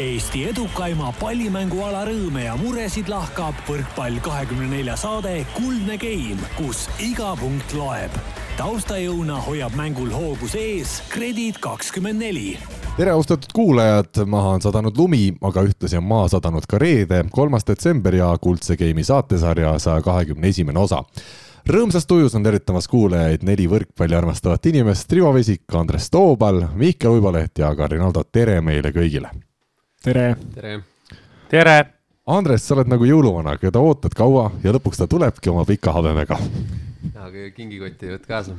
Eesti edukaima pallimänguala rõõme ja muresid lahkab võrkpall kahekümne nelja saade Kuldne Game, kus iga punkt loeb. taustajõuna hoiab mängul hoogus ees Kredit kakskümmend neli tere, austatud kuulajad, maha on sadanud lumi, aga ühtlasi on maha sadanud ka reede, kolmas detsember ja Kuldse Game'i saatesarja saja kahekümne esimene osa rõõmsas tujus on tervitamas kuulajaid neli võrkpalli armastavat inimest, Rivo Vesik, Andres Toobal, Mihkel Uiboleht ja Karinaldo, tere meile kõigile! Tere! tere! tere! Andres, sa oled nagu jõuluvana, keda ootad kaua ja lõpuks ta tulebki oma pika habemega. aga kingikotti ei võta kaasa.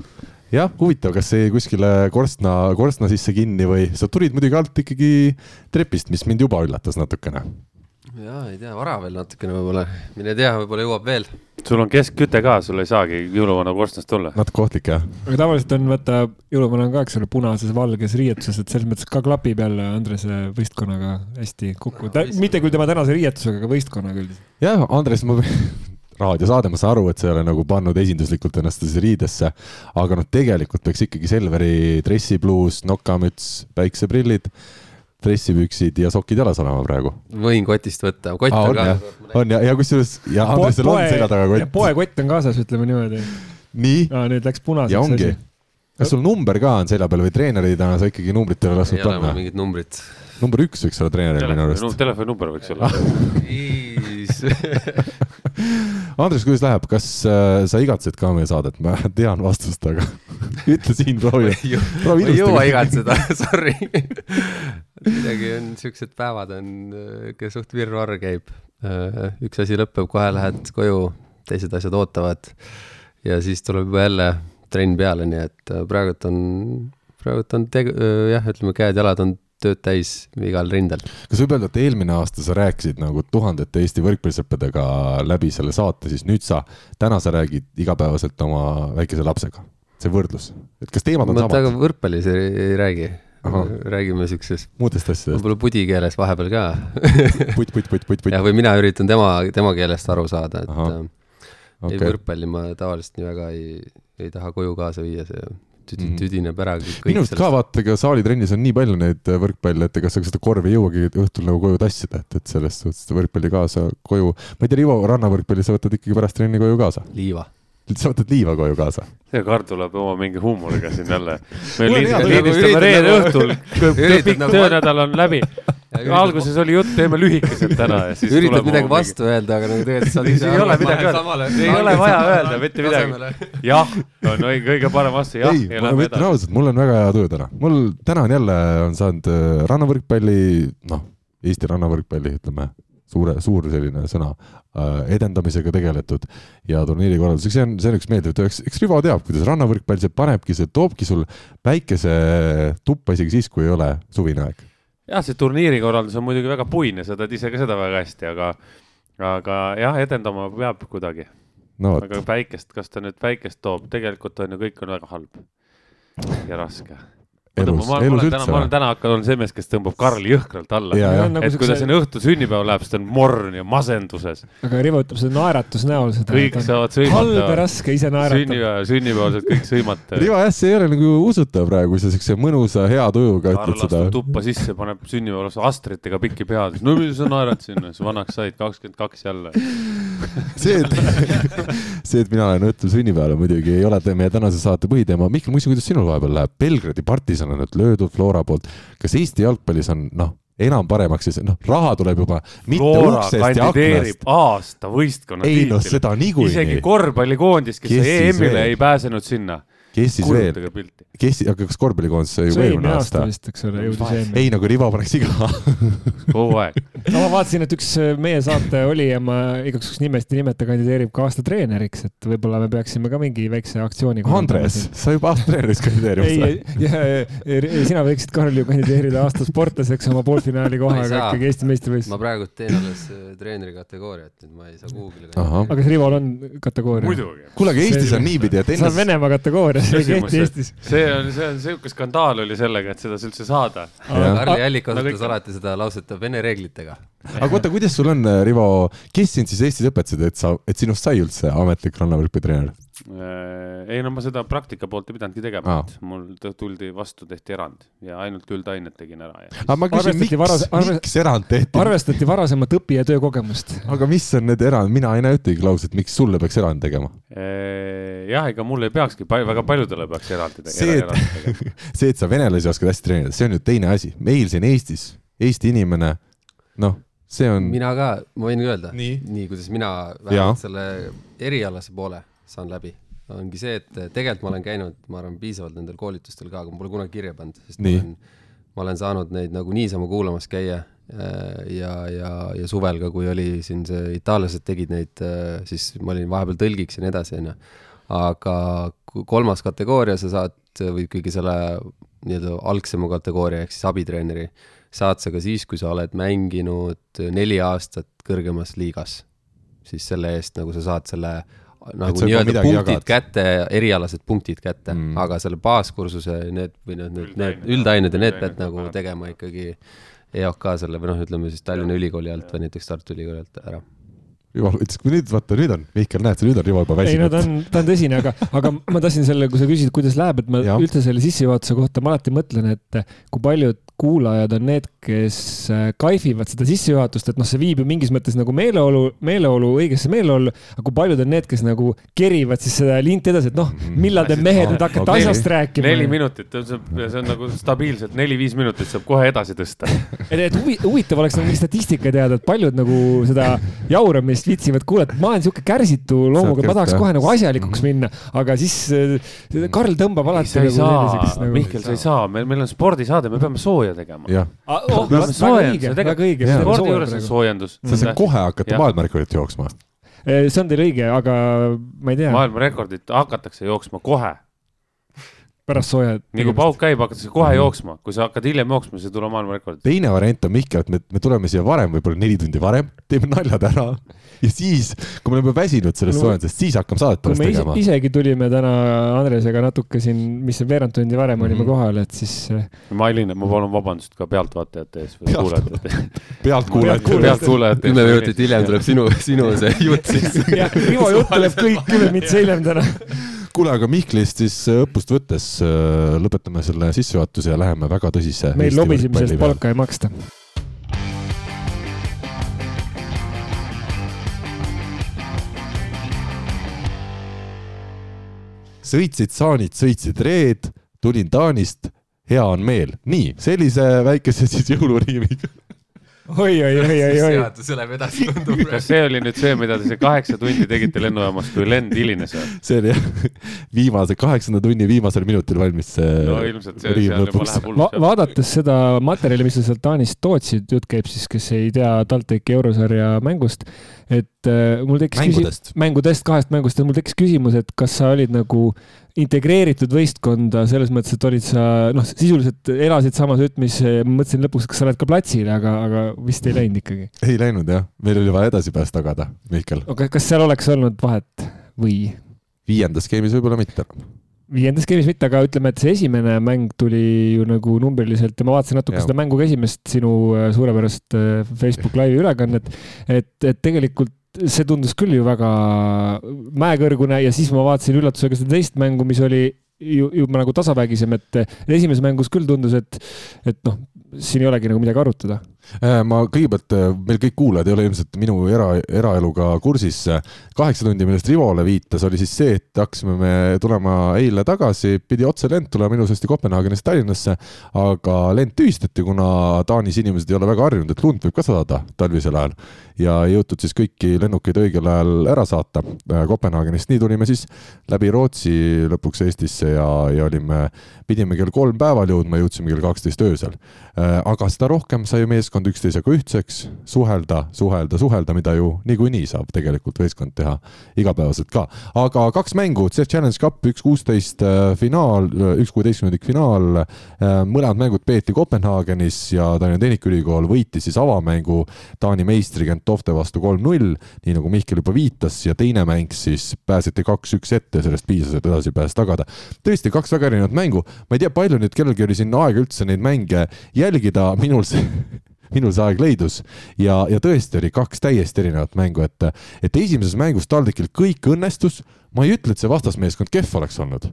jah, huvitav, kas see kuskile korstna, korstna sisse kinni või sa tulid muidugi alt ikkagi trepist, mis mind juba üllatas natukene ja ei tea, vara veel natukene võib-olla, mine tea, võib-olla jõuab veel. sul on keskküte ka, sul ei saagi jõuluvana korstnast tulla. natuke ohtlik jah. aga tavaliselt on vaata, jõuluvana on ka, eks ole, punases valges riietuses, et selles mõttes ka klapib jälle Andrese võistkonnaga hästi kokku no,. mitte küll tema tänase riietusega, aga võistkonnaga üldiselt. jah, Andres, ma raadiosaade, ma saan aru, et sa ei ole nagu pannud esinduslikult ennast riidesse, aga noh, tegelikult peaks ikkagi Selveri dressipluus, nokamüts, päikseprillid dressipüksid ja sokid jalas olema praegu. võin kotist võtta, kott on ka. on ja, ja kusjuures ja Andresel on selja taga kott. poekott on kaasas, ütleme niimoodi. nii. nüüd läks punaseks. ja ongi. kas sul number ka on selja peal või treeneridena sa ikkagi numbrit ei ole lasknud panna? ei ole mingit numbrit. number üks võiks olla treeneril minu arust. telefoninumber võiks olla Andres, kuidas läheb, kas äh, sa igatsed ka meie saadet, ma tean vastust, aga ütle siin, proovi. ilusti. ei jõua igatseda sorry midagi on, siuksed päevad on, ikka suht virvarr käib. Äh, üks asi lõpeb, kohe lähed koju, teised asjad ootavad. ja siis tuleb juba jälle trenn peale, nii et äh, praegult on, praegult on teg-, jah, ütleme, käed-jalad on tööd täis igal rindel. kas võib öelda, et eelmine aasta sa rääkisid nagu tuhandete Eesti võrkpallisõppedega läbi selle saate, siis nüüd sa, täna sa räägid igapäevaselt oma väikese lapsega, see võrdlus, et kas teemad on ma samad? võrkpallis ei, ei räägi. räägime siukses. muudest asjadest. võib-olla pudi keeles vahepeal ka putt, putt, putt, putt, putt. jah, või mina üritan tema, tema keelest aru saada, et Aha. okay. ei võrkpalli ma tavaliselt nii väga ei, ei taha koju kaasa viia, see tüdi, mm. tüdineb ära minu arust ka vaata, ega saalitrennis on nii palju neid äh, võrkpalle, et ega sa seda korvi ei jõuagi õhtul nagu koju tassida, et, et selles suhtes võrkpalli kaasa koju. ma ei tea, Rivo, rannavõrkpalli sa võtad ikkagi pärast trenni koju kaasa? liiva sa võtad liiva koju kaasa? See Karl tuleb oma mingi huumoriga siin jälle. me lindistame reede õhtul, pikk nagu töönädal on läbi. alguses oli jutt, teeme lühikeselt täna ja siis üritad midagi vastu öelda, aga nagu tegelikult sa ise ei ole midagi öelda, ei ole vaja öelda mitte midagi. jah, on kõige parem vastu, jah. ei, ma ütlen ausalt, mul on väga hea tuju täna. mul täna on jälle, on saanud äh, rannavõrkpalli, noh, Eesti rannavõrkpalli, ütleme suure, suur selline sõna äh,, edendamisega tegeletud ja turniiri korralduseks, see on, see on üks meeldiv töö, eks, eks Rivo teab, kuidas rannavõrkpall, see panebki, see toobki sul päikese tuppa isegi siis, kui ei ole suvine aeg. jah, see turniiri korraldus on muidugi väga puine, sa tead ise ka seda väga hästi, aga, aga jah, edendama peab kuidagi no,. aga päikest, kas ta nüüd päikest toob, tegelikult on ju, kõik on väga halb ja raske elus, elus üldse. ma olen täna hakanud olema see mees, kes tõmbab Karli jõhkralt alla. et nagu kui ta sinna õhtul sünnipäeval läheb, siis ta on morn ja masenduses. aga Rivo ütleb seda naeratusnäol seda. kõik saavad sõimata. halb ja raske ise naeratada. sünnipäeval, sünnipäeval saad kõik sõimata. Rivo jah, see ei ole nagu usutav praegu, sa siukse mõnusa hea tujuga ütled seda. tuppa sisse, paneb sünnipäeval astritega pikki pead, no mis sa naerad sinna, sa vanaks said, kakskümmend kaks jälle see, et see, et mina olen õhtul sünnipäeval muidugi ei ole meie tänase saate põhiteema. Mihkel, ma küsin, kuidas sinul vahepeal läheb? Belgradi partisan on nüüd löödud Flora poolt. kas Eesti jalgpallis on noh, enam paremaks siis, noh, raha tuleb juba mitte Flora uksest ja aknast. aasta võistkonna ei no seda niikuinii. isegi korvpallikoondis, kes EM-ile ei pääsenud sinna kes siis veel, kes, aga kas korvpallikoondis sai ju eelmine aasta? vist, eks ole, jõudis EM-i. ei, nagu Rivo paneks iga kogu aeg. no ma vaatasin, et üks äh, meie saate oli ja ma igaks juhuks nimest ei nimeta, kandideerib ka aasta treeneriks, et võib-olla me peaksime ka mingi väikse aktsiooni. Andres, sa juba aasta treeneriks kandideerimas ei, sina võiksid, Karl, ju kandideerida aasta sportlaseks oma poolfinaali kohaga ikkagi Eesti meistrivõistlusel. ma praegu teen alles äh, treeneri kategooriat, et ma ei saa kuhugile. aga kas Rivol on kategooria? kuule, aga Eestis on niipidi, et enne. see on Venemaa kategooria küsimus, et see on, see on sihuke skandaal oli sellega, et seda üldse saada. Karli Allik kasutas nagu alati seda lauset Vene reeglitega. aga oota, kuidas sul on, Rivo, kes sind siis Eestis õpetasid, et sa, et sinust sai üldse ametlik rannavõrkpallitreener? Äh, ei no ma seda praktika poolt ei pidanudki tegema ah., et mul tuldi vastu, tehti erand ja ainult üldained tegin ära ja aga ma küsin, Arvestati miks varas-, arve- miks erand tehti? arvestati varasemat õpi- ja töökogemust. aga mis on need erand, mina ei näe ühtegi klauset, miks sulle peaks erand tegema? Äh, jah, ega mul ei peakski, väga paljudele peaks eraldi See, tegema et-. tegema. see, et sa venelasi oskad hästi treenida, see on ju teine asi, meil siin Eestis, Eesti inimene, noh, see on, mina ka, ma võin öelda, Nii. nii kuidas mina vähemalt selle erialase poole saan läbi, ongi see, et tegelikult ma olen käinud, ma arvan, piisavalt nendel koolitustel ka, aga ma pole kunagi kirja pannud, sest Nii. ma olen, ma olen saanud neid nagu niisama kuulamas käia äh, ja, ja, ja suvel ka, kui oli siin see, itaallased tegid neid, siis ma olin vahepeal tõlgiks ja nii edasi, onju. aga kolmas kategooria, sa saad või ikkagi selle nii-öelda algsema kategooria ehk siis abitreeneri, saad sa ka siis, kui sa oled mänginud neli aastat kõrgemas liigas. siis selle eest nagu sa saad selle nagu nii-öelda punktid jagad. kätte, erialased punktid kätte Mm. aga selle baaskursuse need või noh, need, need Üldained. üldained ja need pead nagu tegema ikkagi EOK selle või noh, ütleme siis Tallinna Ülikooli alt või näiteks Tartu Ülikooli alt ära. Rivo ütles, kui nüüd vaata, nüüd on, Mihkel, näed sa, nüüd on Rivo juba ei no ta väsinud. on, ta on tõsine, aga, aga ma tahtsin selle, kui sa küsid, kuidas läheb, et ma Jah. üldse selle sissejuhatuse kohta ma alati mõtlen, et kui paljud kuulajad on need, kes äh, kaifivad seda sissejuhatust, et noh, see viib ju mingis mõttes nagu meeleolu, meeleolu õigesse meeleollu, aga kui paljud on need, kes nagu kerivad siis seda linti edasi, et noh, millal te mehed nüüd hakkate okei. asjast rääkima. neli minutit, see on, see on nagu stabiilselt neli-viis minutit saab kohe edasi tõsta. et, et huvi, huvitav oleks nagu mingi statistika teada, et paljud nagu seda jauramist viitsivad kuulata, ma olen sihuke kärsitu loomuga, ma tahaks kohe nagu asjalikuks minna, aga siis äh, Karl tõmbab alati sa ei nagu selliseks saa, nagu. Mihkel, sa ei saa, meil, meil on spordisaade, me peame sooja tegema. jah, oh, väga õige, spordi juures on soojendus. sa saad kohe hakata maailmarekordit jooksma. see on teil õige, aga ma ei tea, maailmarekordit hakatakse jooksma kohe, pärast sooja. nii kui pauk käib, hakatakse kohe jooksma, kui sa hakkad hiljem jooksma, siis ei tule maailmarekordit. teine variant on Mihkel, et me, me tuleme siia varem, võib-olla neli tundi varem, teeme naljad ära ja siis, kui me oleme väsinud sellest No, soojendusest, siis hakkame saadet ise, tegema. isegi tulime täna Andresega natuke siin, mis see veerand tundi varem mm -hmm. olime Mhm. kohal, et siis äh, ma hilinen, ma palun vabandust ka pealtvaatajate ees või Pealt- kuulajate ees. pealtkuulajad. pealtkuulajate kümme minutit hiljem tuleb sinu, sinu see jutt siis. jah, Rivo jutt tuleb kõik kümme mintsi hiljem täna. kuule, aga Mihklist siis õppust võttes äh, lõpetame selle sissejuhatuse ja läheme väga tõsise. meil lobisemisest. palka ei maksta. Sõitsid saanid, sõitsid reed, tulin Taanist, hea on meel. nii, sellise väikese siis jõuluriimiga. oi, oi, oi, oi, oi. seadus läheb edasi, tundub. kas see oli nüüd see, mida te see kaheksa tundi tegite lennujaamas, kui lend hilines või? see oli jah, viimase, kaheksanda tunni viimasel minutil valmis see no ilmselt see, seal juba läheb Va hulluks. vaadates seda materjali, mis sa sealt Taanist tootsid, jutt käib siis, kes ei tea TalTechi eurosarja mängust, et äh, mul tekkis küsimus, mängudest. mängudest, kahest mängust, et mul tekkis küsimus, et kas sa olid nagu integreeritud võistkonda selles mõttes, et olid sa noh, sisuliselt elasid samas rütmis, mõtlesin lõpuks, kas sa oled ka platsil, aga, aga vist ei läinud ikkagi. ei läinud jah, meil oli vaja edasipääs tagada, Mihkel. aga kas seal oleks olnud vahet või? viiendas skeemis võib-olla mitte. viiendas skeemis mitte, aga ütleme, et see esimene mäng tuli ju nagu numbriliselt ja ma vaatasin natuke Jah. seda mängu ka esimest sinu äh, suurepärast äh, Facebook Live'i ülekannet, et, et tegelikult see tundus küll ju väga mäekõrgune ja siis ma vaatasin üllatusega seda teist mängu, mis oli ju juba nagu tasavägisem, et esimeses mängus küll tundus, et, et noh, siin ei olegi nagu midagi arutada. Äh, ma kõigepealt, meil kõik kuulajad ei ole ilmselt minu era, eraeluga kursis. kaheksa tundi, millest Rivole viitas, oli siis see, et hakkasime me tulema eile tagasi, pidi otse lend tulema ilusasti Kopenhaagenist Tallinnasse, aga lend tühistati, kuna Taanis inimesed ei ole väga harjunud, et lund võib ka sadada talvisel ajal ja ei jõutud siis kõiki lennukeid õigel ajal ära saata äh, Kopenhaagenist, nii tulime siis läbi Rootsi lõpuks Eestisse ja, ja olime, pidime kell kolm päeval jõudma, jõudsime kell kaksteist öösel. aga seda rohkem sai meeskond üksteisega ühtseks, suhelda, suhelda, suhelda, mida ju niikuinii saab tegelikult võistkond teha igapäevaselt ka. aga kaks mängu, CEF Challenge Cup üks kuusteist äh, finaal, üks kuueteistkümnendik finaal, mõlemad mängud peeti Kopenhaagenis ja Tallinna Tehnikaülikool võitis siis avamängu Taani meistri Gentofte vastu kolm-null, nii nagu Mihkel juba viitas ja teine mäng siis pääseti kaks-üks ette sellest piisas, et edasipääs tagada. tõesti kaks väga erinevat mängu, ma ei tea, palju nüüd kellelgi oli siin aega üldse neid mänge jälgida, minul see minul see aeg leidus. Ja, ja tõesti oli kaks täiesti erinevat mängu, et, et esimeses mängus TalTechil kõik õnnestus, ma ei ütle, et see vastasmeeskond kehv oleks olnud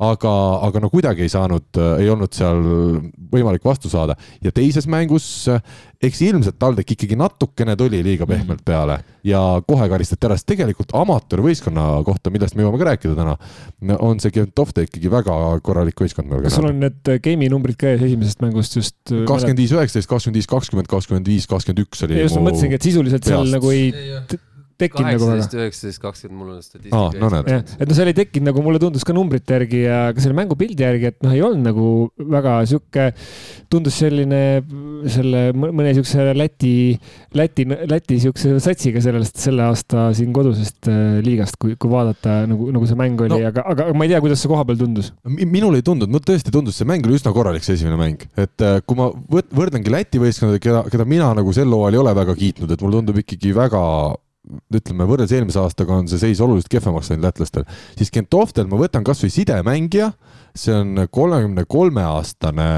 aga, aga no kuidagi ei saanud, ei olnud seal võimalik vastu saada ja teises mängus eks ilmselt TalTech ikkagi natukene tuli liiga mhm. pehmelt peale ja kohe karistati ära, sest tegelikult amatöörvõistkonna kohta, millest me jõuame ka rääkida täna, on see Gentovte ikkagi väga korralik võistkond. kas sul on need game'i numbrid käes esimesest mängust just? Äh, kakskümmend viis, üheksateist, kakskümmend viis, kakskümmend, kakskümmend viis, kakskümmend üks oli. just, ma mõtlesingi, et sisuliselt seal nagu ei tekkinud nagu väga. kaheksateist, üheksateist, kakskümmend, mul on statistika ah, no, ees. et noh, seal ei tekkinud nagu mulle tundus ka numbrite järgi ja ka selle mängupildi järgi, et noh, ei olnud nagu väga sihuke, tundus selline selle mõne siukse Läti, Läti, Läti siukse satsiga sellest selle aasta siin kodusest äh, liigast, kui, kui vaadata nagu, nagu see mäng oli no., aga, aga ma ei tea, kuidas see koha peal tundus. minul ei tundunud, mul tõesti tundus, see mäng oli üsna korralik, see esimene mäng, et äh, kui ma võrdlengi Läti võistkondadega, keda, keda mina nagu sel hooajal ei ole väga kiitnud, et mulle tundub ikkagi väga ütleme, võrreldes eelmise aastaga on see seis oluliselt kehvemaks läinud lätlastel, siis Gentovtel ma võtan kasvõi sidemängija see on kolmekümne kolme aastane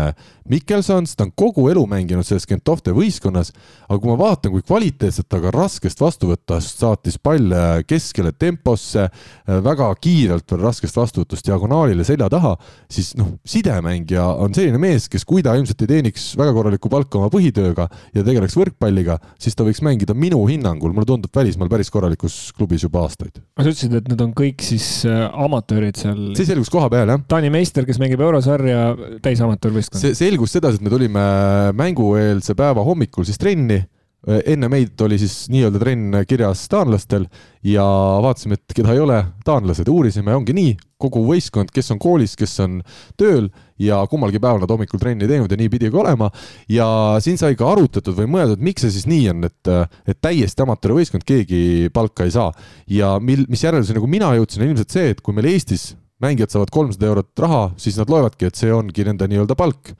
Mikkelsons, ta on kogu elu mänginud selles Gentofte võistkonnas, aga kui ma vaatan, kui kvaliteetselt ta ka raskest vastuvõtust saatis palle keskele temposse, väga kiirelt veel raskest vastuvõtust diagonaalile selja taha, siis noh, sidemängija on selline mees, kes kui ta ilmselt ei teeniks väga korralikku palka oma põhitööga ja tegeleks võrkpalliga, siis ta võiks mängida minu hinnangul, mulle tundub, välismaal päris korralikus klubis juba aastaid. sa ütlesid, et need on kõik siis äh, amatöörid seal? see selgus koha peal, jah. Taani meister, kes mängib eurosarja, täisamatuurvõistkond. see selgus sedasi, et me tulime mängueelse päeva hommikul siis trenni enne meid oli siis nii-öelda trenn kirjas taanlastel ja vaatasime, et keda ei ole, taanlased, uurisime, ongi nii, kogu võistkond, kes on koolis, kes on tööl ja kummalgi päeval nad hommikul trenni teinud ja nii pidigi olema. ja siin sai ka arutatud või mõeldud, miks see siis nii on, et, et täiesti amatöörvõistkond, keegi palka ei saa. ja mil, mis järelduseni nagu mina jõudsin, on ilmselt see, et kui meil Eestis mängijad saavad kolmsada eurot raha, siis nad loevadki, et see ongi nende nii-öelda palk.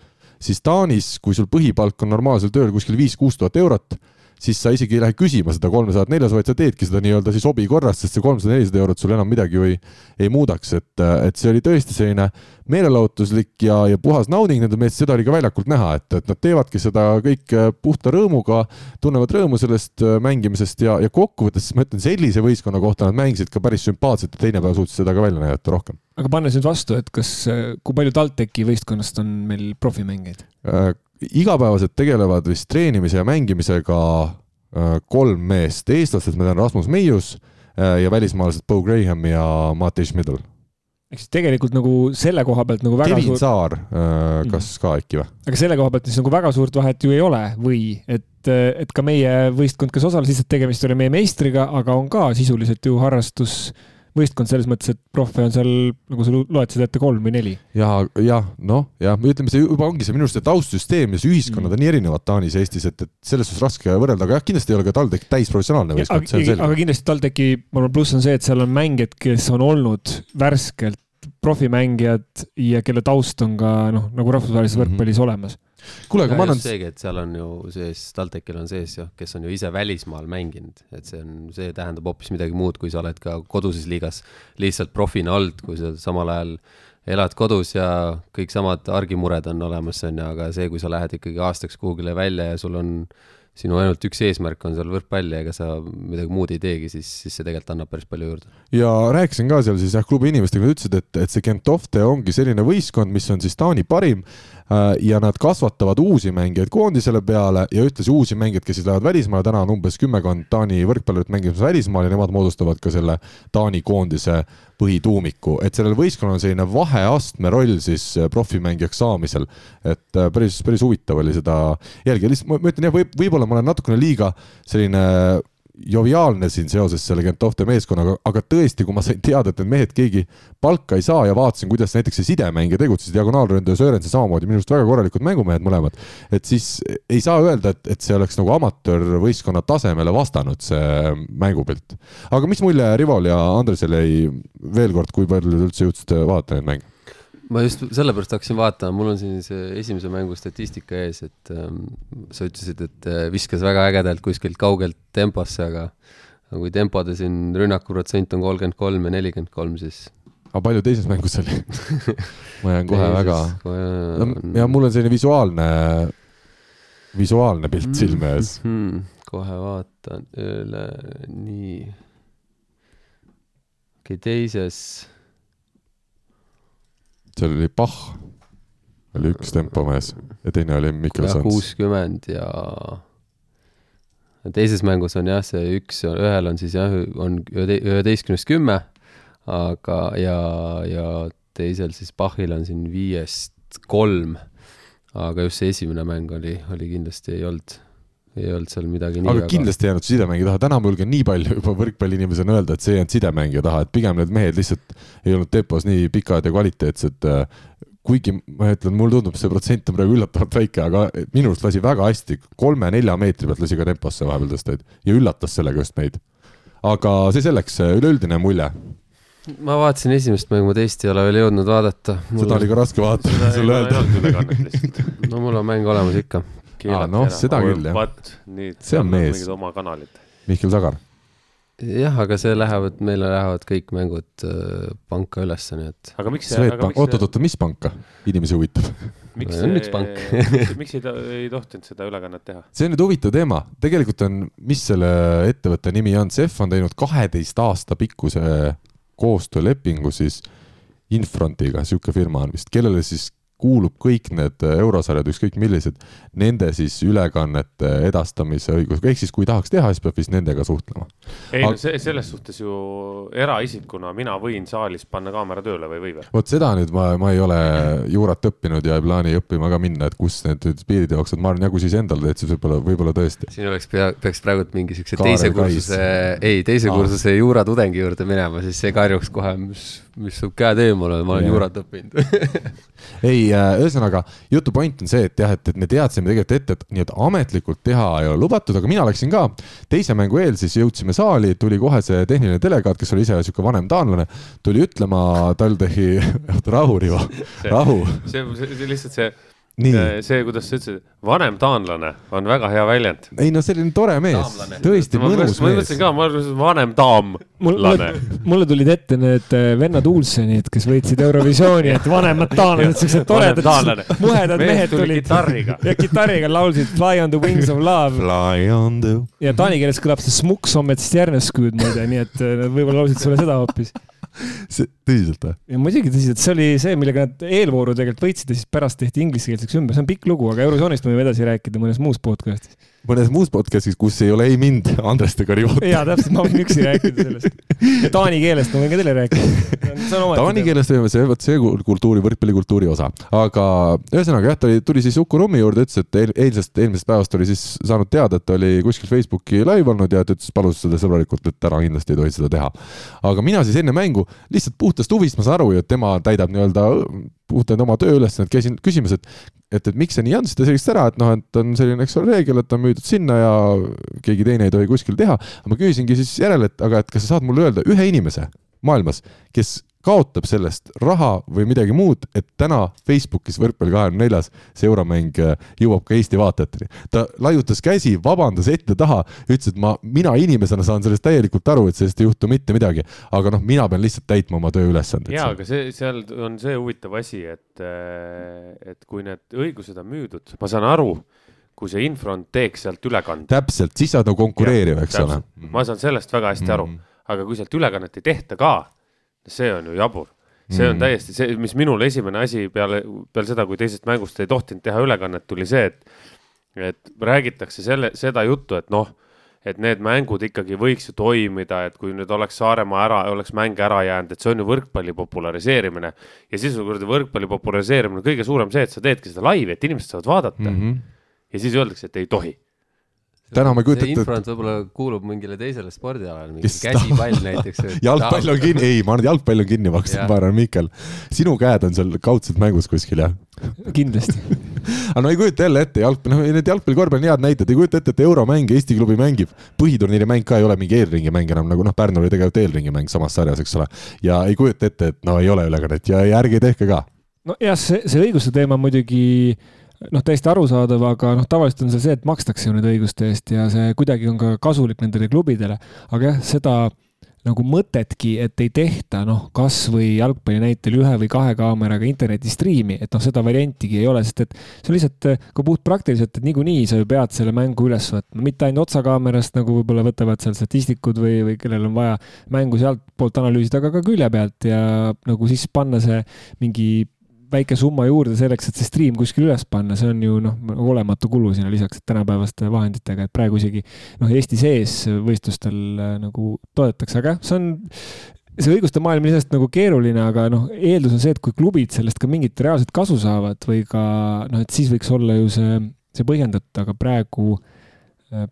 siis Taanis, kui sul põhipalk on normaalsel tööl kuskil viis-kuus tuhat eurot, siis sa isegi ei lähe küsima seda kolmesadat, neljasadat, vaid sa teedki seda nii-öelda siis hobi korras, sest see kolmsada, nelisada eurot sul enam midagi ju ei, ei muudaks, et, et see oli tõesti selline meelelahutuslik ja, ja puhas nauding nende meest, seda oli ka väljakult näha, et, et nad teevadki seda kõik puhta rõõmuga, tunnevad rõõmu sellest äh, mängimisest ja, ja kokkuvõttes ma ütlen, sellise võistkonna kohta nad mängisid ka päris sümpaatselt ja teine päev suutsid seda ka välja näidata rohkem. aga pannes nüüd vastu, et kas, kui palju TalTechi võistkonnast on meil profimängijaid äh,? Igapäevaselt tegelevad vist treenimise ja mängimisega äh, kolm meest, eestlastest ma tean Rasmus Meius äh, ja välismaalased Bo Graham ja Matei Schmidl. ehk siis tegelikult nagu selle koha pealt nagu väga Kevin suur... Saar, äh, kas mm. ka äkki või? aga selle koha pealt siis nagu väga suurt vahet ju ei ole või et, et ka meie võistkond, kes osales, lihtsalt tegemist oli meie meistriga, aga on ka sisuliselt ju harrastus võistkond selles mõttes, et profe on seal, nagu sa loetasid ette, kolm või neli. ja, jah, noh, jah, ütleme, see juba ongi see minu arust see taustsüsteem ja see ühiskonnad mm. on nii erinevad Taanis ja Eestis, et, et selles suhtes raske võrrelda, aga jah, kindlasti ei ole ka TalTech täisprofessionaalne võistkond, see on selge. aga kindlasti TalTechi, ma arvan, pluss on see, et seal on mängijad, kes on olnud värskelt profimängijad ja kelle taust on ka noh, nagu rahvusvahelises mm -hmm. võrkpallis olemas kuule, aga ma annan. seegi, et seal on ju sees, TalTechil on sees ju, kes on ju ise välismaal mänginud, et see on, see tähendab hoopis midagi muud, kui sa oled ka koduses liigas lihtsalt profina olnud, kui sa samal ajal elad kodus ja kõik samad argimured on olemas, on ju, aga see, kui sa lähed ikkagi aastaks kuhugile välja ja sul on sinu ainult üks eesmärk on seal võrkpall ja ega sa midagi muud ei teegi, siis, siis see tegelikult annab päris palju juurde. ja rääkisin ka seal siis jah, klubi inimestega, nad ütlesid, et, et see Gentofte ongi selline võistkond, mis on siis Taani parim ja nad kasvatavad uusi mängijaid koondisele peale ja ühtlasi uusi mängijaid, kes siis lähevad välismaale, täna on umbes kümmekond Taani võrkpallurit mängimas välismaal ja nemad moodustavad ka selle Taani koondise põhituumiku, et sellel võistkonnal on selline vaheastme roll siis äh, profimängijaks saamisel. et äh, päris, päris huvitav oli seda jälgida, lihtsalt ma ütlen jah, võib, võib-olla ma olen natukene liiga selline joviaalne siin seoses selle Gentofte meeskonnaga, aga tõesti, kui ma sain teada, et need mehed keegi palka ei saa ja vaatasin, kuidas näiteks see sidemängija tegutses, diagonaalründaja Sörensen samamoodi, minu arust väga korralikud mängumehed mõlemad, et siis ei saa öelda, et, et see oleks nagu amatöörvõistkonna tasemele vastanud, see mängupilt. aga mis mulje Rivol ja Andresel jäi veel kord, kui palju te üldse jõudsite vaadata neid mänge? Ma just sellepärast hakkasin vaatama, mul on siin see esimese mängu statistika ees, et ähm, sa ütlesid, et äh, viskas väga ägedalt kuskilt kaugelt temposse, aga aga kui tempode siin rünnakuprotsent on kolmkümmend kolm ja nelikümmend kolm, siis aga palju teises mängus oli ma jään kohe väga, ja mul on selline visuaalne visuaalne pilt Mm. silme ees. hmm,. kohe vaatan üle, nii. okei, teises, seal oli Pahh, oli üks tempomees ja teine oli Mikkelsons. kuuskümmend ja teises mängus on jah, see üks, ühel on siis jah, on ühete- üheteistkümnest kümme, aga ja, ja teisel siis Bachil on siin viiest kolm. aga just see esimene mäng oli, oli kindlasti ei olnud, ei olnud seal midagi nii aga kindlasti ei jäänud sidemängi taha, täna ma julgen nii palju juba võrkpalliinimesena öelda, et see ei jäänud sidemängija taha, et pigem need mehed lihtsalt ei olnud tempos nii pikad ja kvaliteetsed. kuigi ma ütlen, mulle tundub, see protsent on praegu üllatavalt väike, aga minu arust lasi väga hästi, kolme-nelja meetri pealt lasi ka temposse vahepeal tõsteid ja üllatas sellega just meid. aga see selleks, üleüldine mulje, ma vaatasin esimest mängu, ma teist ei ole veel jõudnud vaadata. seda oli ka raske vaadata, sulle öelda. no mul on mäng olemas ikka. Aa, noh, seda küll, jah. nii. See on mees. mingid oma kanalid. Mihkel Sagar, jah, aga see lähevad, meile lähevad kõik mängud äh, panka ülesse, nii et aga miks see, aga miks see, oot-oot-oot, mis panka? inimesi huvitab. miks on üks pank. miks, ei, ei tohtinud seda ülekannet teha? see on nüüd huvitav teema, tegelikult on, mis selle ettevõtte nimi on, CEF on teinud kaheteist aasta pikkuse koostöölepingu siis Infrontiga, sihuke firma on vist, kellele siis kuulub kõik need eurosarjad, ükskõik millised, nende siis ülekannete edastamise õigus, ehk siis kui tahaks teha, siis peab vist nendega suhtlema. ei no Aga- see, selles suhtes ju eraisikuna mina võin saalis panna kaamera tööle või või või? vot seda nüüd ma, ma ei ole juurat õppinud ja ei plaani õppima ka minna, et kus need piirid jooksvad, ma arvan, ja kui siis endal teed, siis võib-olla, võib-olla tõesti. siin oleks pea, peaks praegult mingi siukse teise kursuse, ei, teise Aa. kursuse juuratudengi juurde minema, siis see karjuks kohe, mis, mis su käed eemal on, ma olen Jah. juurat õppinud. ei, ühesõnaga jutu point on see, et jah, et, et me teadsime tegelikult ette, et nii-öelda ametlikult teha ei ole lubatud, aga mina läksin ka teise mängu eel, siis jõudsime saali, tuli kohe see tehniline delegaat, kes oli ise sihuke vanem taanlane, tuli ütlema TalTechi, oota rahu, Rivo, rahu, see, see, see lihtsalt see, nii. see, kuidas sa ütlesid, vanem taanlane on väga hea väljend. ei no selline tore mees tõesti ma mõnus mõtlesin mees. ka, ma arvasin, vanem mulle taamlane., mulle tulid ette need äh, vennad Ulsenid, kes võitsid Eurovisiooni, et vanemad taanlased, siuksed toredad muhedad mehed tuli tulid. kitarriga. ja kitarriga laulsid Fly on the wings of love Fly on the. ja taani keeles kõlab see Smuk Sommet Stjerneskud muide, nii et äh, võib-olla laulsid sulle seda hoopis. see, tõsiselt või? muidugi tõsiselt, see oli see, millega nad eelvooru tegelikult võitsid ja siis pärast tehti ingliskeelseks ümber, see on pikk lugu, aga Eurovisioonist me võime edasi rääkida mõnes muus podcast'is. Mõnes muus podcast'is, kus ei ole ei mind, Andrest ega Rivot. jaa, täpselt, ma võin üksi rääkida sellest. ja taani keelest ma võin ka teile rääkida. Taani keeles võime, see, vot see kultuuri, võrkpallikultuuri osa, aga ühesõnaga jah, ta oli, tuli siis Uku Rummi juurde, ütles, et eilsest, eelmisest päevast oli siis saanud teada, et ta oli kuskil Facebooki live olnud ja ta ütles, palus seda sõbralikult, et täna kindlasti ei tohi seda teha. aga mina siis enne mängu lihtsalt puhtast huvist, ma saan aru ju, et tema täidab nii-öelda puhtalt oma tööülesannet, käisin küsimas, et et, et miks see nii on, siis ta selgitas ära, et noh, et on selline, eks ole, reegel, et on müüdud sinna ja keegi teine ei tohi kuskil teha. ma küsisingi siis järele, et aga, et kas sa saad mulle öelda ühe inimese maailmas, kes kaotab sellest raha või midagi muud, et täna Facebookis võrkpalli kahekümne neljas see euromäng äh, jõuab ka Eesti vaatajateni. ta laiutas käsi, vabandas ette-taha, ütles, et ma, mina inimesena saan sellest täielikult aru, et sellest ei juhtu mitte midagi, aga noh, mina pean lihtsalt täitma oma tööülesandeid. jaa, aga see, seal on see huvitav asi, et, et kui need õigused on müüdud, ma saan aru, kui see Infront teeks sealt ülekande. täpselt, siis sa oled nagu konkureeriv, eks ole. ma saan sellest väga hästi aru, aga kui sealt ülekannet ei tehta ka, see on ju jabur. see on Mhm. täiesti see, mis minul esimene asi peale, peale seda, kui teisest mängust ei tohtinud teha ülekannet, tuli see, et, et räägitakse selle, seda juttu, et noh, et need mängud ikkagi võiks ju toimida, et kui nüüd oleks Saaremaa ära, oleks mäng ära jäänud, et see on ju võrkpalli populariseerimine. ja siis on kuradi võrkpalli populariseerimine kõige suurem see, et sa teedki seda laivi, et inimesed saavad vaadata mm. -hmm. ja siis öeldakse, et ei tohi. Täna ma ei kujuta see ette, infront võib-olla kuulub mingile teisele spordialale, mingi käsipall näiteks. jalgpall on kinni, ei, ma arvan, et jalgpall on kinni makstud, Jah. ma arvan, Miikel. sinu käed on seal kaudselt mängus kuskil, jah? kindlasti. aga no ei kujuta jälle ette, jalgpall, noh, need jalgpalli, korvpalli on head näited, ei kujuta ette, et euromäng Eesti klubi mängib, põhiturniiri mäng ka ei ole mingi eelringi mäng enam nagu noh, Pärnul oli tegelikult eelringi mäng samas sarjas, eks ole. ja ei kujuta ette, et no ei ole ülekannet ja, ja ärge tehke ka. nojah, see, see õiguste teema muidugi noh, täiesti arusaadav, aga noh, tavaliselt on seal see, et makstakse ju nende õiguste eest ja see kuidagi on ka kasulik nendele klubidele. aga jah, seda nagu mõtetki, et ei tehta noh, kasvõi jalgpalli näitel ühe või kahe kaameraga internetistriimi, et noh, seda variantigi ei ole, sest et see on lihtsalt ka puhtpraktiliselt, et niikuinii sa ju pead selle mängu üles võtma, mitte ainult otsakaamerast, nagu võib-olla võtavad seal statistikud või, või kellel on vaja mängu sealtpoolt analüüsida, aga ka külje pealt ja nagu siis panna see mingi väike summa juurde selleks, et see stream kuskil üles panna, see on ju noh, olematu kulu sinna lisaks tänapäevaste vahenditega, et praegu isegi noh, Eesti sees võistlustel äh, nagu toodetakse, aga jah, see on see õiguste maailm on iseenesest nagu keeruline, aga noh, eeldus on see, et kui klubid sellest ka mingit reaalset kasu saavad või ka noh, et siis võiks olla ju see, see põhjendatud, aga praegu Äh,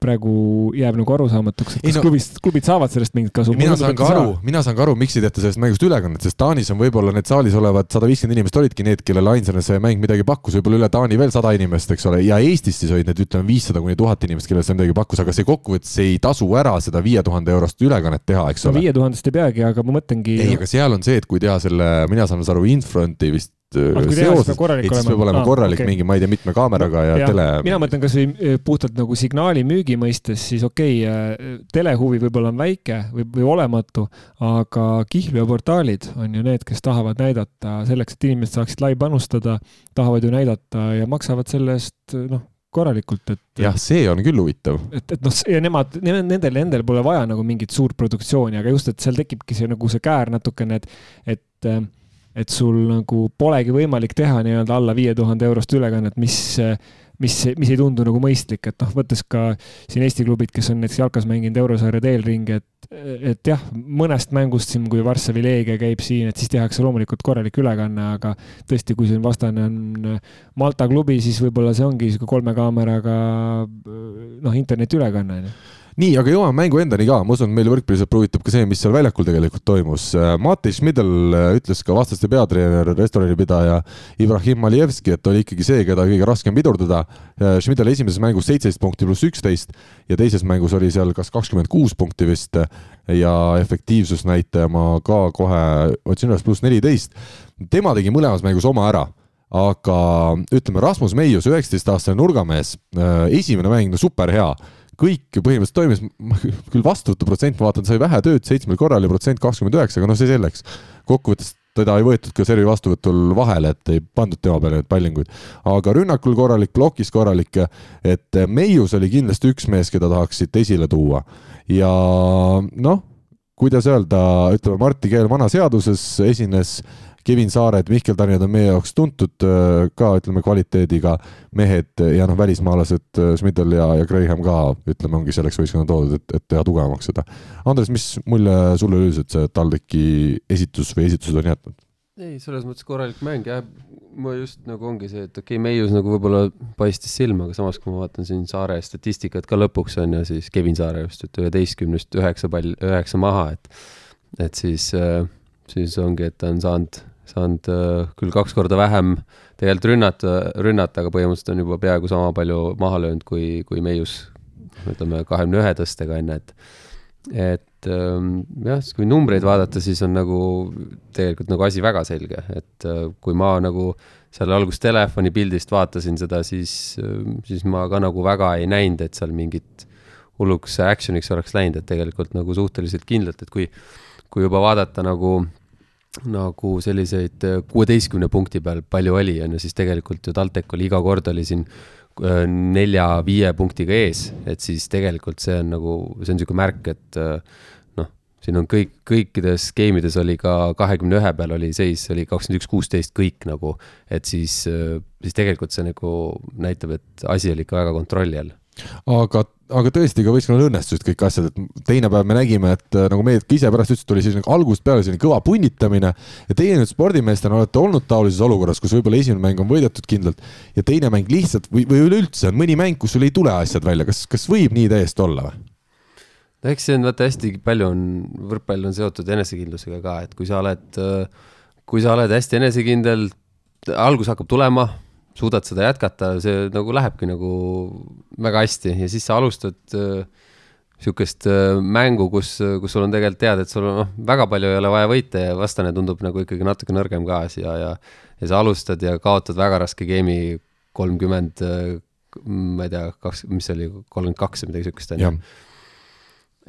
praegu jääb nagu arusaamatuks, et kas no, klubid, klubid saavad sellest mingit kasu. mina saan ka aru, mina saan ka aru, miks ei tehta sellest mängust ülekannet, sest Taanis on võib-olla need saalis olevad sada viiskümmend inimest olidki need, kellele ainsana see mäng midagi pakkus, võib-olla üle Taani veel sada inimest, eks ole, ja Eestis siis olid need, ütleme, viissada kuni tuhat inimest, kellele see midagi pakkus, aga see kokkuvõttes ei tasu ära seda viie tuhande eurost ülekannet teha, eks ole. viie tuhandest ei peagi, aga ma mõtlengi. ei, aga seal on see, et kui teha selle, mina saan aru, Infronti vist seoses, et siis peab olema korralik okay. mingi, ma ei tea, mitme kaameraga ja, ja tele. mina mõtlen kasvõi puhtalt nagu signaali müügi mõistes, siis okei okay,, telehuvi võib-olla on väike või, või olematu, aga Kihlvi ja portaalid on ju need, kes tahavad näidata selleks, et inimesed saaksid lai panustada, tahavad ju näidata ja maksavad selle eest noh, korralikult, et. jah, see on küll huvitav. et, et noh, ja nemad, nendel endal pole vaja nagu mingit suurt produktsiooni, aga just, et seal tekibki see nagu see käär natukene, et, et et sul nagu polegi võimalik teha nii-öelda alla viie tuhande eurost ülekannet, mis, mis, mis ei tundu nagu mõistlik, et noh, võttes ka siin Eesti klubid, kes on näiteks jalkas mänginud eurosarja eelringi, et, et jah, mõnest mängust siin, kui Varssavi Leegia käib siin, et siis tehakse loomulikult korralik ülekanne, aga tõesti, kui siin vastane on Malta klubi, siis võib-olla see ongi niisugune kolme kaameraga noh, internetiülekanne, on ju nii, aga jõuame mängu endani ka, ma usun, et meile võrkpallisõpru huvitab ka see, mis seal väljakul tegelikult toimus. Äh, Mati Schmidl äh, ütles ka vastaste peatreener, restoranipidaja Ibrahim Alijevski, et oli ikkagi see, keda kõige raskem pidurdada. Äh, Schmidl esimeses mängus seitseteist punkti pluss üksteist ja teises mängus oli seal kas kakskümmend kuus punkti vist ja efektiivsusnäitaja ma ka kohe otsin üles, pluss neliteist. tema tegi mõlemas mängus oma ära aga ütleme, Rasmus Meius, üheksateistaastane nurgamees, esimene mäng, no super kõik põhimõtteliselt toimis, küll vastuvõtuprotsent, ma vaatan, sai vähe tööd seitsmel korral ja protsent kakskümmend üheksa, aga noh, see selleks. kokkuvõttes teda ei võetud ka servi vastuvõtul vahele, et ei pandud tema peale neid pallinguid. aga rünnakul korralik, plokis korralik, et Meius oli kindlasti üks mees, keda tahaks siit esile tuua. ja noh, kuidas öelda, ütleme Martti Keel vana seaduses esines Kevin Saared, Mihkel Tarnjad on meie jaoks tuntud äh, ka, ütleme, kvaliteediga mehed ja noh, välismaalased äh, Schmidl ja, ja Graham ka, ütleme, ongi selleks võistkonna toodud, et, et teha tugevamaks seda. Andres, mis mulje sulle üldiselt see TalTechi esitus või esitused on jätnud? ei, selles mõttes korralik mäng jah, ma just nagu ongi see, et okei okay,, Meius nagu võib-olla paistis silma, aga samas, kui ma vaatan siin Saare statistikat ka lõpuks on ju, siis Kevin Saare just, et üheteistkümnest üheksa pall, üheksa maha, et et siis, äh, siis ongi, et ta on saanud saanud äh, küll kaks korda vähem tegelikult rünnata, rünnata, aga põhimõtteliselt on juba peaaegu sama palju maha löönud kui, kui Meius, ütleme kahekümne ühe tõstega enne, et et ähm, jah, kui numbreid vaadata, siis on nagu tegelikult nagu asi väga selge, et äh, kui ma nagu seal alguses telefoni pildist vaatasin seda, siis, äh, siis ma ka nagu väga ei näinud, et seal mingit hulluks action'iks oleks läinud, et tegelikult nagu suhteliselt kindlalt, et kui, kui juba vaadata nagu nagu selliseid äh, kuueteistkümne punkti peal palju oli, on ju, siis tegelikult ju TalTech oli iga kord oli siin äh, nelja-viie punktiga ees, et siis tegelikult see on nagu, see on niisugune märk, et äh, noh, siin on kõik, kõikides game ides oli ka kahekümne ühe peal oli seis, oli kakskümmend üks, kuusteist kõik nagu, et siis, siis tegelikult see nagu näitab, et asi oli ikka väga kontrolli all. Aga, aga tõesti ka võistkonnal õnnestusid kõik asjad, et teine päev me nägime, et äh, nagu meie ka ise pärast ütlesite, oli selline algusest peale selline kõva punnitamine ja teie nüüd spordimeestena olete olnud taolises olukorras, kus võib-olla esimene mäng on võidetud kindlalt ja teine mäng lihtsalt või, või üleüldse on mõni mäng, kus sul ei tule asjad välja, kas, kas võib nii täiesti olla või? no eks see on vaata hästi palju on, võrkpall on seotud enesekindlusega ka, et kui sa oled, kui sa oled hästi enesekindel, algus hakkab tulema suudad seda jätkata, see nagu lähebki nagu väga hästi ja siis sa alustad äh, äh, mängu, kus, kus sul on tegelikult tead, et sul on noh, väga palju ei ole vaja võita ja vastane tundub nagu ikkagi natuke nõrgem ka ja, ja ja sa alustad ja kaotad väga raske game'i kolmkümmend, ma ei tea, kaks, mis see oli, kolmkümmend kaks või midagi niisugust, on ju.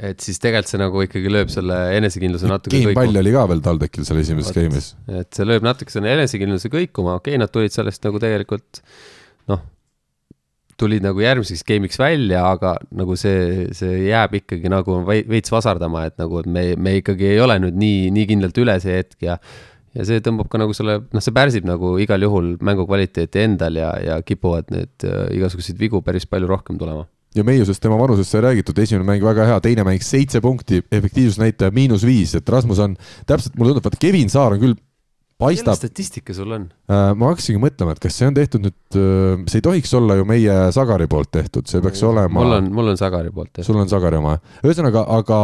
Et siis tegelikult see nagu ikkagi lööb selle enesekindluse natuke Gamepall oli ka veel TalTechil seal esimeses game'is. et see lööb natuke selle enesekindluse kõikuma, okei okay,, nad tulid sellest nagu tegelikult noh, tulid nagu järgmiseks game'iks välja, aga nagu see, see jääb ikkagi nagu vei- veits vasardama, et nagu, et me, me ikkagi ei ole nüüd nii, nii kindlalt üle see hetk ja ja see tõmbab ka nagu selle, noh, see pärsib nagu igal juhul mängu kvaliteeti endal ja, ja kipuvad need äh, igasuguseid vigu päris palju rohkem tulema. Ja meiusest tema vanusest sai räägitud, esimene mäng väga hea, teine mäng seitse punkti, efektiivsusnäitaja miinus viis, et Rasmus on täpselt, mulle tundub, vaata Kevin Saar on küll, paistab, statistika sul on? ma hakkasingi mõtlema, et kas see on tehtud nüüd, see ei tohiks olla ju meie Sagari poolt tehtud, see peaks olema mul on, mul on Sagari poolt jah. sul on Sagari oma, ühesõnaga, aga,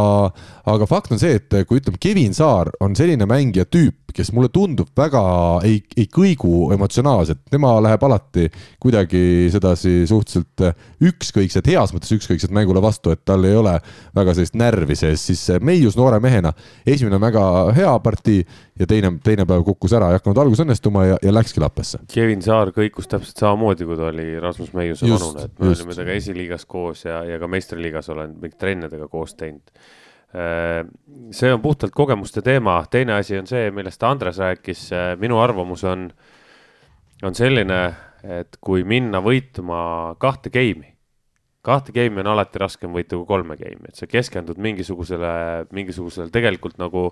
aga fakt on see, et kui ütleme, Kevin Saar on selline mängija tüüp, kes mulle tundub väga ei, ei kõigu emotsionaalselt, tema läheb alati kuidagi sedasi suhteliselt ükskõikselt, heas mõttes ükskõikselt mängule vastu, et tal ei ole väga sellist närvi sees, siis Meius noore mehena, esimene on väga hea partii ja teine, teine päev kukkus ära, ei hakanud algus õnnestuma ja, ja läkski lappesse. Kevin Saar kõikus täpselt samamoodi, kui ta oli Rasmus Meiuse vanune, et me just. olime temaga esiliigas koos ja, ja ka meistriliigas olen mingite trennidega koos teinud. see on puhtalt kogemuste teema, teine asi on see, millest Andres rääkis, minu arvamus on, on selline, et kui minna võitma kahte geimi, kahte geimi on alati raskem võita kui kolme geimi, et sa keskendud mingisugusele, mingisugusele tegelikult nagu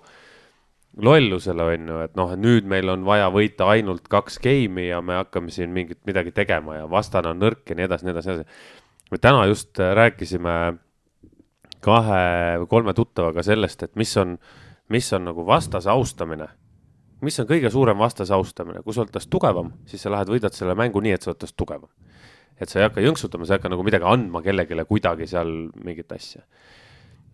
lollusele on ju, et noh, nüüd meil on vaja võita ainult kaks geimi ja me hakkame siin mingit midagi tegema ja vastane on nõrk ja nii edasi, nii edasi, nii edasi. me täna just äh, rääkisime kahe või kolme tuttavaga sellest, et mis on, mis on nagu vastase austamine. mis on kõige suurem vastase austamine, kui sa oled tast tugevam, siis sa lähed võidad selle mängu nii, et sa oled tast tugevam. et sa ei hakka jõnksutama, sa ei hakka nagu midagi andma kellelegi kuidagi seal mingit asja.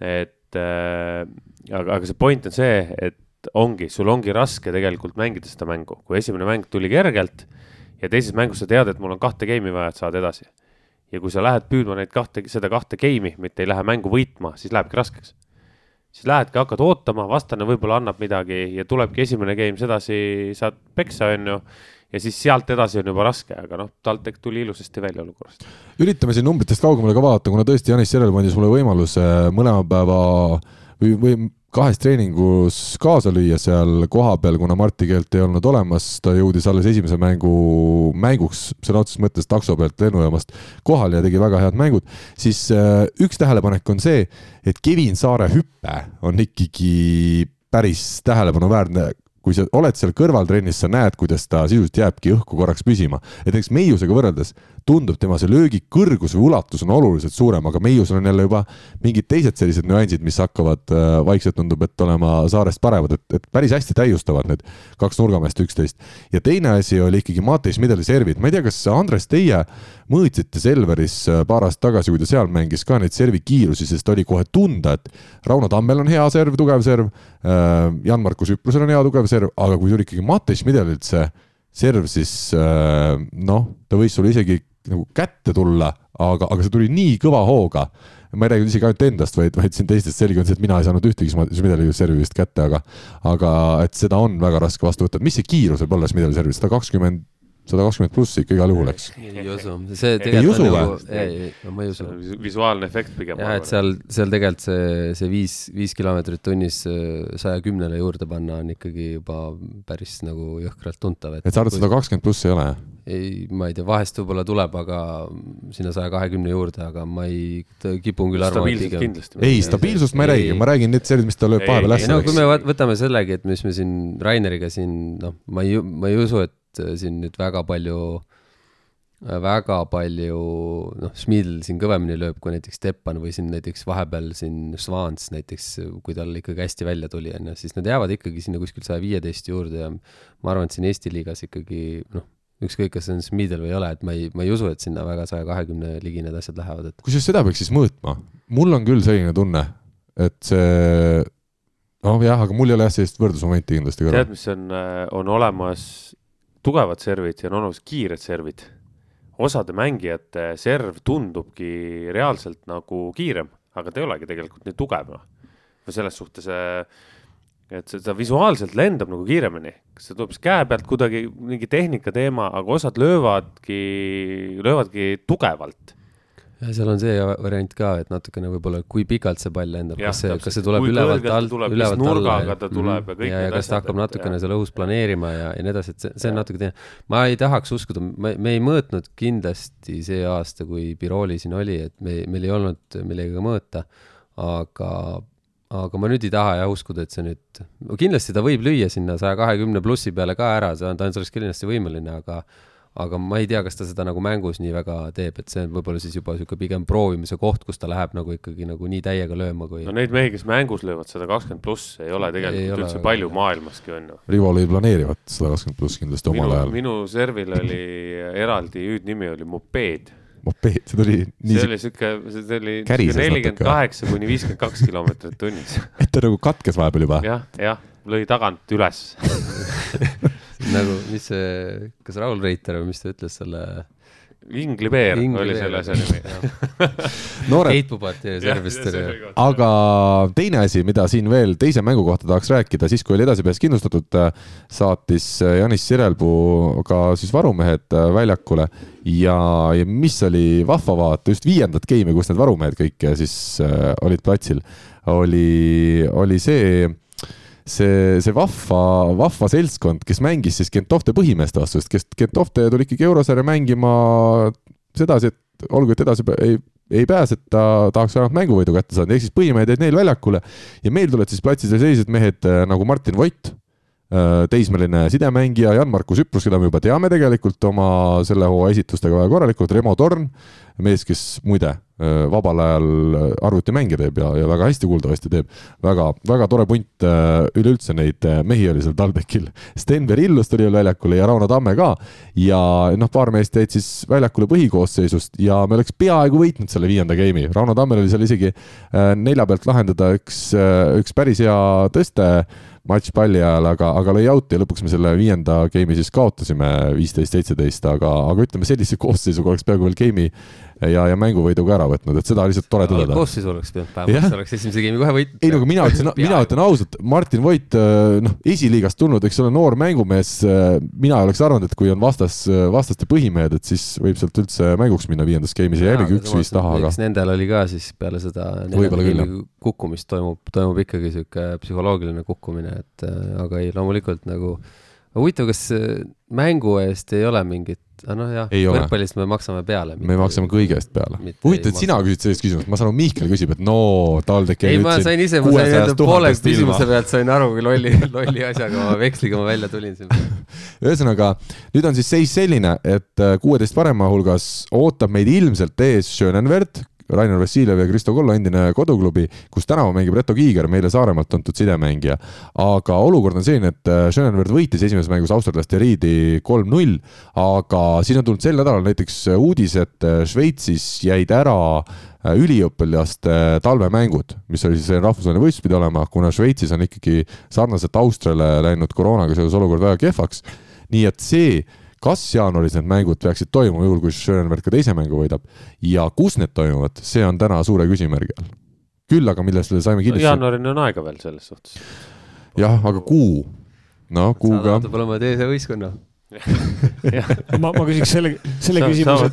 et äh, aga, aga see point on see, et ongi, sul ongi raske tegelikult mängida seda mängu, kui esimene mäng tuli kergelt ja teises mängus sa tead, et mul on kahte game'i vaja, et saada edasi. ja kui sa lähed püüdma neid kahte, seda kahte game'i, mitte ei lähe mängu võitma, siis lähebki raskeks. siis lähedki, hakkad ootama, vastane võib-olla annab midagi ja tulebki esimene game sedasi, saad peksa, on ju. ja siis sealt edasi on juba raske, aga noh, TalTech tuli ilusasti välja olukorrast. üritame siin numbritest kaugemale ka vaadata, kuna tõesti Janis Järvel andis mulle võimaluse mõlema päeva või, või kahes treeningus kaasa lüüa seal kohapeal, kuna Marti Keelt ei olnud olemas, ta jõudis alles esimese mängu, mänguks sõna otseses mõttes takso pealt lennujaamast kohale ja tegi väga head mängud, siis äh, üks tähelepanek on see, et Kevin Saare hüpe on ikkagi päris tähelepanuväärne kui sa oled seal kõrvaltrennis, sa näed, kuidas ta sisuliselt jääbki õhku korraks püsima. et näiteks Meiusega võrreldes tundub tema see löögi kõrgus või ulatus on oluliselt suurem, aga Meiusel on jälle juba mingid teised sellised nüansid, mis hakkavad äh, vaikselt tundub, et olema Saarest paremad, et, et päris hästi täiustavad need kaks nurgameest üksteist. ja teine asi oli ikkagi Matei Schmideli servid, ma ei tea, kas Andres, teie mõõtsite Selveris äh, paar aastat tagasi, kui ta seal mängis ka neid servi kiirusi, sest oli kohe tunda, et Rauno Tammel on hea serv, tugev serv, Jan-Markus Üprusel on hea tugev serv, aga kui tuli ikkagi Matei Schmidelilt see serv, siis äh, noh, ta võis sulle isegi nagu kätte tulla, aga, aga see tuli nii kõva hooga. ma ei räägi isegi ainult endast, vaid, vaid siin teistest selge on see, et mina ei saanud ühtegi Schmideli servi vist kätte, aga aga et seda on väga raske vastu võtta, mis see kiirus võib olla Schmideli servis, sada kakskümmend, sada kakskümmend pluss ikka igal juhul, eks. ei usu, see Ei tegelikult usu on või? nagu, ei, ei, ma ei usu. visuaalne efekt pigem. jah, et seal, seal tegelikult see, see viis, viis kilomeetrit tunnis saja kümnele juurde panna on ikkagi juba päris nagu jõhkralt tuntav, et et sa arvad, sada kakskümmend pluss ei ole, ei, ma ei tea, vahest võib-olla tuleb, aga sinna saja kahekümne juurde, aga ma ei, kipun küll arvama, pigem kindlasti. ei, stabiilsust ma ei Ei, räägi, ei. ma räägin need servid, mis ta lööb Ei, vahepeal ei, ei hästi no kui me. võtame sellegi, et mis me siin Raineriga siin noh, ma ei, ma ei usu, et siin nüüd väga palju, väga palju noh, Schmidl siin kõvemini lööb kui näiteks Stepan või siin näiteks vahepeal siin Svans näiteks, kui tal ikkagi hästi välja tuli, on ju, siis nad jäävad ikkagi sinna kuskil saja viieteist juurde ja ma arvan, et siin Eesti liigas ikkagi noh, ükskõik, kas see on Schmidl või ei ole, et ma ei, ma ei usu, et sinna väga saja kahekümne ligi need asjad lähevad, et kusjuures seda peaks siis mõõtma. mul on küll selline tunne, et see, noh jah, aga mul ei ole jah sellist võrdlusmomenti kindlasti tead, mis on, on olemas tugevad servid ja on olemas kiired servid. osade mängijate serv tundubki reaalselt nagu kiirem, aga ta ei olegi tegelikult nii tugev, noh. või selles suhtes, et see- ta visuaalselt lendab nagu kiiremini, kas see tuleb siis käe pealt kuidagi mingi tehnika teema, aga osad löövadki, löövadki tugevalt. Ja seal on see variant ka, et natukene võib-olla, kui pikalt see pall lendab, kas see, kas see tuleb Kui ülevalt alt, ülevalt alla. ta tuleb ja ja, ja kas ta hakkab natukene seal õhus planeerima ja, ja nii edasi, et see, see on natuke teine. ma ei tahaks uskuda, me, me ei mõõtnud kindlasti see aasta, kui Biroli siin oli, et me, meil ei olnud millegagi mõõta, aga aga ma nüüd ei taha jah uskuda, et see nüüd, kindlasti ta võib lüüa sinna saja kahekümne plussi peale ka ära, see on, ta on selleks kindlasti võimeline, aga aga ma ei tea, kas ta seda nagu mängus nii väga teeb, et see on võib-olla siis juba niisugune pigem proovimise koht, kus ta läheb nagu ikkagi nagu nii täiega lööma, kui no neid mehi, kes mängus löövad sada kakskümmend pluss, ei ole tegelikult Ei ole üldse palju maailmaski on ju. Rivo lõi planeerivat sada kakskümmend pluss kindlasti omal minu, ajal. minu servil oli eraldi hüüdnimi oli mopeed. mopeed, see tuli see nii, oli sihuke, see oli nelikümmend kaheksa kuni viiskümmend kaks kilomeetrit tunnis. et ta nagu katkes vahepeal juba. jah, jah, lõi tagant üles. nagu, mis see, kas Raul Reiter või mis ta ütles selle Inglibeer Ingli oli selle asja nimi. noored, Keit Pupati servist oli. aga teine asi, mida siin veel teise mängu kohta tahaks rääkida, siis kui oli edasipääs kindlustatud, saatis äh, Janis Sirelpuu ka siis varumehed äh, väljakule ja, ja mis oli vahva vaadata just viiendat game'i, kus need varumehed kõik äh, siis äh, olid platsil, oli, oli see see, see vahva, vahva seltskond, kes mängis siis Gentofte põhimeeste vastu, sest kes Gentofte tuli ikkagi eurosarja mängima sedasi, et olgu, et edasi ei, ei pääseta, tahaks vähemalt mänguvõidu kätte saada, ehk siis põhimehed jäid neil väljakule. Ja meil tulid siis platsil sellised mehed äh, nagu Martin Voit, teismeline sidemängija, Jan-Markus Üprus, keda me juba teame tegelikult oma selle hooaja esitustega väga korralikult, Remo Torn, mees, kes muide äh, vabal ajal arvutimänge teeb ja, ja väga hästi kuuldavasti teeb, väga, väga tore punt äh, üleüldse neid äh, mehi oli seal TalTechil. Sten Verillus tuli veel väljakule ja Rauno Tamme ka ja noh, paar meest jäid siis väljakule põhikoosseisust ja me oleks peaaegu võitnud selle viienda game'i. Rauno Tammel oli seal isegi äh, nelja pealt lahendada üks, üks päris hea tõste matš palli ajal, aga, aga lõi out'i ja lõpuks me selle viienda game'i siis kaotasime viisteist, seitseteist, aga, aga ütleme sellise koosseisuga oleks peaaegu veel game'i ja, ja mänguvõidu ka ära võtnud, et seda lihtsalt tore tõdeda. koosseisu oleks pidanud Jah. päevaks, oleks esimese game'i kohe võitnud. ei no aga mina ütlesin, mina ütlen ausalt, Martin Voit, noh, esiliigast tulnud, eks ole, noor mängumees, mina ei oleks arvanud, et kui on vastas, vastaste põhimehed, et siis võib sealt üldse mänguks minna viiendas game'is ja jällegi üks-viis taha, aga nendel oli ka siis peale seda kukkumist toimub, toimub ikkagi sihuke psühholoogiline kukkumine, et äh, aga ei, loomulikult nagu huvitav, kas äh, mängu eest ei ole mingit, noh jah, võrkpallist me maksame peale. me maksame kõigest peale Mitte. huvitav, et sina küsid sellist küsimust, ma saan aru, Mihkel küsib, et no TalTech ei, ma sain ise, ma sain enda poole küsimuse peale. pealt sain aru, kui lolli, lolli asjaga ma veksliga ma välja tulin siin. ühesõnaga, nüüd on siis seis selline, et äh, kuueteist parema hulgas ootab meid ilmselt ees Schönenwert, Rainer Vassiljev ja Kristo Kollo endine koduklubi, kus tänavu mängib Reto Kiiger, meile Saaremaalt tuntud sidemängija. aga olukord on selline, et äh, Schönenwert võitis esimeses mängus austerlaste riidi kolm-null, aga siin on tulnud sel nädalal näiteks uudis, et äh, Šveitsis jäid ära äh, üliõpilaste talvemängud, mis oli siis rahvusvaheline võistlus pidi olema, kuna Šveitsis on ikkagi sarnaselt Austriale läinud koroonaga seoses olukord väga kehvaks. nii et see, kas jaanuaris need mängud peaksid toimuma, juhul kui Schönenberg ka teise mängu võidab ja kus need toimuvad, see on täna suure küsimärgi all. küll aga millele saime kindlasti, jaanuarini on aega veel selles suhtes. jah, aga kuu, no kuuga, saadab olema teise võistkonna. ma, ma küsiks selle, selle küsimuse,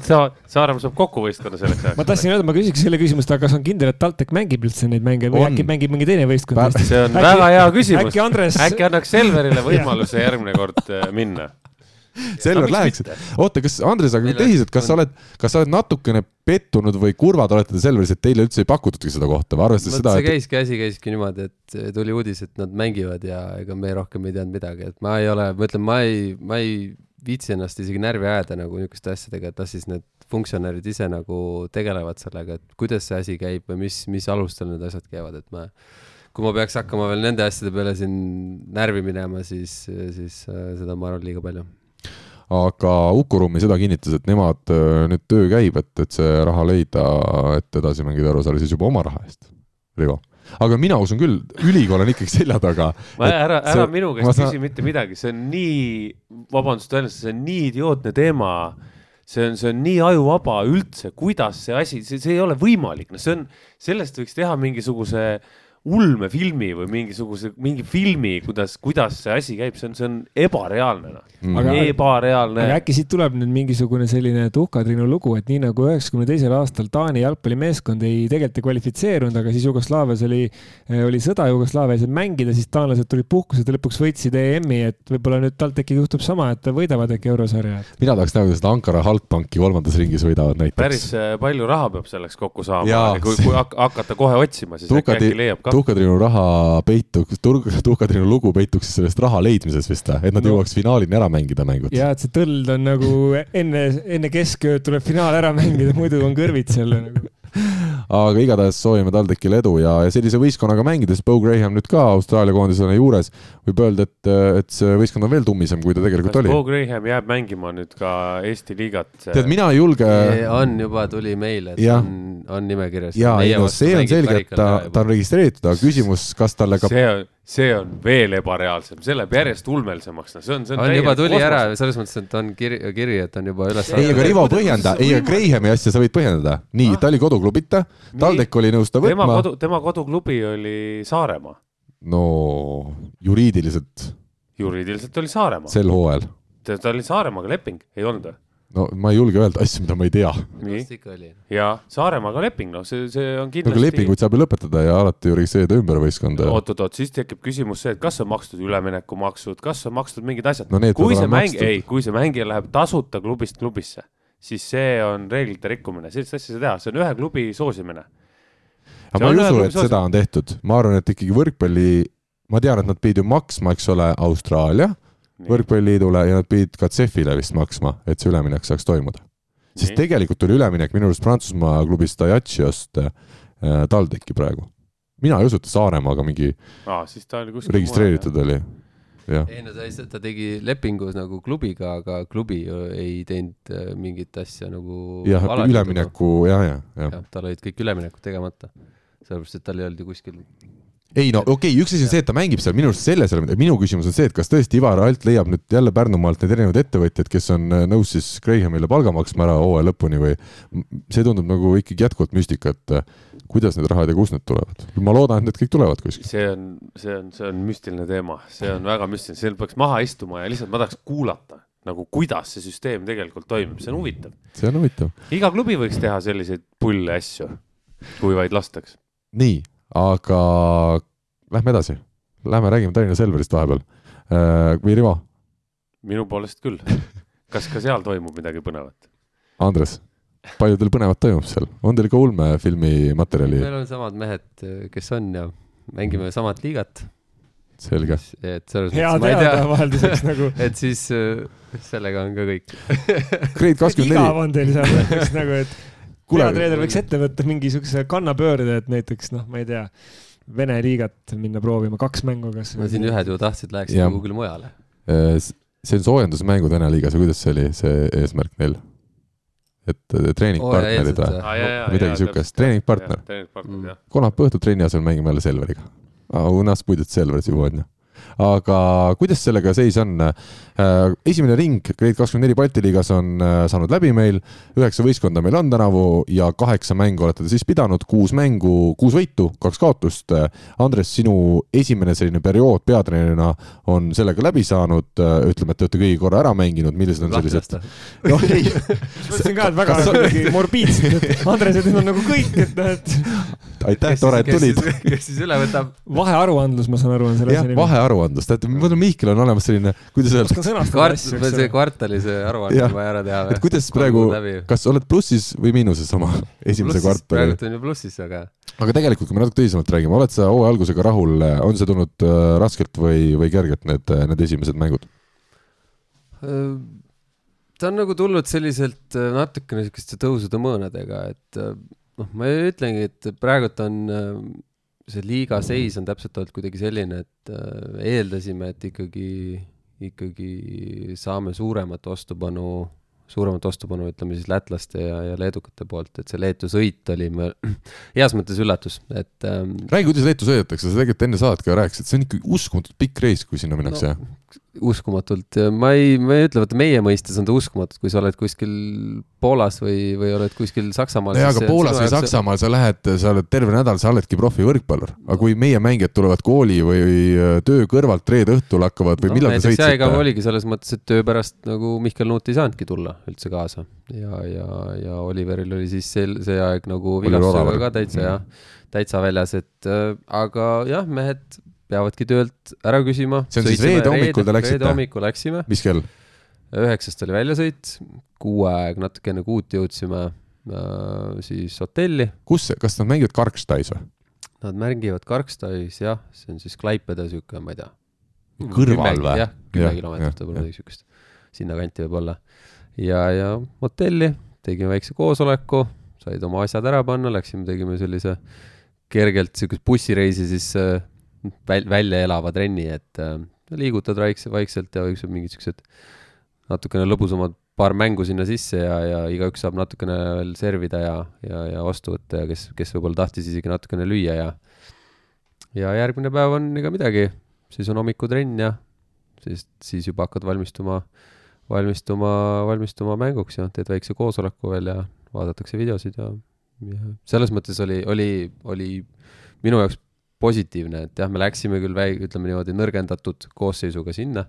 Saaremaa saab kokku võistkonna selleks ajaks. ma tahtsin öelda, ma küsiks selle küsimust, aga kas on kindel, et TalTech mängib üldse neid mänge või On. äkki mängib mingi teine võistkond see on Äkki- väga hea küsimus äkki. Andres, äkki annaks Selverile võimaluse järgmine kord äh, minna. Selver läheks oota, kas Andres, aga tehised, kas sa oled, kas sa oled natukene pettunud või kurvad olete te Selveris, et teile üldse ei pakutudki seda kohta või arvestades seda, see et käiski, asi käiski niimoodi, et tuli uudis, et nad mängivad ja ega me rohkem ei teadnud midagi, et ma ei ole, ma ütlen, ma ei, ma ei viitsi ennast isegi närvi ajada nagu niisuguste asjadega, et las siis need funktsionärid ise nagu tegelevad sellega, et kuidas see asi käib või mis, mis alustel need asjad käivad, et ma kui ma peaks hakkama veel nende asjade peale siin närvi minema, siis, siis äh, seda ma arvan liiga palju. Aga Uku Rummi seda kinnitas, et nemad äh, nüüd töö käib, et, et see raha leida, et edasi mängida eurosarja siis juba oma raha eest, Rivo. aga mina usun küll, ülikool on ikkagi selja taga. ära, ära see- minu käest saan- küsi mitte midagi, see on nii, vabandust öeldes, see on nii idiootne teema. see on, see on nii ajuvaba üldse, kuidas see asi, see, ei ole võimalik, no see on, sellest võiks teha mingisuguse ulmefilmi või mingisuguse, mingi filmi, kuidas, kuidas see asi käib, see on, see on ebareaalne noh. Aga- ebareaalne äkki siit tuleb nüüd mingisugune selline tuhkatriinu lugu, et nii nagu üheksakümne teisel aastal Taani jalgpallimeeskond ei, tegelikult ei kvalifitseerunud, aga siis Jugoslaavias oli, oli sõda Jugoslaavias, et mängida, siis taanlased tulid puhkuselt ja lõpuks võitsid EM-i, et võib-olla nüüd TalTechiga juhtub sama, et võidavad äkki eurosarja. mina tahaks näha, kuidas nad Ankara Halkbanki kolmandas ringis võidavad näiteks päris. äh, palju raha peab selleks kokku saama kui, kui hak- hakata kohe otsima, siis äkki äkki leiab, ka. Tuhkatriinu raha peituks, tuhkatriinu lugu peituks siis sellest raha leidmises vist või, et nad No. jõuaks finaalini ära mängida mängud. ja et see tõld on nagu enne, enne keskööd tuleb finaal ära mängida, muidu on kõrvits jälle nagu. Aga igatahes soovime TalTechile edu ja, ja sellise võistkonnaga mängides, Bo Graham nüüd ka Austraalia koondisele juures, võib öelda, et, et see võistkond on veel tummisem, kui ta tegelikult kas oli Bo. Graham jääb mängima nüüd ka Eesti liigat? tead, mina ei julge on juba, tuli meile, et Jah. on, on nimekirjas. ja ei no see on selge, et ta, ta on registreeritud, aga küsimus, kas talle ka see on, see on veel ebareaalsem, see läheb järjest ulmelsemaks, no see on, see on. on juba tuli ära, selles mõttes, et on kiri, kiri, et on juba üles. ei, aga Rivo põhjenda, ei, aga Grahami asja sa võid põhjendada. nii, ta oli koduklubita, TalTech oli nõus ta tema võtma. kodu, tema koduklubi oli Saaremaa, no juriidiliselt juriidiliselt oli Saaremaa, sel hooajal, ta oli Saaremaaga leping, ei olnud või? No ma ei julge öelda asju, mida ma ei tea. nii, ja Saaremaaga leping, noh, see, see on no aga kindlasti. lepinguid saab ju lõpetada ja alati ju registreerida ümber võistkonda. oot-oot-oot, siis tekib küsimus see, et kas on makstud üleminekumaksud, kas on makstud mingid asjad No kui see mäng, ei, kui see mängija läheb tasuta klubist klubisse, siis see on reeglite rikkumine, sellist asja ei saa teha, see on ühe klubi soosimine. aga ma ei usu, et seda on tehtud, ma arvan, et ikkagi võrkpalli, ma tean, et nad pidid ju maksma, eks ole, Austraalia võrkpalliliidule ja nad pidid ka CEF-ile vist maksma, et see üleminek saaks toimuda. siis tegelikult tuli üleminek minu arust Prantsusmaa klubist Ajaciost äh, TalTechi praegu. mina ei usu, et ta Saaremaaga mingi aa, siis ta oli kuskil registreeritud oli. jah, ei no ta ei, ta tegi lepingus nagu klubiga, aga klubi ei teinud äh, mingit asja nagu. jah, ülemineku ja, ja, ja. jah, tal olid kõik üleminekud tegemata. sellepärast, et tal ei olnud ju kuskil. Ei no okei okay,, üks asi on see, et ta mängib seal, minu arust selles ei ole midagi, minu küsimus on see, et kas tõesti Ivar Alt leiab nüüd jälle Pärnumaalt need erinevad ettevõtjad, kes on äh, nõus siis Grahamile palga maksma ära hooaja lõpuni või see tundub nagu ikkagi jätkuvalt müstika, et äh, kuidas need rahad ja kust need tulevad. ma loodan, et need kõik tulevad kuskilt. see on, see on, see on müstiline teema, see on väga müstiline, seal peaks maha istuma ja lihtsalt ma tahaks kuulata nagu kuidas see süsteem tegelikult toimib, see on huvitav. see on huvitav. iga klubi võiks teha selliseid pulle asju, kui vaid lastaks. nii, aga lähme edasi. Lähme räägime Tallinna Selverist vahepeal. või Rivo, minu poolest küll. kas ka seal toimub midagi põnevat? Andres, palju teil põnevat toimub seal, on teil ka ulmefilmi materjali, meil on samad mehed, kes on ja mängime samat liigat. selge. et selles mõttes ma ei tea, vahelduseks nagu. et siis äh, sellega on ka kõik. Grade kakskümmend igav neli, on teil seal nagu, et peatreener võiks ette võtta mingisuguse kannapöörde, et näiteks noh, ma ei tea, Vene liigat minna proovima, kaks mängu kas. no siin ühed ju tahtsid, läheksid kuhugile mujale. Äh, see on soojendusmängu Vene liigas või kuidas see oli, see eesmärk neil? et äh, treeningpartnerid või ah,? midagi siukest, treeningpartner. Mm. kolmapäeva õhtul trenni asemel mängime jälle Selveriga. Unas puidut Selveris juba on ju aga kuidas sellega seis on? esimene ring Grade kakskümmend neli Balti liigas on äh, saanud läbi meil, üheksa võistkonda meil on tänavu ja kaheksa mängu olete te siis pidanud, kuus mängu, kuus võitu, kaks kaotust. Andres, sinu esimene selline periood peatreenerina on sellega läbi saanud, ütleme, et te olete kõigi korra ära mänginud, millised on sellised? noh, ei, mõtlesin ka, et väga kuidagi morbiidselt, et Andres, et nüüd on nagu kõik, et noh, et aitäh, tore, et tulid. kes siis üle võtab? vahearuandlus, ma saan aru, on selle asja, nimi. vahearuandlus, teate, mul on Mihkel on olemas selline, kuidas öelda, kvart-, see eks ole. kvartalise aruanne on vaja ära teha et kuidas praegu, kas oled plussis või miinuses oma esimese kvartali? praegu on ju plussis, aga aga tegelikult, kui me natuke tõsisemalt räägime, oled sa hooaja algusega rahul, on see tulnud äh, raskelt või, või kergelt, need, need esimesed mängud? äh, ta on nagu tulnud selliselt äh, natukene siukeste tõusude mõõnadega, et äh, noh, ma ütlengi, et praegult on äh, see liiga seis on täpselt olnud kuidagi selline, et äh, eeldasime, et ikkagi, ikkagi saame suuremat vastupanu, suuremat vastupanu, ütleme siis lätlaste ja, ja leedukate poolt, et see Leetu sõit oli me- heas mõttes üllatus, et ähm, räägi, kuidas Leetu sõidetakse, sa tegelikult enne saadet ka rääkisid, see on ikka uskumatult pikk reis, kui sinna minnakse no.. Uskumatult, ma ei, ma ei ütle, vaata meie mõistes on ta uskumatult, kui sa oled kuskil Poolas või, või oled kuskil Saksamaal. jaa, aga Poolas või Saksamaal sa lähed, sa oled terve nädal, sa oledki profivõrkpallur. aga kui meie mängijad tulevad kooli või töö kõrvalt reede õhtul hakkavad või no, millal te sõitsite? ega oligi selles mõttes, et töö pärast nagu Mihkel Nuut ei saanudki tulla üldse kaasa ja, ja, ja Oliveril oli siis see, see aeg nagu vigastusega ka täitsa mm. jah, täitsa väljas, et äh, aga jah, mehed peavadki töölt ära küsima. see on siis reede hommikul te läksite? reede hommikul läksime. mis kell? üheksast oli väljasõit, kuu aeg, natuke enne kuut jõudsime äh, siis hotelli. kus, kas nad mängivad Karkstais või? Nad mängivad Karkstais jah, see on siis Klaipeda sihuke, ma ei tea. kõrval või? jah, kümme kilomeetrit võib-olla midagi siukest, sinnakanti võib-olla. ja, ja hotelli, tegime väikse koosoleku, said oma asjad ära panna, läksime, tegime sellise kergelt siukest bussireisi siis äh, väl-, välja elava trenni, et äh, liigutad vaikse, vaikselt ja võiks mingid siuksed natukene lõbusamad paar mängu sinna sisse ja, ja igaüks saab natukene veel servida ja, ja, ja vastu võtta ja kes, kes võib-olla tahtis isegi natukene lüüa ja ja järgmine päev on ega midagi, siis on hommikutrenn ja siis, siis juba hakkad valmistuma, valmistuma, valmistuma mänguks ja teed väikse koosoleku veel ja vaadatakse videosid ja, ja selles mõttes oli, oli, oli minu jaoks positiivne, et jah, me läksime küll väi-, ütleme niimoodi nõrgendatud koosseisuga sinna,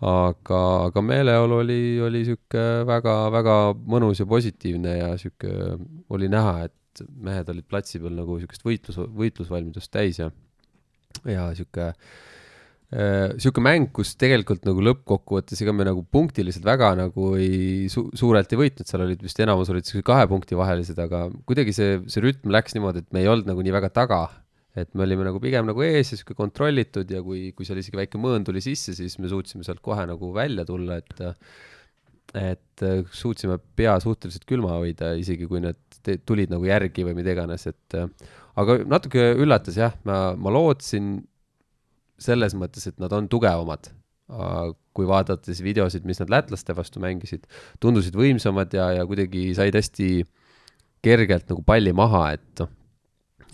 aga, aga meeleolu oli, oli sihuke väga-väga mõnus ja positiivne ja sihuke oli näha, et mehed olid platsi peal nagu sihukest võitlus, võitlusvalmidust täis ja, ja sihuke äh, sihuke mäng, kus tegelikult nagu lõppkokkuvõttes ega me nagu punktiliselt väga nagu ei su suurelt ei võitnud, seal olid vist enamus olid siuksed kahe punkti vahelised, aga kuidagi see, see rütm läks niimoodi, et me ei olnud nagu nii väga taga et me olime nagu pigem nagu ees ja sihuke kontrollitud ja kui, kui seal isegi väike mõõn tuli sisse, siis me suutsime sealt kohe nagu välja tulla, et et suutsime pea suhteliselt külma hoida, isegi kui need tulid nagu järgi või mida iganes, et aga natuke üllatas jah, ma, ma lootsin selles mõttes, et nad on tugevamad. kui vaadata siis videosid, mis nad lätlaste vastu mängisid, tundusid võimsamad ja, ja kuidagi said hästi kergelt nagu palli maha, et noh,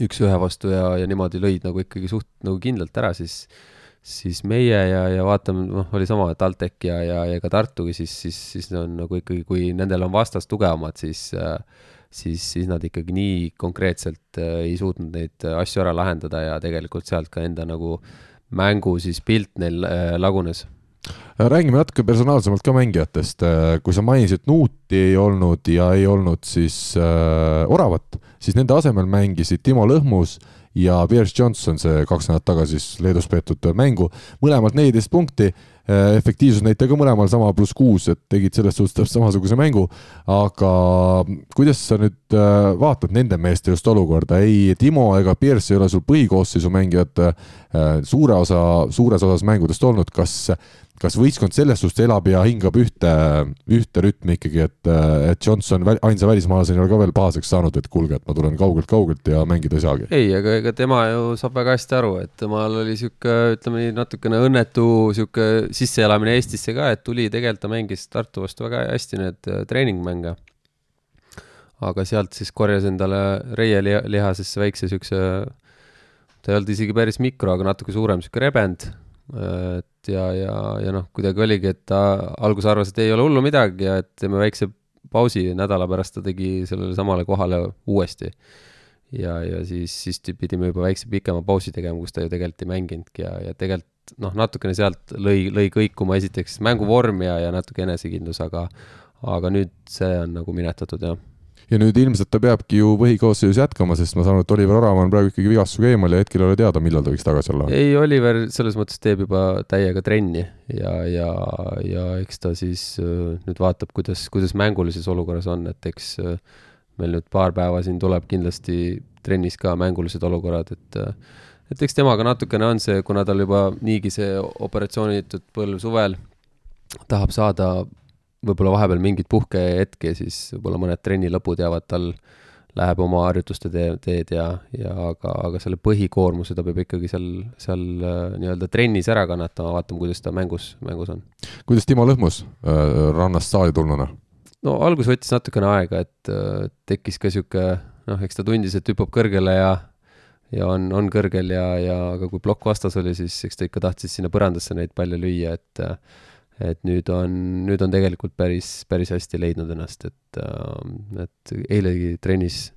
üks-ühe vastu ja, ja niimoodi lõid nagu ikkagi suht nagu kindlalt ära, siis siis meie ja, ja vaatame, noh, oli sama TalTech ja, ja, ja ka Tartugi, siis, siis, siis on nagu ikkagi, kui nendel on vastas tugevamad, siis siis, siis nad ikkagi nii konkreetselt äh, ei suutnud neid asju ära lahendada ja tegelikult sealt ka enda nagu mängu siis pilt neil äh, lagunes räägime natuke personaalsemalt ka mängijatest, kui sa mainisid, Nuuti ei olnud ja ei olnud siis äh, Oravat, siis nende asemel mängisid Timo Lõhmus ja Pierce Johnson, see kaks nädalat tagasi siis Leedus peetud mängu, mõlemalt neliteist punkti. äh, efektiivsusnäitaja ka mõlemal sama pluss kuus, et tegid selles suhtes täpselt samasuguse mängu. aga kuidas sa nüüd äh, vaatad nende meeste just olukorda, ei Timo ega Pierce ei ole sul põhikoosseisu mängijad äh, suure osa, suures osas mängudest olnud, kas kas võistkond selles suhtes elab ja hingab ühte, ühte rütmi ikkagi, et, et Johnson ainsa välismaalasena ei ole ka veel pahaseks saanud, et kuulge, et ma tulen kaugelt-kaugelt ja mängida ei saagi? ei, aga ega tema ju saab väga hästi aru, et temal oli sihuke, ütleme nii, natukene õnnetu sihuke sisseelamine Eestisse ka, et tuli, tegelikult ta mängis Tartu vastu väga hästi need äh, treeningmänge. aga sealt siis korjas endale reie lihasesse väikse siukse, ta ei olnud isegi päris mikro, aga natuke suurem sihuke rebend et ja, ja, ja noh, kuidagi oligi, et ta alguses arvas, et ei ole hullu midagi ja et teeme väikse pausi, nädala pärast ta tegi sellele samale kohale uuesti. ja, ja siis, siis pidime juba väikse pikema pausi tegema, kus ta ju tegelikult ei mänginudki ja, ja tegelikult noh, natukene sealt lõi, lõi kõikuma esiteks mänguvorm ja, ja natuke enesekindlus, aga aga nüüd see on nagu minetatud, jah ja nüüd ilmselt ta peabki ju põhikoosseisus jätkama, sest ma saan aru, et Oliver Orav on praegu ikkagi vigastusega eemal ja hetkel ei ole teada, millal ta võiks tagasi olla. ei, Oliver selles mõttes teeb juba täiega trenni ja, ja, ja eks ta siis äh, nüüd vaatab, kuidas, kuidas mängulises olukorras on, et eks äh, meil nüüd paar päeva siin tuleb kindlasti trennis ka mängulised olukorrad, et äh, et eks temaga natukene on see, kuna tal juba niigi see operatsioonitud põlv suvel tahab saada võib-olla vahepeal mingeid puhkehetki, siis võib-olla mõned trenni lõpud jäävad tal, läheb oma harjutuste tee, teed ja, ja aga, aga selle põhikoormuse ta peab ikkagi seal, seal äh, nii-öelda trennis ära kannatama, vaatama, kuidas ta mängus, mängus on. kuidas Timo Lõhmus äh, rannast saali tulnuna? no algus võttis natukene aega, et äh, tekkis ka sihuke, noh, eks ta tundis, et hüppab kõrgele ja ja on, on kõrgel ja, ja aga kui plokk vastas oli, siis eks ta ikka tahtis sinna põrandasse neid palle lüüa, et et nüüd on, nüüd on tegelikult päris, päris hästi leidnud ennast, et, et eilegi trennis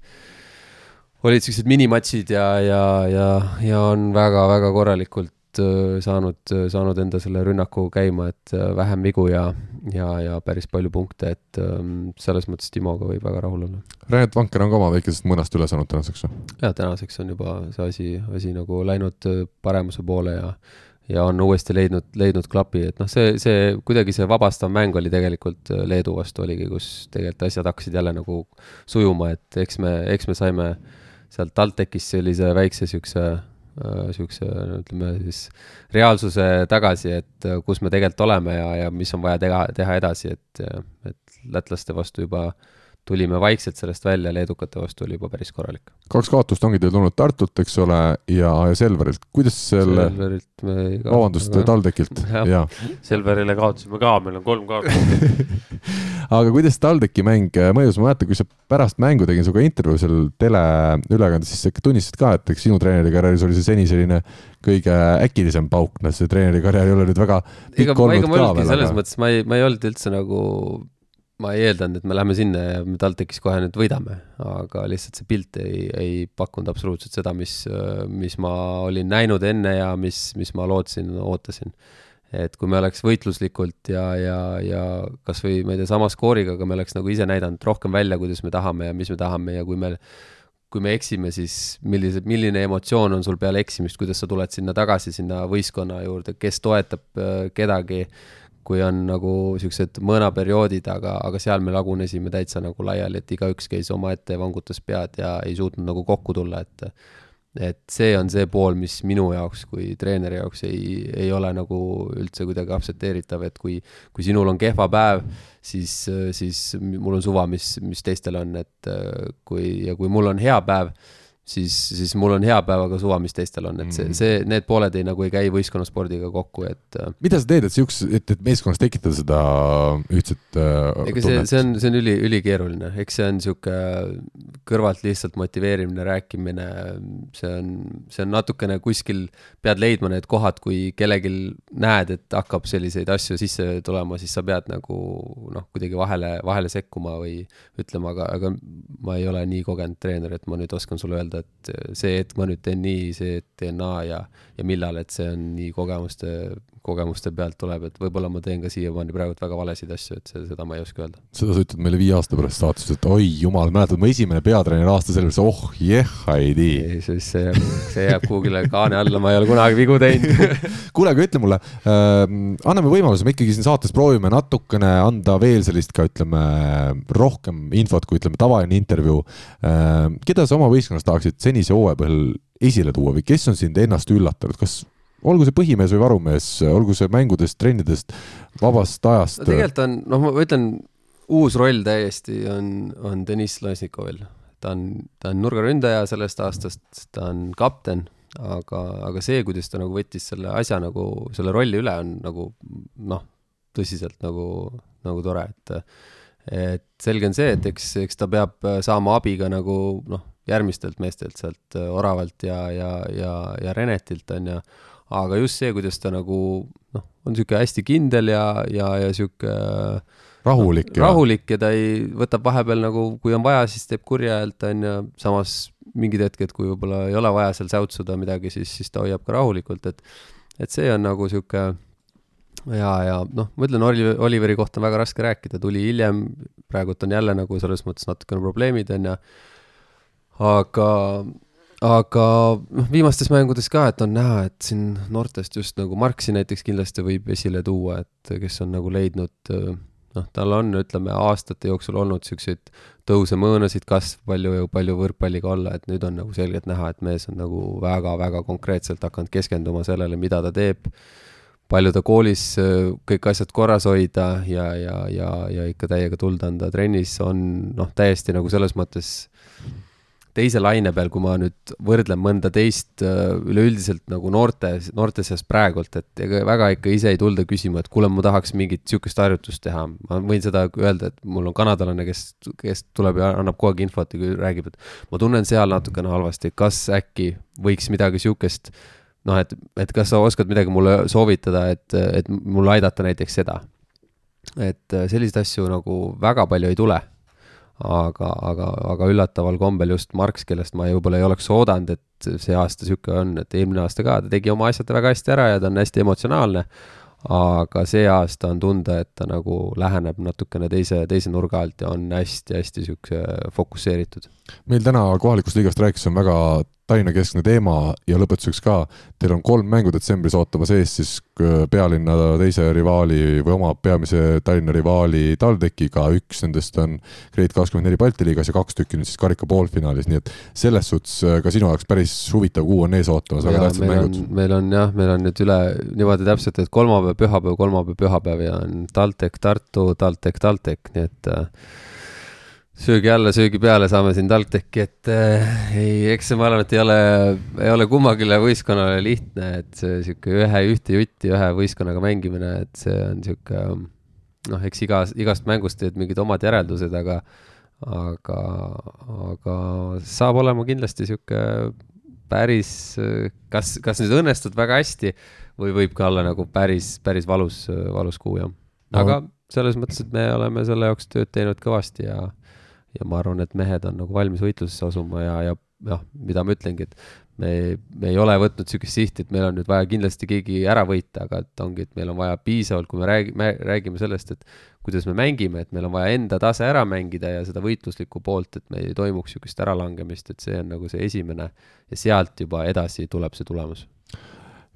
olid siuksed minimatšid ja, ja, ja, ja on väga-väga korralikult saanud, saanud enda selle rünnaku käima, et vähem vigu ja, ja, ja päris palju punkte, et selles mõttes Timoga võib väga rahul olla. Renat Vanker on ka oma väikesest mõnast üle saanud tänaseks või? jaa, tänaseks on juba see asi, asi nagu läinud paremuse poole ja ja on uuesti leidnud, leidnud klapi, et noh, see, see kuidagi see vabastav mäng oli tegelikult äh, Leedu vastu oligi, kus tegelikult asjad hakkasid jälle nagu sujuma, et eks me, eks me saime sealt TalTechist sellise väikse siukse äh,, siukse ütleme siis reaalsuse tagasi, et äh, kus me tegelikult oleme ja, ja mis on vaja teha, teha edasi, et, et lätlaste vastu juba äh, tulime vaikselt sellest välja, leedukate vastu oli juba päris korralik. kaks kaotust ongi teil tulnud Tartult, eks ole, ja, ja Selverilt, kuidas selle, vabandust, TalTechilt, jaa. Selverile kaotasime ka, meil on kolm kaotust aga kuidas TalTechi mäng mõjus, ma mäletan, kui sa pärast mängu tegin sinuga intervjuu seal teleülekandes, siis sa ikka tunnistasid ka, et eks sinu treenerikarjääris oli see seni selline kõige äkilisem pauk, noh, see treenerikarjäär ei ole nüüd väga pikk olnud ka veel. selles aga... mõttes ma ei, ma ei olnud üldse nagu ma ei eeldanud, et me läheme sinna ja me TalTechis kohe nüüd võidame, aga lihtsalt see pilt ei, ei pakkunud absoluutselt seda, mis, mis ma olin näinud enne ja mis, mis ma lootsin, ootasin. et kui me oleks võitluslikult ja, ja, ja kasvõi ma ei tea, sama skooriga, aga me oleks nagu ise näidanud rohkem välja, kuidas me tahame ja mis me tahame ja kui me kui me eksime, siis millise, milline emotsioon on sul peale eksimist, kuidas sa tuled sinna tagasi, sinna võistkonna juurde, kes toetab äh, kedagi kui on nagu siuksed mõõnaperioodid, aga, aga seal me lagunesime täitsa nagu laiali, et igaüks käis omaette ja vangutas pead ja ei suutnud nagu kokku tulla, et et see on see pool, mis minu jaoks kui treeneri jaoks ei, ei ole nagu üldse kuidagi aktsepteeritav, et kui, kui sinul on kehva päev, siis, siis mul on suva, mis, mis teistel on, et kui, ja kui mul on hea päev, siis, siis mul on hea päev, aga suva, mis teistel on, et see, mm. see, need pooled ei nagu ei käi võistkonnaspordiga kokku, et. Äh, mida sa teed, et siukse, et, et meeskonnas tekitada seda ühtset äh, ega see, see on, see on üli, ülikeeruline, eks see on sihuke kõrvalt lihtsalt motiveerimine, rääkimine, see on, see on natukene kuskil, pead leidma need kohad, kui kellelgi näed, et hakkab selliseid asju sisse tulema, siis sa pead nagu noh, kuidagi vahele, vahele sekkuma või ütlema, aga, aga ma ei ole nii kogenud treener, et ma nüüd oskan sulle öelda, öelda, et see hetk ma nüüd teen nii, see teen naa ja, ja millal, et see on nii kogemuste, kogemuste pealt tuleb, et võib-olla ma teen ka siiamaani praegu väga valesid asju, et see, seda ma ei oska öelda. seda sa ütled meile viie aasta pärast saates, et oi jumal, mäletad, mu esimene peatreeneri aasta selles, oh jeh, ei tii. siis see, see jääb kuhugile kaane alla, ma ei ole kunagi vigu teinud kuule, aga ütle mulle äh,, anname võimaluse, me ikkagi siin saates proovime natukene anda veel sellist ka ütleme rohkem infot kui ütleme tavaline intervjuu äh,. keda sa oma võistkonnas tahaksid senise hooaja põhjal esile tuua või kes on sind ennast üllatanud, kas olgu see põhimees või varumees, olgu see mängudest, trennidest, vabast ajast. no tegelikult on, noh, ma ütlen, uus roll täiesti on, on Deniss Lasnikovil. ta on, ta on nurgaründaja sellest aastast, ta on kapten, aga, aga see, kuidas ta nagu võttis selle asja nagu, selle rolli üle, on nagu noh, tõsiselt nagu, nagu tore, et et selge on see, et eks, eks ta peab saama abi ka nagu noh, järgmistelt meestelt sealt Oravalt ja, ja, ja, ja Renetilt on ju aga just see, kuidas ta nagu noh, on niisugune hästi kindel ja, ja, ja niisugune rahulik no,. rahulik ja ta ei, võtab vahepeal nagu, kui on vaja, siis teeb kurja häält, on ju, samas mingid hetked, kui võib-olla ei ole vaja seal säutsuda midagi, siis, siis ta hoiab ka rahulikult, et et see on nagu niisugune ja, ja noh, ma ütlen, Oli-, Oliveri kohta on väga raske rääkida, tuli hiljem, praegult on jälle nagu selles mõttes natukene probleemid, on ju, aga aga noh, viimastes mängudes ka, et on näha, et siin noortest just nagu Marksi näiteks kindlasti võib esile tuua, et kes on nagu leidnud noh, tal on, ütleme, aastate jooksul olnud siukseid tõuse-mõõnasid, kasv palju, palju võrkpalliga olla, et nüüd on nagu selgelt näha, et mees on nagu väga-väga konkreetselt hakanud keskenduma sellele, mida ta teeb. palju ta koolis kõik asjad korras hoida ja, ja, ja, ja ikka täiega tuld anda trennis on noh, täiesti nagu selles mõttes teise laine peal, kui ma nüüd võrdlen mõnda teist äh, üleüldiselt nagu noorte, noorte seas praegult, et ega väga ikka ise ei tulda küsima, et kuule, ma tahaks mingit sihukest harjutust teha. ma võin seda öelda, et mul on kanadalane, kes, kes tuleb ja annab kogu aeg infot ja räägib, et ma tunnen seal natukene halvasti, kas äkki võiks midagi sihukest noh, et, et kas sa oskad midagi mulle soovitada, et, et mulle aidata näiteks seda. et äh, selliseid asju nagu väga palju ei tule. Aga, aga, aga üllataval kombel just Marx, kellest ma võib-olla ei oleks oodanud, et see aasta sihuke on, et eelmine aasta ka, ta tegi oma asjad väga hästi ära ja ta on hästi emotsionaalne aga see aasta on tunda, et ta nagu läheneb natukene teise, teise nurga alt ja on hästi-hästi siukse fokusseeritud. meil täna kohalikust liigast rääkides on väga Tallinna-keskne teema ja lõpetuseks ka, teil on kolm mängu detsembris ootamas ees siis äh, pealinna teise rivaali või oma peamise Tallinna rivaali TalTechiga, üks nendest on Grade kakskümmend neli Balti liigas ja kaks tükki nüüd siis karika poolfinaalis, nii et selles suhtes äh, ka sinu jaoks päris huvitav kuu on ees ootamas, väga tähtsad mängud. meil on jah, meil on nüüd üle niimoodi täpselt, et kolmapäev, pühapäev, kolmapäev, pühapäev ja on TalTech Tartu, TalTech, TalTech, nii et äh, söögi alla, söögi peale saame siin TalTechi, et äh, ei, eks ma arvan, et ei ole, ei ole kummagile võistkonnale lihtne, et see sihuke ühe, ühte jutti ühe võistkonnaga mängimine, et see on sihuke noh, eks igas, igast mängust teed mingid omad järeldused, aga aga, aga saab olema kindlasti sihuke päris, kas, kas nüüd õnnestub väga hästi või võib ka olla nagu päris, päris valus, valus kuu, jah. aga no. selles mõttes, et me oleme selle jaoks tööd teinud kõvasti ja ja ma arvan, et mehed on nagu valmis võitlusesse asuma ja, ja noh, mida ma ütlengi, et me, me ei ole võtnud niisugust sihti, et meil on nüüd vaja kindlasti keegi ära võita, aga et ongi, et meil on vaja piisavalt, kui me räägime, räägime sellest, et kuidas me mängime, et meil on vaja enda tase ära mängida ja seda võitluslikku poolt, et meil ei toimuks niisugust äralangemist, et see on nagu see esimene ja sealt juba edasi tuleb see tulemus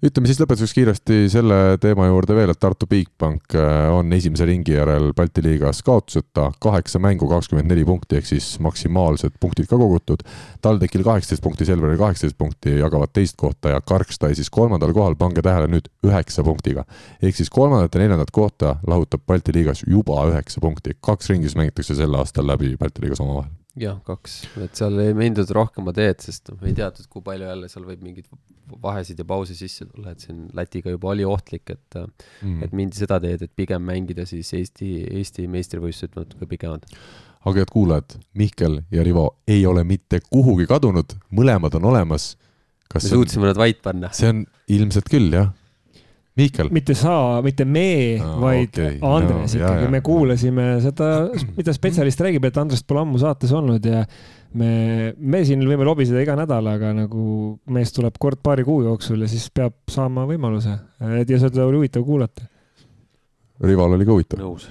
ütleme siis lõpetuseks kiiresti selle teema juurde veel, et Tartu Bigbank äh, on esimese ringi järel Balti liigas kaotuseta, kaheksa mängu, kakskümmend neli punkti ehk siis maksimaalsed punktid ka kogutud. TalTechil kaheksateist punkti, Selveril kaheksateist punkti jagavad teist kohta ja Karkstai siis kolmandal kohal, pange tähele nüüd üheksa punktiga. ehk siis kolmandat ja neljandat kohta lahutab Balti liigas juba üheksa punkti, kaks ringis mängitakse sel aastal läbi Balti liigas omavahel jah, kaks, et seal ei mindud rohkema teed, sest noh, ei teatud, kui palju jälle seal võib mingeid vahesid ja pause sisse tulla, et siin Lätiga juba oli ohtlik, et mm., et mindi seda teed, et pigem mängida siis Eesti, Eesti meistrivõistlused natuke pikemad. aga head kuulajad, Mihkel ja Rivo ei ole mitte kuhugi kadunud, mõlemad on olemas. me suutsime nad vait panna. see on ilmselt küll, jah Mihkel. mitte sa, mitte me no,, vaid okay. Andres no, ikkagi, me kuulasime seda, mida spetsialist räägib, et Andrest pole ammu saates olnud ja me, me siin võime lobiseda iga nädal, aga nagu mees tuleb kord paari kuu jooksul ja siis peab saama võimaluse ja seda oli huvitav kuulata. Rival oli ka huvitav. nõus.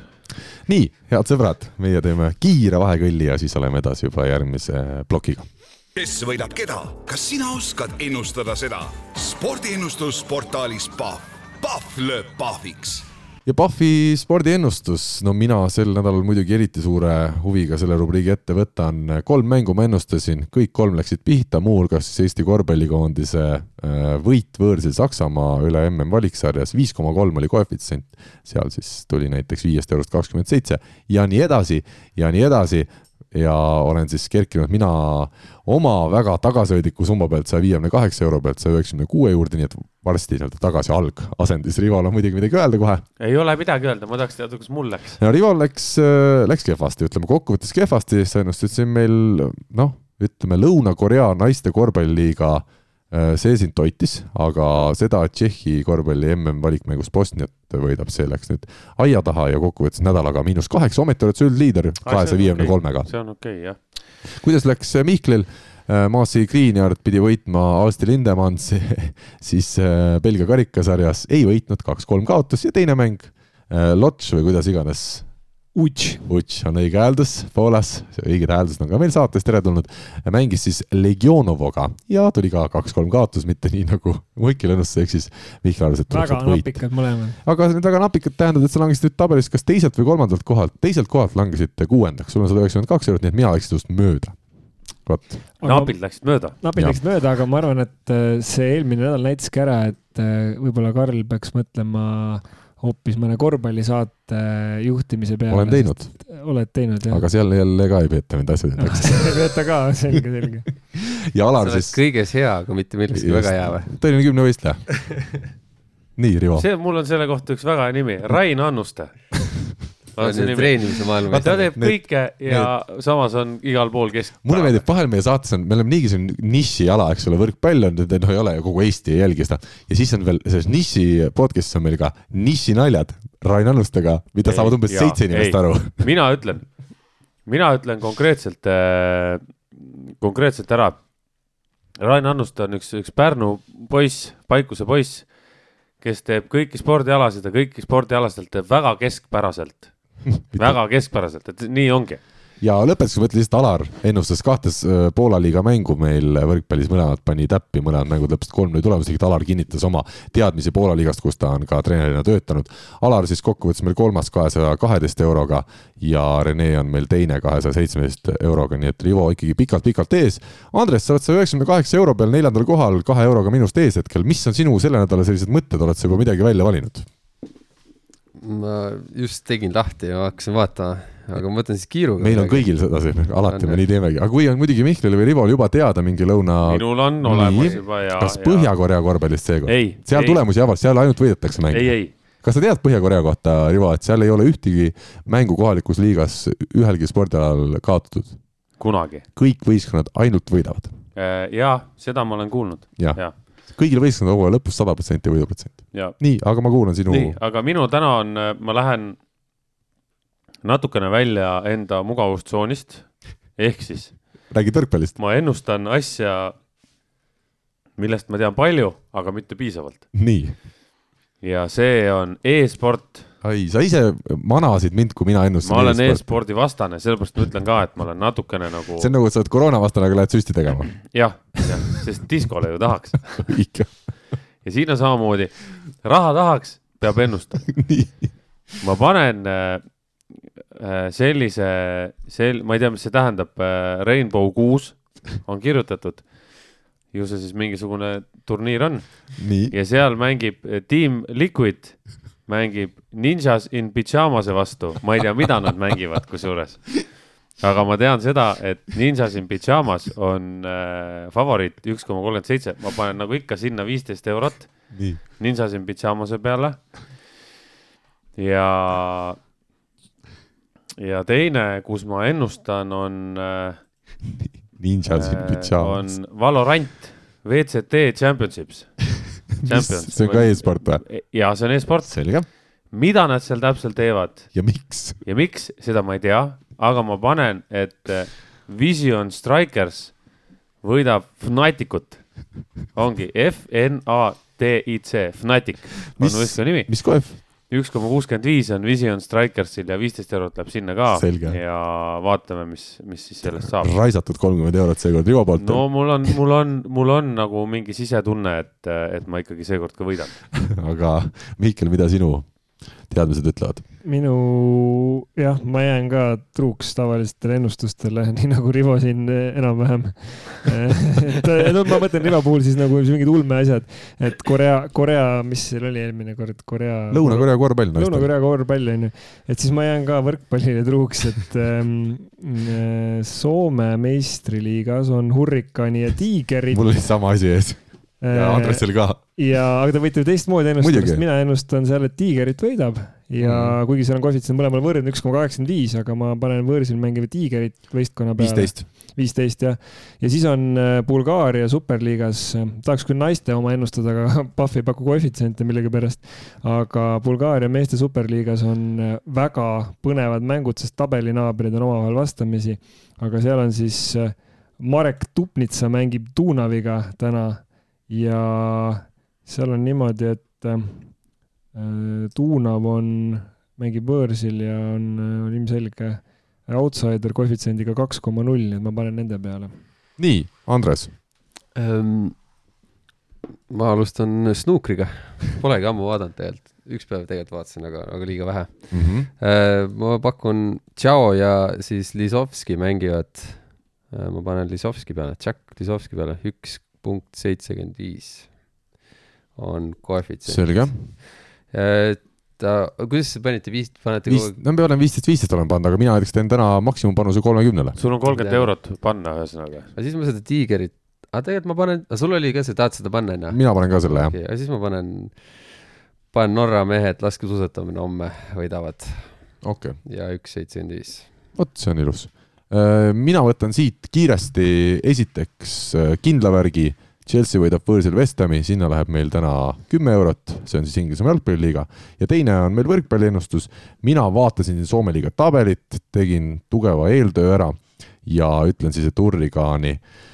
nii, head sõbrad, meie teeme kiire vahekõlli ja siis oleme edasi juba järgmise plokiga kes võidab keda, kas sina oskad ennustada seda? spordiennustus portaalis Pahv Pahv lööb pahviks. Ja Pahvi spordiennustus, no mina sel nädalal muidugi eriti suure huviga selle rubriigi ette võtan. kolm mängu ma ennustasin, kõik kolm läksid pihta, muuhulgas siis Eesti korvpallikoondise äh, võit võõrsil Saksamaa üle mm valiksarjas, viis koma kolm oli koefitsient. seal siis tuli näiteks viiest eurost kakskümmend seitse. Ja nii edasi ja nii edasi ja olen siis kerkinud mina oma väga tagasihoidliku summa pealt saja viiekümne kaheksa euro pealt saja üheksakümne kuue juurde, nii et varsti nii-öelda tagasi algasendis. Rival on muidugi midagi öelda kohe. ei ole midagi öelda, ma tahaks teada, kuidas mul läks. no Rival läks, äh, läks kehvasti, ütleme kokkuvõttes kehvasti, sa ennustasid siin meil noh, ütleme Lõuna-Korea naiste korvpalliliiga see sind toitis, aga seda Tšehhi korvpalli MM-valikmängus Bosniat võidab, see läks nüüd aia taha ja kokkuvõttes nädalaga miinus kaheksa, ometi oled sa üldliider kahesaja viiekümne kolmega. see on okei okay,, jah. kuidas läks äh, Mihklil? Äh, Maasi Greenyard pidi võitma Aalsti Lindemans, siis Belgia karikasarjas ei võitnud, kaks-kolm kaotus ja teine mäng, Lodž või kuidas iganes Uč. Uč on õige hääldus Poolas, õiged hääldused on ka meil saates teretulnud. mängis siis Legionovoga ja tuli ka kaks-kolm kaotus, mitte nii nagu Muikil õnnestus, ehk siis Mihkel arvas, et väga napikad mõlemad. aga need väga napikad tähendavad, et sa langesid nüüd tabelis kas teiselt või kolmandalt kohalt, teiselt kohalt langesid kuuendaks, sul on sada üheksakümmend kaks eurot, nii et mina läksin sinust mööda vot. napilt läksid mööda. napilt läksid mööda, aga ma arvan, et äh, see eelmine nädal näitaski ära, et äh, võib-olla Karl peaks mõtlema äh, hoopis mõne korvpallisaate juhtimise peale. olen teinud. oled teinud, jah? aga seal jälle ka ei peeta mind asjadeks ei peeta ka, selge, selge. ja Alar siis. kõiges hea, aga mitte milleski väga hea või? Tallinna kümnevõistleja nii, Rivo. see, mul on selle kohta üks väga hea nimi, Rain Annuste. Treenimise maailma ta teeb need- kõike ja samas on igal pool kesk. mulle meeldib, vahel meie saates on, me oleme niigi siin nišiala, eks ole, võrkpall on, noh, ei ole ju kogu Eesti ei jälgi seda. ja siis on veel selles niši podcast'is on meil ka nišinaljad Rain Annustega, mida Ei, saavad umbes jaa, seitse inimest ei. aru. mina ütlen, mina ütlen konkreetselt äh,, konkreetselt ära. Rain Annuste on üks, üks Pärnu poiss, Paikuse poiss, kes teeb kõiki spordialasid ja kõiki spordialasid teeb väga keskpäraselt, väga keskpäraselt, et nii ongi. ja lõpetuseks ma ütlen lihtsalt, Alar ennustas kahtes Poola liiga mängu meil võrkpallis, mõlemad pani täppi, mõlemad mängud lõppesid kolm-null tulemusega, Alar kinnitas oma teadmisi Poola liigast, kus ta on ka treenerina töötanud. Alar siis kokkuvõttes meil kolmas kahesaja kaheteist euroga ja Rene on meil teine kahesaja seitsmeteist euroga, nii et Rivo ikkagi pikalt-pikalt ees. Andres, sa oled saja üheksakümne kaheksa euro peal neljandal kohal, kahe euroga minust ees hetkel, mis on sinu selle nädala sellised mõtted, oled sa juba midagi välja valinud? Ma just tegin lahti ja hakkasin vaatama, aga ma võtan siis kiiruga. meil on kõigil sedasi, alati On, me nii teemegi, aga kui on muidugi Mihklil või Rivol juba teada mingi lõuna minul on olemas juba ja. kas Põhja-Korea korvpallist seekord? ei, seal ei, tulemusi ei avalda, seal ainult võidetakse ei, mänge. ei, kas sa tead Põhja-Korea kohta, Rivo, et seal ei ole ühtegi mängu kohalikus liigas ühelgi spordialal kaotatud? kunagi. kõik võistkonnad ainult võidavad. ja seda ma olen kuulnud jah, ja, kõigil võistkondadel hooaja lõpus sada protsenti võiduprotsent. nii, aga ma kuulan sinu nii, aga minu täna on, ma lähen natukene välja enda mugavustsoonist. ehk siis räägid võrkpallist? ma ennustan asja, millest ma tean palju, aga mitte piisavalt. nii, ja see on e-sport. ai, sa ise manasid mind, kui mina ennustasin. ma olen e-spordi vastane, sellepärast ma ütlen ka, et ma olen natukene nagu see on nagu, et sa oled koroonavastane, aga lähed süsti tegema. jah, jah, sest diskole ju tahaks ikka, ja siin on samamoodi, raha tahaks, peab ennustama. ma panen äh, äh, sellise, sel-, ma ei tea, mis see tähendab äh,, Rainbow kuus on kirjutatud. ju see siis mingisugune turniir on ja seal mängib äh, Team Liquid, mängib Ninjas in Pyjamase vastu, ma ei tea, mida nad mängivad, kusjuures. aga ma tean seda, et Ninjas in Pyjamas on äh, favoriit üks koma kolmkümmend seitse, ma panen nagu ikka sinna viisteist eurot nii. Ninjas in Pyjamase peale. ja, ja teine, kus ma ennustan, on äh,, Ninjas in on pyjamas. Valorant, VCT Championships. See on ka e-sport või? ja see on e-sport, selge. mida nad seal täpselt teevad ja miks? ja miks, seda ma ei tea, aga ma panen, et äh, Vision Strikers võidab Fnaticut. ongi F N A T I C, Fnatic on võistkonna nimi. mis kohv? Üks koma kuuskümmend viis on Vision Strikersil ja viisteist eurot läheb sinna ka. Ja vaatame, mis, mis siis sellest saab. raisatud kolmkümmend eurot seekord Rivo poolt no mul on, mul on, mul on nagu mingi sisetunne, et, et ma ikkagi seekord ka võidan. aga Mihkel, mida sinu teadmised ütlevad? minu jah, ma jään ka truuks tavalistele ennustustele, nii nagu Rivo siin eh, enam-vähem. et eh, no ma mõtlen Rivo puhul siis nagu mingid ulmeasjad, et Korea, Korea, mis seal oli eelmine kord, Korea. Lõuna-Korea korvpall naistel. Lõuna-Korea korvpall on ju, et siis ma jään ka võrkpallile truuks, et ähm, äh, Soome meistriliigas on Hurrikaani ja Tiigerid. mul oli sama asi ees ja Andresel ka. ja, aga te võite ju teistmoodi ennustada, sest mina ennustan seal, et Tiigerit võidab ja mm. Kuigi seal on koefitsient mõlemal võrdne üks koma kaheksakümmend viis, aga ma panen võõrsil mängiva Tiigerit võistkonna peale. viisteist. jah. ja siis on äh, Bulgaaria superliigas, tahaks küll naiste oma ennustada, aga Pahv ei paku koefitsiente millegipärast. aga Bulgaaria meeste superliigas on äh, väga põnevad mängud, sest tabelinaabrid on omavahel vastamisi. aga seal on siis äh, Marek Tupnitsa mängib Dunaviga täna ja seal on niimoodi, et äh, Dunav on, mängib võõrsil ja on, on ilmselge outsider koefitsiendiga kaks koma null, nii et ma panen nende peale. nii, Andres, ähm,. ma alustan snuukriga, polegi ammu vaadanud tegelikult, üks päev tegelikult vaatasin, aga, aga liiga vähe mm. -hmm. äh,. ma pakun Tšao ja siis Lisovski mängivad äh,. ma panen Lisovski peale, Jack Lisovski peale, üks punkt seitsekümmend viis on koefitsient. selge. ta, kuidas te panite viis, panete viis, kogu aeg, no me oleme viisteist, viisteist olen pannud, aga mina näiteks teen täna maksimumpanuse kolmekümnele. sul on kolmkümmend eurot panna, ühesõnaga. aga siis ma seda Tiigerit, aga tegelikult ma panen, sul oli ka see, tahad seda panna onju? mina panen ka selle jah. okei, aga siis ma panen, panen Norra mehed laskesuusatamine homme võidavad. okei okay., ja üks seitsekümmend viis. vot see on ilus. Mina võtan siit kiiresti esiteks kindla värgi Chelsea võidab võõrsil West Hami, sinna läheb meil täna kümme eurot, see on siis Inglismaa jalgpalliliiga. ja teine on meil võrkpalliennustus. mina vaatasin Soome liiga tabelit, tegin tugeva eeltöö ära ja ütlen siis, et Hurrikaani äh,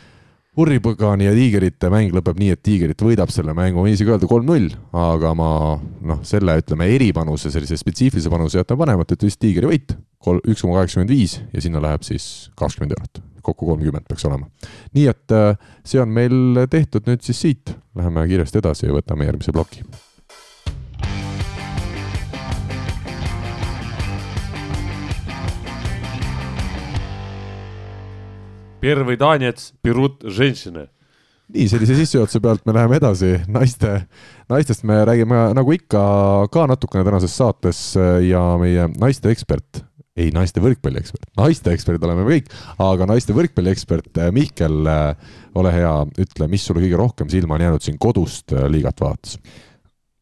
Hurripõgani ja Tiigerite mäng lõpeb nii, et Tiigerit võidab selle mängu, võin isegi öelda kolm-null, aga ma noh, selle ütleme eripanuse, sellise spetsiifilise panuse jätan panemata, et vist Tiigeri võit, kol-, üks koma kaheksakümmend viis ja sinna läheb siis kakskümmend eurot, kokku kolmkümmend peaks olema. nii et äh, see on meil tehtud nüüd siis siit, läheme kiiresti edasi ja võtame järgmise ploki Первый танец берут женщины. nii, sellise sissejuhatuse pealt me läheme edasi, naiste, naistest me räägime nagu ikka ka natukene tänases saates ja meie naiste ekspert, ei naiste võrkpalliekspert, naiste eksperdid oleme me kõik, aga naiste võrkpalliekspert Mihkel, ole hea, ütle, mis sulle kõige rohkem silma on jäänud siin kodust liigat vaadates?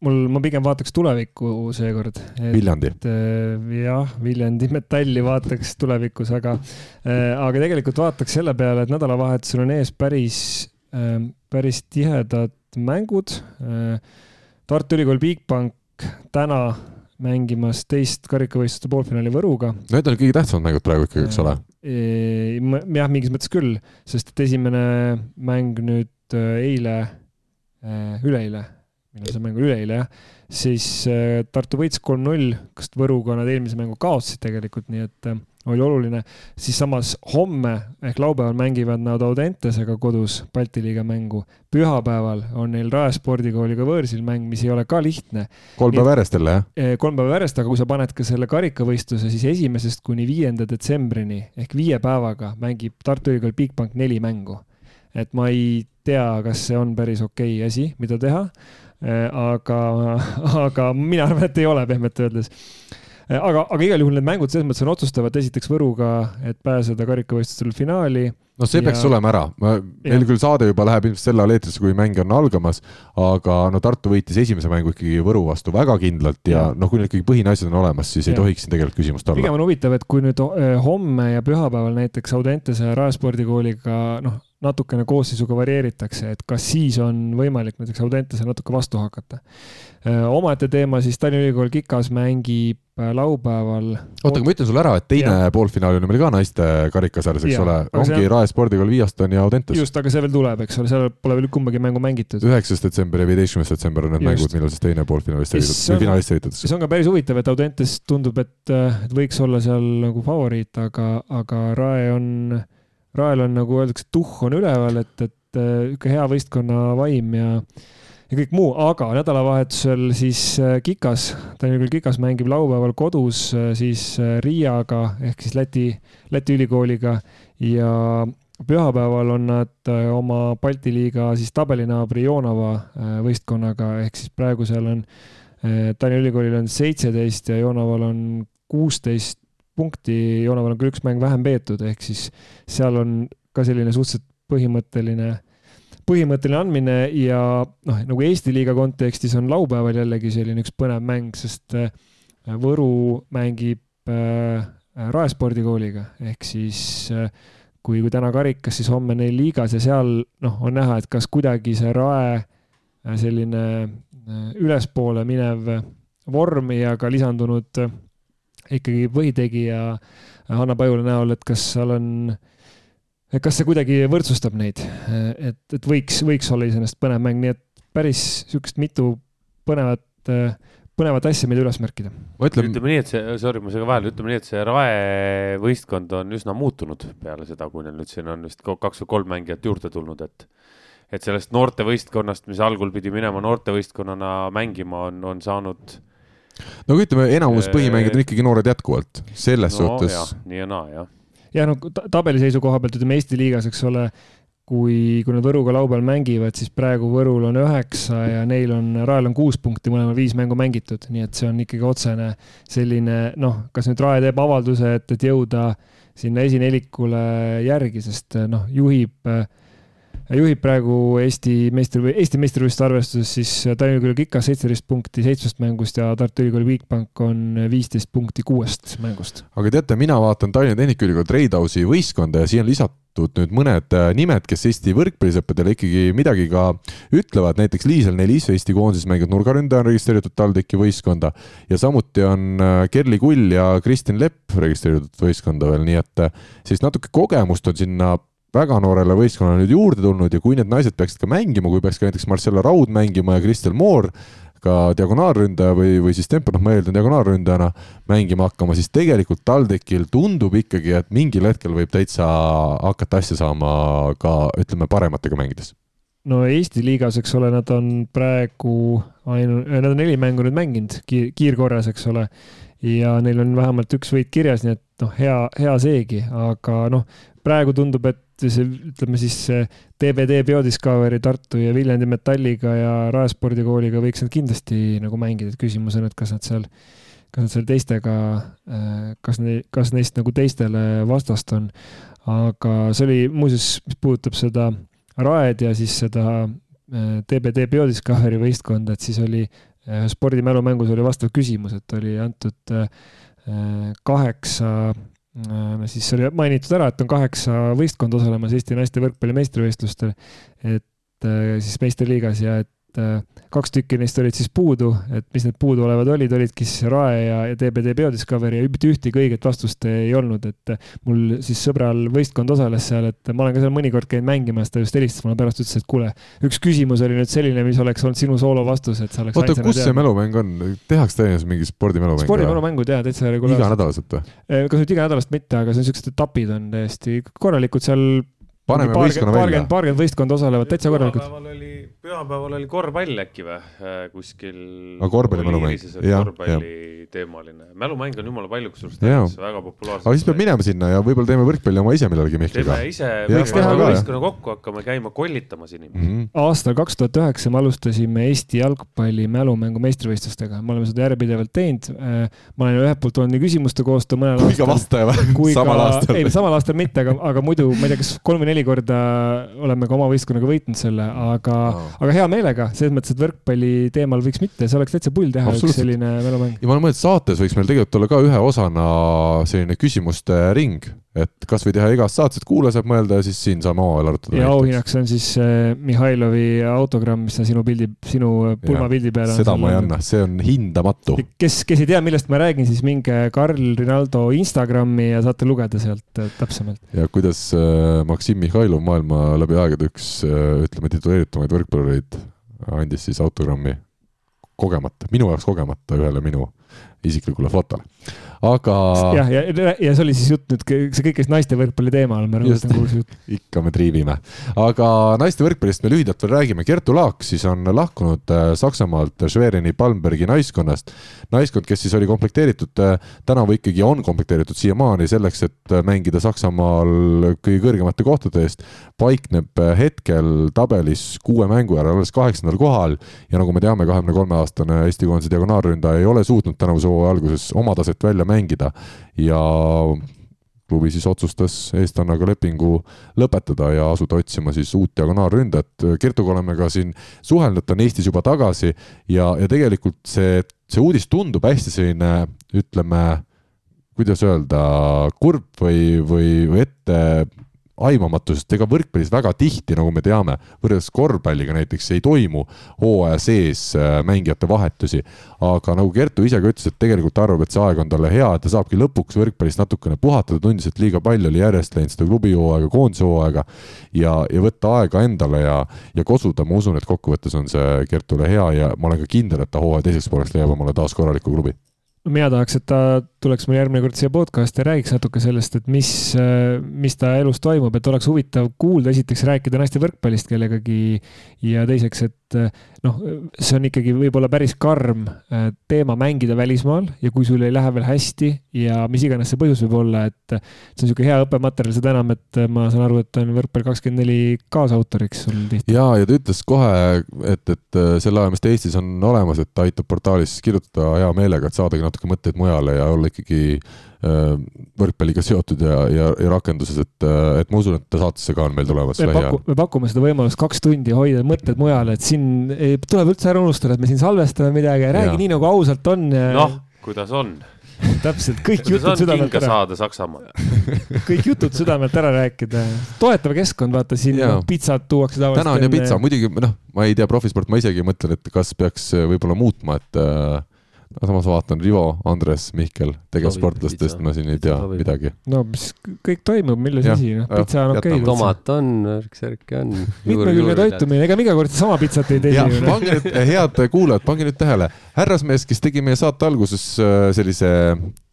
Mul, ma pigem vaataks tulevikku seekord. Viljandi. Äh, jah, Viljandi metalli vaataks tulevikus, aga, äh, aga tegelikult vaataks selle peale, et nädalavahetusel on ees päris, äh, päris tihedad mängud. Tartu Ülikool Bigbank täna mängimas teist karikavõistluste poolfinaali Võruga. Need on kõige tähtsamad mängud praegu ikkagi, eks ole? jah, mingis mõttes küll, sest et esimene mäng nüüd eile, üleeile millal see mäng oli, üleeile jah, siis äh, Tartu võitis kolm-null, kas Võruga nad eelmise mängu kaotasid tegelikult, nii et äh, oli oluline. siis samas homme ehk laupäeval mängivad nad Audentesega kodus Balti liiga mängu. pühapäeval on neil Rae spordikooliga võõrsil mäng, mis ei ole ka lihtne. kolm päeva järjest jälle, jah? Äh, kolm päeva järjest, aga kui sa paned ka selle karikavõistluse, siis esimesest kuni viienda detsembrini ehk viie päevaga mängib Tartu Ülikool Bigbank neli mängu. et ma ei tea, kas see on päris okei okay asi, mida teha aga, aga mina arvan, et ei ole pehmelt öeldes äh, aga, aga igal juhul need mängud selles mõttes on otsustavad, esiteks Võruga, et pääseda karikavõistlustel finaali. no see ja... peaks olema ära, meil küll saade juba läheb ilmselt sel ajal eetrisse, kui mäng on algamas, aga no Tartu võitis esimese mängu ikkagi Võru vastu väga kindlalt ja, ja. noh, kui need ikkagi põhine asjad on olemas, siis ja. ei tohiks siin tegelikult küsimust olla. pigem on huvitav, et kui nüüd äh, homme ja pühapäeval näiteks Audentese rajaspordikooliga noh, natukene koosseisuga varieeritakse, et kas siis on võimalik näiteks Audentese natuke vastu hakata. omaette teema siis Tallinna Ülikool Kikas mängib äh, laupäeval. oota, aga ma ütlen sulle ära, et teine ja. poolfinaal on meil ka naiste karikasarjas, eks ja, ole, ongi on... Rae spordikool Viaston ja Audentes. just, aga see veel tuleb, eks ole, seal pole veel kumbagi mängu mängitud. üheksas detsember ja viieteistkümnes detsember on need just. mängud, millal siis teine poolfinalist esitatakse või finalist esitatakse. see on ka päris huvitav, et Audentes tundub, et, et võiks olla seal nagu favoriit, aga, aga Rae on Rael on nagu öeldakse, tuhh on üleval, et, et niisugune hea võistkonna vaim ja, ja kõik muu, aga nädalavahetusel siis äh, Kikas, Tallinna Ülikool Kikas mängib laupäeval kodus äh, siis äh, Riiaga ehk siis Läti, Läti ülikooliga ja pühapäeval on nad oma Balti liiga siis tabelinaabri Joonava võistkonnaga, ehk siis praegu seal on Tallinna Ülikoolil on seitseteist ja Joonaval on kuusteist punkti Joonaval on küll üks mäng vähem peetud, ehk siis seal on ka selline suhteliselt põhimõtteline, põhimõtteline andmine ja noh, nagu Eesti liiga kontekstis on laupäeval jällegi selline üks põnev mäng, sest äh, Võru mängib äh, Rae spordikooliga ehk siis äh, kui, kui täna karikas, siis homme neil liigas ja seal noh, on näha, et kas kuidagi see Rae äh, selline äh, ülespoole minev vorm ja ka lisandunud ikkagi põhitegija Hanna Pajula näol, et kas seal on, kas see kuidagi võrdsustab neid, et, et võiks, võiks olla iseenesest põnev mäng, nii et päris niisugust mitu põnevat, põnevat asja, mida üles märkida. Ütlen... ütleme nii, et see, sorry, ma segan vahele, ütleme nii, et see Rae võistkond on üsna muutunud peale seda, kui neil nüüd siin on vist kaks või kolm mängijat juurde tulnud, et et sellest noortevõistkonnast, mis algul pidi minema noortevõistkonnana mängima, on, on saanud no aga ütleme, enamus põhimängijad on ikkagi noored jätkuvalt, selles no, suhtes. nii ja naa, jah. ja no tabeliseisu koha pealt ütleme Eesti liigas, eks ole, kui, kui nad Võruga laupäeval mängivad, siis praegu Võrul on üheksa ja neil on, Rael on kuus punkti, mõlemal viis mängu mängitud, nii et see on ikkagi otsene selline noh, kas nüüd Rae teeb avalduse, et, et jõuda sinna esinelikule järgi, sest noh, juhib juhib praegu Eesti meistri, Eesti meistrivõistluste arvestuses siis Tallinna Ülikooli Kikas seitseteist punkti seitsmest mängust ja Tartu Ülikooli Bigbank on viisteist punkti kuuest mängust. aga teate, mina vaatan Tallinna Tehnikaülikooli Treidausi võistkonda ja siia on lisatud nüüd mõned äh, nimed, kes Eesti võrkpallisõppedele ikkagi midagi ka ütlevad, näiteks Liisel Nelis, Eesti koondises mänginud nurgaründaja on registreeritud TalTechi võistkonda. Ja samuti on äh, Kerli Kull ja Kristjan Lepp registreeritud võistkonda veel, nii et äh, sellist natuke kogemust on sinna väga noorele võistkonnale nüüd juurde tulnud ja kui need naised peaksid ka mängima, kui peaks ka näiteks Marcella Raud mängima ja Kristel Moor ka diagonaalründaja või, või siis tempo, noh, ma eeldan diagonaalründajana mängima hakkama, siis tegelikult TalTechil tundub ikkagi, et mingil hetkel võib täitsa hakata asja saama ka ütleme parematega mängides no Eesti liigas, eks ole, nad on praegu ainu-, nad on neli mängu nüüd mänginud kiir, kiirkorras, eks ole. ja neil on vähemalt üks võit kirjas, nii et noh, hea, hea seegi, aga noh, praegu tundub, et ütleme siis TBD Biodiscovery Tartu ja Viljandi Metalliga ja Raespordi kooliga võiks nad kindlasti nagu mängida, et küsimus on, et kas nad seal, kas nad seal teistega, kas ne-, kas neist nagu teistele vastast on. aga see oli muuseas, mis puudutab seda Raed ja siis seda TBD Biodiscovery võistkonda, et siis oli spordimälumängus oli vastav küsimus, et oli antud kaheksa no siis oli mainitud ära, et on kaheksa võistkonda osalemas Eesti naiste võrkpalli meistrivõistlustel, et siis meistriliigas ja et kaks tükki neist olid siis puudu, et mis need puuduolevad olid, olidki siis Rae ja, ja DBD Biodiscovery ja mitte ühtegi õiget vastust ei olnud, et mul siis sõbral võistkond osales seal, et ma olen ka seal mõnikord käinud mängimas, ta just helistas mulle pärast, ütles, et kuule, üks küsimus oli nüüd selline, mis oleks olnud sinu soolovastus, et sa oleks oota, kus see mälumäng on, tehakse Tallinnas mingi spordimälumängu? spordimälumängud jaa, täitsa regulaarselt. iganädalaselt või? kas nüüd iganädalast mitte, aga see on siuksed etapid on täiesti korralikud seal paneme võistkonna välja. paarkümmend võistkonda osalevad täitsa korralikult. pühapäeval oli, pühapäeval oli korvpall äkki või kuskil. aga korvpallimälumäng, jah, korvpalliteemaline, mälumäng on jumala palju, kusjuures Tallinnas väga populaarsed. aga siis peab minema sinna ja võib-olla teeme võrkpalli oma ise millalgi Mihkliga. teeme ise, peame võistkonna kokku hakkama käima kollitamas inimesi mm. -hmm. aastal kaks tuhat üheksa me alustasime Eesti jalgpalli mälumängu meistrivõistlustega, me oleme seda järjepidevalt teinud. ma olen ühelt poolt olnud nii küsimuste koostöö mõnel aastal. kui ka vastaja või? samal aastal? ei, samal aastal mitte, aga, aga muidu ma ei tea, kas kolm või neli korda oleme ka oma võistkonnaga võitnud selle, aga oh., aga hea meelega, selles mõttes, et võrkpalli teemal võiks mitte, see oleks täitsa pull teha üks selline mälumäng. ja ma olen mõelnud, saates võiks meil tegelikult olla ka ühe osana selline küsimuste ring et kasvõi teha igast saates, et kuulaja saab mõelda ja siis siin saame omavahel arutada. ja auhinnaks on siis äh, Mihhailovi autogramm, mis on sinu pildi, sinu pulmapildi peal. seda ma ei anna, see on hindamatu. kes, kes ei tea, millest ma räägin, siis minge Karl Rinaldo Instagrami ja saate lugeda sealt äh, täpsemalt. ja kuidas äh, Maksim Mihhailov, maailma läbi aegade üks äh, ütleme, tituleeritumaid võrkpallureid, andis siis autogrammi kogemata, minu jaoks kogemata ühele minu isiklikule fotole aga. jah, ja, ja, ja see oli siis jutt nüüd, see kõik käis naiste võrkpalli teemal, ma rõhutan, kuhu see jutt. ikka me triivime, aga naiste võrkpallist me lühidalt veel räägime. Kertu Laak siis on lahkunud äh, Saksamaalt Schwerini Palmbergi naiskonnast. naiskond, kes siis oli komplekteeritud, äh, tänavu ikkagi on komplekteeritud siiamaani selleks, et äh, mängida Saksamaal kõige kõrgemate kohtade eest, paikneb hetkel tabelis kuue mängu järel alles kaheksandal kohal ja nagu me teame, kahekümne kolme aastane Eesti koondise diagonaalründaja ei ole suutnud tänavuse hooaja alguses oma taset välja mängida ja klubi siis otsustas eestlannaga lepingu lõpetada ja asuda otsima siis uut diagonaalründajat. Kertuga oleme ka siin suhelnud, ta on Eestis juba tagasi ja, ja tegelikult see, see uudis tundub hästi selline, ütleme, kuidas öelda, kurb või, või, või ette aimamatusest, ega võrkpallis väga tihti, nagu me teame, võrreldes korvpalliga näiteks ei toimu hooaja sees äh, mängijate vahetusi. aga nagu Kertu ise ka ütles, et tegelikult arvab, et see aeg on talle hea, et ta saabki lõpuks võrkpallist natukene puhatada, tundis, et liiga palju oli järjest läinud seda klubihooaega, koondise hooaega ja, ja võtta aega endale ja, ja kosuda, ma usun, et kokkuvõttes on see Kertule hea ja ma olen ka kindel, et ta hooaja teiseks pooleks leiab omale taas korraliku klubi mina tahaks, et ta tuleks meil järgmine kord siia podcast'i ja räägiks natuke sellest, et mis, mis ta elus toimub, et oleks huvitav kuulda, esiteks rääkida naiste võrkpallist kellegagi ja teiseks, et et noh, see on ikkagi võib-olla päris karm äh, teema mängida välismaal ja kui sul ei lähe veel hästi ja mis iganes see põhjus võib olla, et see on niisugune hea õppematerjal, seda enam, et ma saan aru, et on Võrkpall kakskümmend neli kaasautoriks sul tihti. ja, ja ta ütles kohe, et, et selle aja, mis ta Eestis on olemas, et ta aitab portaalis kirjutada hea meelega, et saadagi natuke mõtteid mujale ja olla ikkagi võrkpalliga seotud ja, ja, ja rakenduses, et, et ma usun, et ta saatesse ka on meil tulemas lähiajal. me pakume seda võimalust kaks tundi hoida mõtted mujal, et siin ei, tuleb üldse ära unustada, et me siin salvestame midagi, räägi ja. nii nagu ausalt on noh, kuidas on täpselt, kõik jutud südamelt ära. saada Saksamaal kõik jutud südamelt ära rääkida. toetav keskkond, vaata siin ja. pitsat tuuakse tavaliselt. täna on ju pitsa, muidugi noh, ma ei tea, profisport, ma isegi mõtlen, et kas peaks võib-olla muutma, et äh, samas vaatan Rivo, Andres, Mihkel, tegevsportlastest ma siin ei tea sobib. midagi. no mis kõik toimub, milles asi, noh, pitsa on okei okay,. tomat on, värk-särk on. mitmekülgne toitumine, ega me iga kord sama pitsat ei tee ju. pange nüüd, head kuulajad, pange nüüd tähele, härrasmees, kes tegi meie saate alguses äh, sellise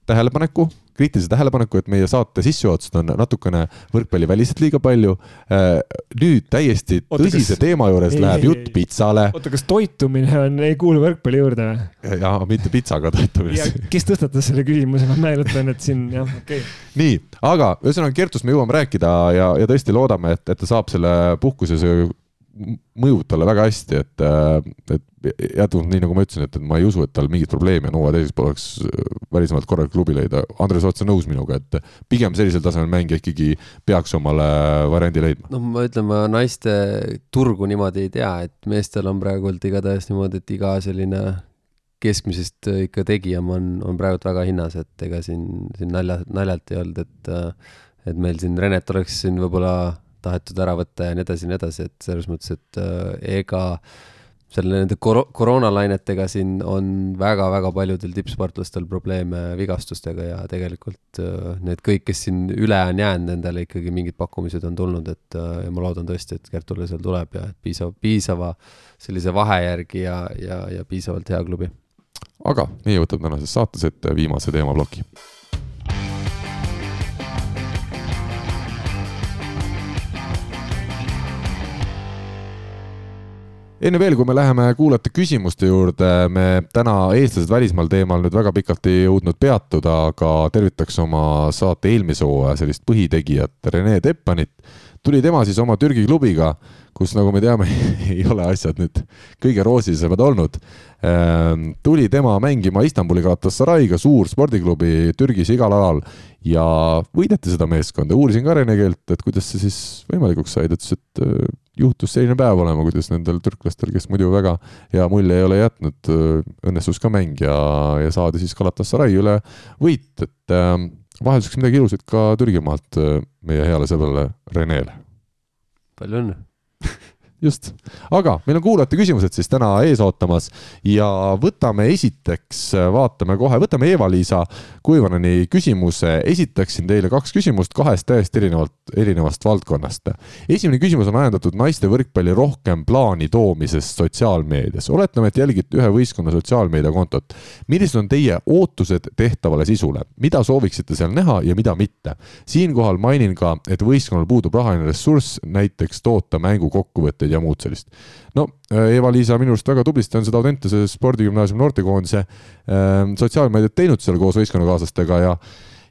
tähelepaneku kriitilise tähelepaneku, et meie saate sissejuhatused on natukene võrkpalliväliselt liiga palju. Äh, nüüd täiesti oota, tõsise kas... teema juures ei, läheb jutt pitsale. oota, kas toitumine on, ei kuulu võrkpalli juurde või? ja mitte pitsaga toitumine. kes tõstatas selle küsimuse, ma meenutan, et siin jah, okei okay.. nii, aga ühesõnaga Kertust me jõuame rääkida ja, ja tõesti loodame, et, et ta saab selle puhkuse mõjub talle väga hästi, et, äh, et jätkuvalt nii nagu ma ütlesin, et, et ma ei usu, et tal mingit probleemi on hooaja teises pooleks äh, välismaalt korralik klubi leida. Andres, oled sa nõus minuga, et pigem sellisel tasemel mängija ikkagi peaks omale variandi leidma? no ma ütlen, ma naiste turgu niimoodi ei tea, et meestel on praegult igatahes niimoodi, et iga selline keskmisest ikka tegijam on, on praegult väga hinnas, et ega siin, siin nalja, naljalt ei olnud, et et meil siin Renet oleks siin võib-olla tahetud ära võtta ja nii edasi ja nii edasi, et selles mõttes, et äh, ega selle nende kor-, koroonalainetega siin on väga-väga paljudel tippsportlastel probleeme vigastustega ja tegelikult äh, need kõik, kes siin üle on jäänud, nendele ikkagi mingid pakkumised on tulnud, et äh, ja ma loodan tõesti, et Kertule seal tuleb ja piisav, piisava sellise vahe järgi ja, ja, ja piisavalt hea klubi. aga meie võtame tänases saates ette viimase teemaploki enne veel, kui me läheme kuulajate küsimuste juurde, me täna eestlased välismaal teemal nüüd väga pikalt ei jõudnud peatuda, aga tervitaks oma saate eelmise hooaja sellist põhitegijat Rene Teppanit. tuli tema siis oma Türgi klubiga, kus, nagu me teame ei ole asjad nüüd kõige roosilisemad olnud. Ehm, tuli tema mängima Istanbuli Galatasaray'ga, suur spordiklubi Türgis igal alal ja võideti seda meeskonda. uurisin ka Rene keelt, et kuidas see siis võimalikuks sai, ta ütles, et juhtus selline päev olema, kuidas nendel türklastel, kes muidu väga hea mulje ei ole jätnud, õnnestus ka mäng ja, ja saadi siis Galatasaray üle võit, et äh, vahelduseks midagi ilusat ka Türgimaalt äh, meie heale sõbrale Renele. palju õnne just, aga meil on kuulajate küsimused siis täna ees ootamas ja võtame esiteks, vaatame kohe, võtame Eva-Liisa Kuivaneni küsimuse. esitaksin teile kaks küsimust kahest täiesti erinevalt, erinevast valdkonnast. esimene küsimus on ajendatud naiste võrkpalli rohkem plaani toomisest sotsiaalmeedias. oletame, et jälgite ühe võistkonna sotsiaalmeediakontot. millised on teie ootused tehtavale sisule, mida sooviksite seal näha ja mida mitte? siinkohal mainin ka, et võistkonnal puudub rahaline ressurss näiteks toota mängukokkuvõtteid ja muud sellist. no äh, Eva-Liisa minu arust väga tublisti on seda Audentese spordigümnaasiumi noortekoondise äh, sotsiaalmeediat teinud seal koos võistkonnakaaslastega ja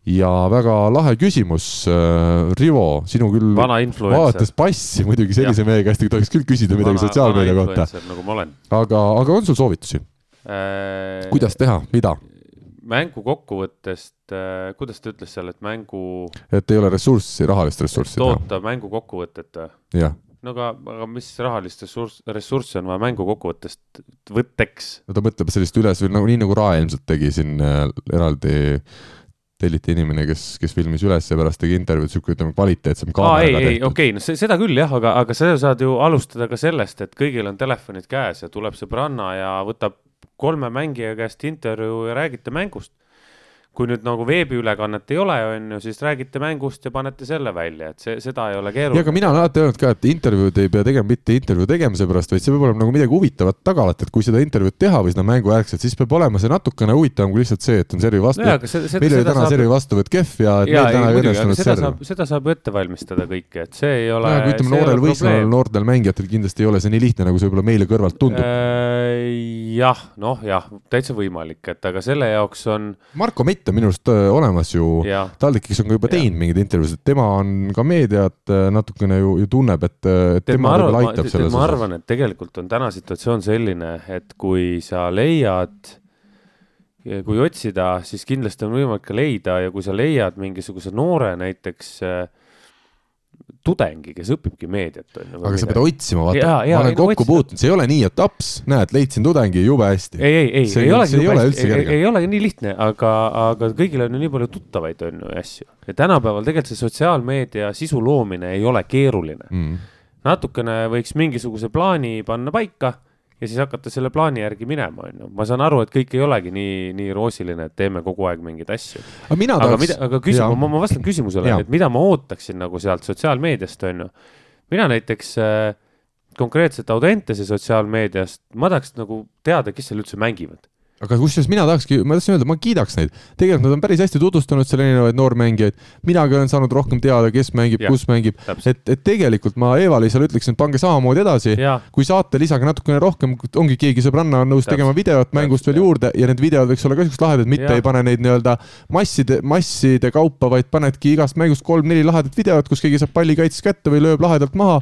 ja väga lahe küsimus, äh, Rivo, sinu küll vaadates passi muidugi sellise mehe käest ei tohiks küll küsida midagi sotsiaalmeedia kohta. nagu aga, aga on sul soovitusi äh,? kuidas teha, mida? mängu kokkuvõttest äh,, kuidas ta ütles seal, et mängu. et ei ole ressurssi, rahalist ressurssi. toota mängu kokkuvõtet või? jah no aga, aga mis rahalist ressurss, ressurssi on vaja mängu kokkuvõttest, võtteks? no ta mõtleb sellist üles, nagu nii nagu Rae ilmselt tegi siin äh, eraldi telliti inimene, kes, kes filmis üles ja pärast tegi intervjuud, sihuke ütleme kvaliteetsem tehtud. ei, ei, okei okay,, no see, seda küll jah, aga, aga sa saad ju alustada ka sellest, et kõigil on telefonid käes ja tuleb sõbranna ja võtab kolme mängija käest intervjuu ja räägite mängust kui nüüd nagu veebiülekannet ei ole, on ju, siis räägite mängust ja panete selle välja, et see, seda ei ole keeruline. ja aga mina olen alati öelnud ka, et intervjuud ei pea tegema mitte intervjuu tegemise pärast, vaid see peab olema nagu midagi huvitavat taga alati, et kui seda intervjuud teha või seda mänguäärselt, siis peab olema see natukene huvitavam kui lihtsalt see, et on servi vastu. meil oli täna saab... servi vastuvõtt kehv ja, ja meil täna ei õnnestunud serv. seda saab ette valmistada kõike, et see ei ole. ütleme, noorel võistkonnal, noortel mängijatel kindlasti ei ole see nii lihtne, nagu see võib-olla meile kõrvalt tundub. Äh, jah, noh jah, täitsa võimalik, et aga selle jaoks on. Marko Mett on minu arust äh, olemas ju, Taldikis on ka juba teinud mingeid intervjuusid, tema on ka meediat äh, natukene ju, ju tunneb, et, et tema võib-olla aitab selles osas. ma arvan, et tegelikult on täna situatsioon selline, et kui sa leiad kui otsida, siis kindlasti on võimalik ka leida ja kui sa leiad mingisuguse noore näiteks äh, tudengi, kes õpibki meediat, on ju. aga sa pead otsima, vaata, ma olen kokku puutunud, see ei ole nii, et aps, näed, leidsin tudengi, jube hästi. ei, ei, ei, ei olegi jube hästi, ei, ei ole nii lihtne, aga, aga kõigil on ju nii palju tuttavaid, on ju, asju. ja tänapäeval tegelikult see sotsiaalmeedia sisu loomine ei ole keeruline. Mm.. natukene võiks mingisuguse plaani panna paika ja siis hakata selle plaani järgi minema, on ju. ma saan aru, et kõik ei olegi nii, nii roosiline, et teeme kogu aeg mingeid asju. aga mina tahaks. aga, mida, aga küsim-, ma, ma vastan küsimusele, et mida ma ootaksin nagu sealt sotsiaalmeediast, on ju. mina näiteks äh, konkreetselt Audentese sotsiaalmeediast, ma tahaks nagu teada, kes seal üldse mängivad aga kusjuures mina tahakski, ma tahtsin öelda, ma kiidaks neid. tegelikult nad on päris hästi tutvustanud seal erinevaid noormängijaid. minagi olen saanud rohkem teada, kes mängib, kus mängib. et, et tegelikult ma Eva-Liisale ütleksin, et pange samamoodi edasi. kui saate, lisage natukene rohkem, ongi keegi sõbranna on nõus täpselt. tegema videot mängust veel juurde ja need videod võiks olla ka siuksed lahedad, mitte ja. ei pane neid nii-öelda masside, masside kaupa, vaid panedki igast mängust kolm-neli lahedat videot, kus keegi saab palli kaitses kätte või lööb lahedalt maha.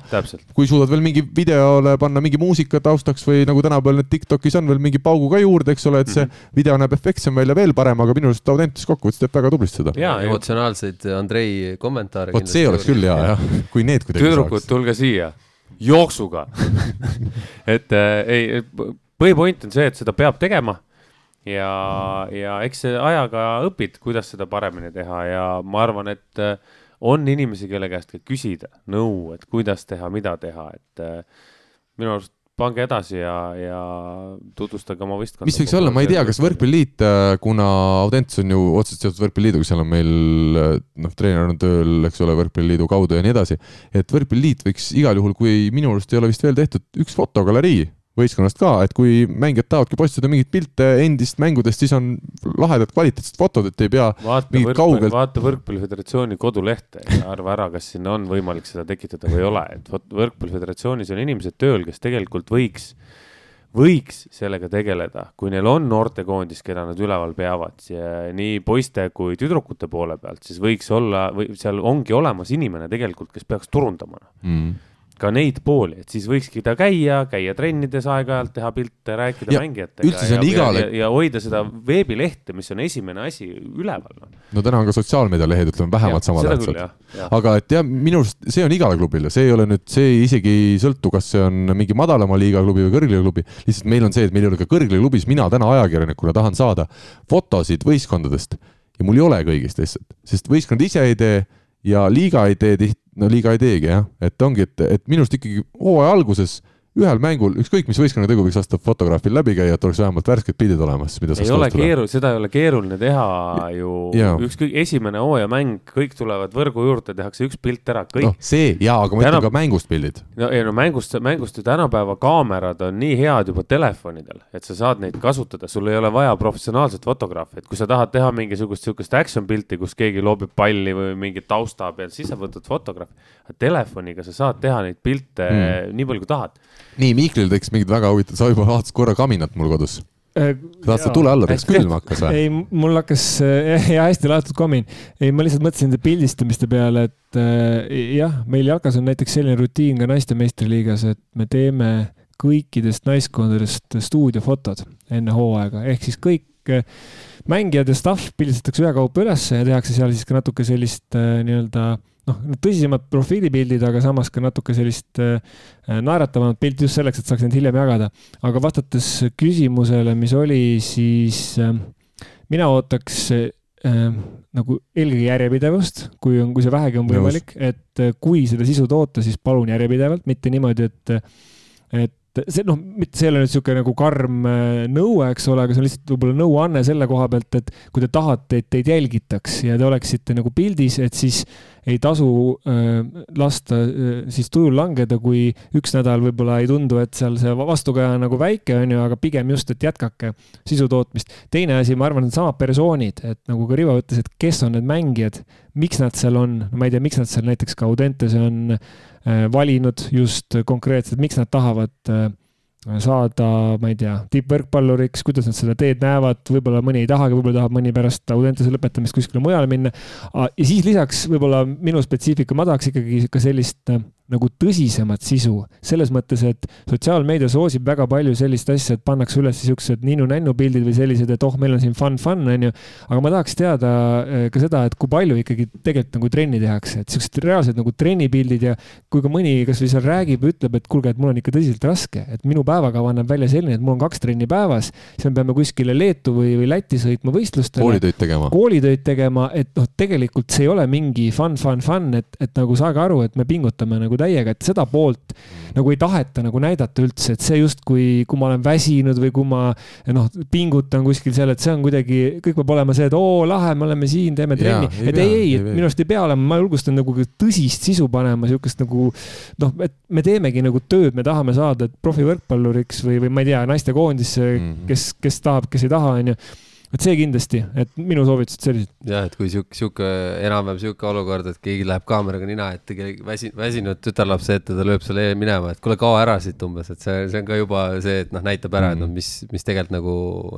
kui suudad veel mingi videole panna mingi muusika taustaks või nagu tänapäeval need Tiktokis on veel mingi paugu ka juurde, eks ole, et et see mhm. video näeb efektsem välja, veel parem, aga minu arust Audentes kokkuvõttes teeb väga tublisti seda. ja emotsionaalseid Andrei kommentaare. vot see oleks küll hea jah, kui need kuidagi tüdrukud, tulge siia, jooksuga. Et äh, ei, põhipoint on see, et seda peab tegema. Ja, ja eks see ajaga õpid, kuidas seda paremini teha. Ja ma arvan, et äh, on inimesi, kelle käest ka küsida nõu, et kuidas teha, mida teha, et äh, minu arust pange edasi ja, ja tutvustage oma võistkonda. mis võiks olla, ma ei tea, kas Võrkpalliliit, äh, kuna Audents on ju otseselt seotud Võrkpalliliiduga, seal on meil äh, noh, treener on tööl, eks ole, Võrkpalliliidu kaudu ja nii edasi, et Võrkpalliliit võiks igal juhul, kui minu arust ei ole vist veel tehtud, üks fotogalerii võistkonnast ka, et kui mängijad tahavadki postitada mingeid pilte endist mängudest, siis on lahedad kvaliteetsed fotod, et ei pea vaata mingit kaugelt. vaata Võrkpalliföderatsiooni kodulehte ja arva ära, kas sinna on võimalik seda tekitada või ei ole, et vot Võrkpalliföderatsioonis on inimesed tööl, kes tegelikult võiks, võiks sellega tegeleda, kui neil on noortekoondis, keda nad üleval peavad, nii poiste kui tüdrukute poole pealt, siis võiks olla või seal ongi olemas inimene tegelikult, kes peaks turundama. Mm ka neid pooli, et siis võikski ta käia, käia trennides aeg-ajalt, teha pilte, rääkida ja, mängijatega. on igale. Ja, ja hoida seda veebilehte, mis on esimene asi üleval no.. no täna on ka sotsiaalmeedialehed, ütleme vähemalt sama tähtsad. aga et jah, minu arust see on igale klubile, see ei ole nüüd, see isegi ei sõltu, kas see on mingi madalama liiga klubi või kõrgliiga klubi. lihtsalt meil on see, et meil ei ole ka kõrgliiga klubis, mina täna ajakirjanikuna tahan saada fotosid võistkondadest ja mul ei ole kõigist lihtsalt, sest võistkond ise ei tee ja liiga ei tee tihti no liiga ei teegi jah, et ongi, et, et minu arust ikkagi hooaja alguses ühel mängul, ükskõik mis võistkonna tegu võiks lasta fotograafil läbi käia, et oleks vähemalt värsked pildid olemas, mida ei ole keeru-, seda ei ole keeruline teha ju, ükskõik, esimene hooajamäng, kõik tulevad võrgu juurde, tehakse üks pilt ära, kõik no,. see jaa, aga ma Täna... ütlen ka mängust pildid. no ei no mängust, mängust ju tänapäeva kaamerad on nii head juba telefonidel, et sa saad neid kasutada, sul ei ole vaja professionaalset fotograafi, et kui sa tahad teha mingisugust sihukest action pilti, kus keegi loobib palli või mingit tausta peal, siis sa võtad fotograafi. Telefoniga sa saad teha neid pilte mm. nii palju, kui tahad nii, Mihklil tekkis mingid väga huvitavad, sa juba vaatasid korra kaminat mul kodus äh, tahad sa tule alla, teeks külm hakkas või? ei, mul hakkas ja hästi laetud kamin. ei, ma lihtsalt mõtlesin nende pildistamiste peale, et äh, jah, meil jalkas on näiteks selline rutiin ka naiste meistriliigas, et me teeme kõikidest naiskondadest stuudiofotod enne hooaega, ehk siis kõik äh, mängijad ja staff pildistatakse ühekaupa ülesse ja tehakse seal siis ka natuke sellist äh, nii-öelda noh, tõsisemad profiilipildid, aga samas ka natuke sellist äh, naeratavamat pilti just selleks, et saaks neid hiljem jagada. aga vastates küsimusele, mis oli, siis äh, mina ootaks nagu eelkõige järjepidevust, kui on, kui see vähegi on võimalik, et kui seda sisu toota, siis palun järjepidevalt, mitte niimoodi, et et see noh, mitte see ei ole nüüd niisugune nagu karm äh, nõue, eks ole, aga see on lihtsalt võib-olla nõuanne selle koha pealt, et kui te tahate, et teid jälgitaks ja te oleksite nagu pildis, et siis ei tasu äh, lasta äh, siis tujul langeda, kui üks nädal võib-olla ei tundu, et seal see vastukaja on nagu väike, on ju, aga pigem just, et jätkake sisu tootmist. teine asi, ma arvan, needsamad persoonid, et nagu ka Rivo ütles, et kes on need mängijad, miks nad seal on, ma ei tea, miks nad seal näiteks ka Audentese on Äh, valinud just konkreetselt, miks nad tahavad äh, saada, ma ei tea, tippvõrkpalluriks, kuidas nad seda teed näevad, võib-olla mõni ei tahagi, võib-olla tahab mõni pärast Audentese lõpetamist kuskile mujale minna. ja siis lisaks võib-olla minu spetsiifika, ma tahaks ikkagi ka sellist äh, nagu tõsisemat sisu, selles mõttes, et sotsiaalmeedia soosib väga palju sellist asja, et pannakse üles siuksed ninnu-nännu pildid või sellised, et oh, meil on siin fun, fun, onju. aga ma tahaks teada äh, ka seda, et kui palju ikkagi tegelikult nagu trenni tehakse, et siuksed reaalsed nagu trennipildid ja kui ka mõni kasvõi seal räägib, ütleb, et kuulge, et mul on ikka tõsiselt raske, et minu päevakava näeb välja selline, et mul on kaks trenni päevas, siis me peame kuskile Leetu või, või Lätti sõitma võistlustele. koolitöid tegema. koolitöid tegema, et noh, tegelikult see ei ole mingi fun, fun, fun, et, et nagu saage aru, et me pingutame nagu täiega, et seda poolt nagu ei taheta nagu näidata üldse, et see justkui, kui ma olen väsinud või kui ma noh, pingutan kuskil seal, et see on kuidagi, kõik peab olema see, et oo, lahe, me oleme siin, teeme trenni. et pea, ei, ei, et minu arust ei pea olema, ma julgustan nagu tõsist sisu panema, sihukest nagu noh, et me teemegi nagu tööd, me tahame saada profivõrkpalluriks või, või ma ei tea, naistekoondisse mm, -hmm. kes, kes tahab, kes ei taha, onju et see kindlasti, et minu soovitused sellised. jah, et kui sihuke, sihuke enam-vähem sihuke olukord, et keegi läheb kaameraga nina ette, keegi väsi-, väsinud tütarlapse ette, ta lööb sulle minema, et kuule, kao ära siit umbes, et see, see on ka juba see, et noh, näitab ära mm, -hmm. et noh, mis, mis tegelikult nagu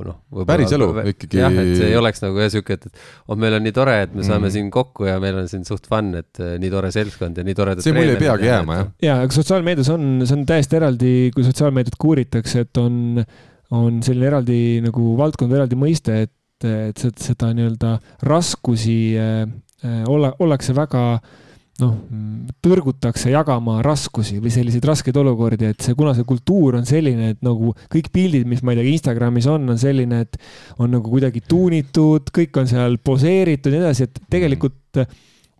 noh. päris elu ikkagi. jah, et see ei oleks nagu jah sihuke, et, et oh, meil on nii tore, et me saame mm -hmm. siin kokku ja meil on siin suht fun, et eh, nii tore seltskond ja nii toredad. see mulje ei peagi jääma, jah. ja, aga sotsiaalmeedias on, see on täiesti eraldi, kui sotsiaalmeediat kuuritakse, et on on selline eraldi nagu valdkond, eraldi mõiste, et et, et seda nii-öelda raskusi äh, äh, olla, ollakse väga noh, tõrgutakse jagama raskusi või selliseid raskeid olukordi, et see, kuna see kultuur on selline, et nagu kõik pildid, mis ma ei tea, Instagramis on, on selline, et on nagu kuidagi tuunitud, kõik on seal poseeritud ja nii edasi, et tegelikult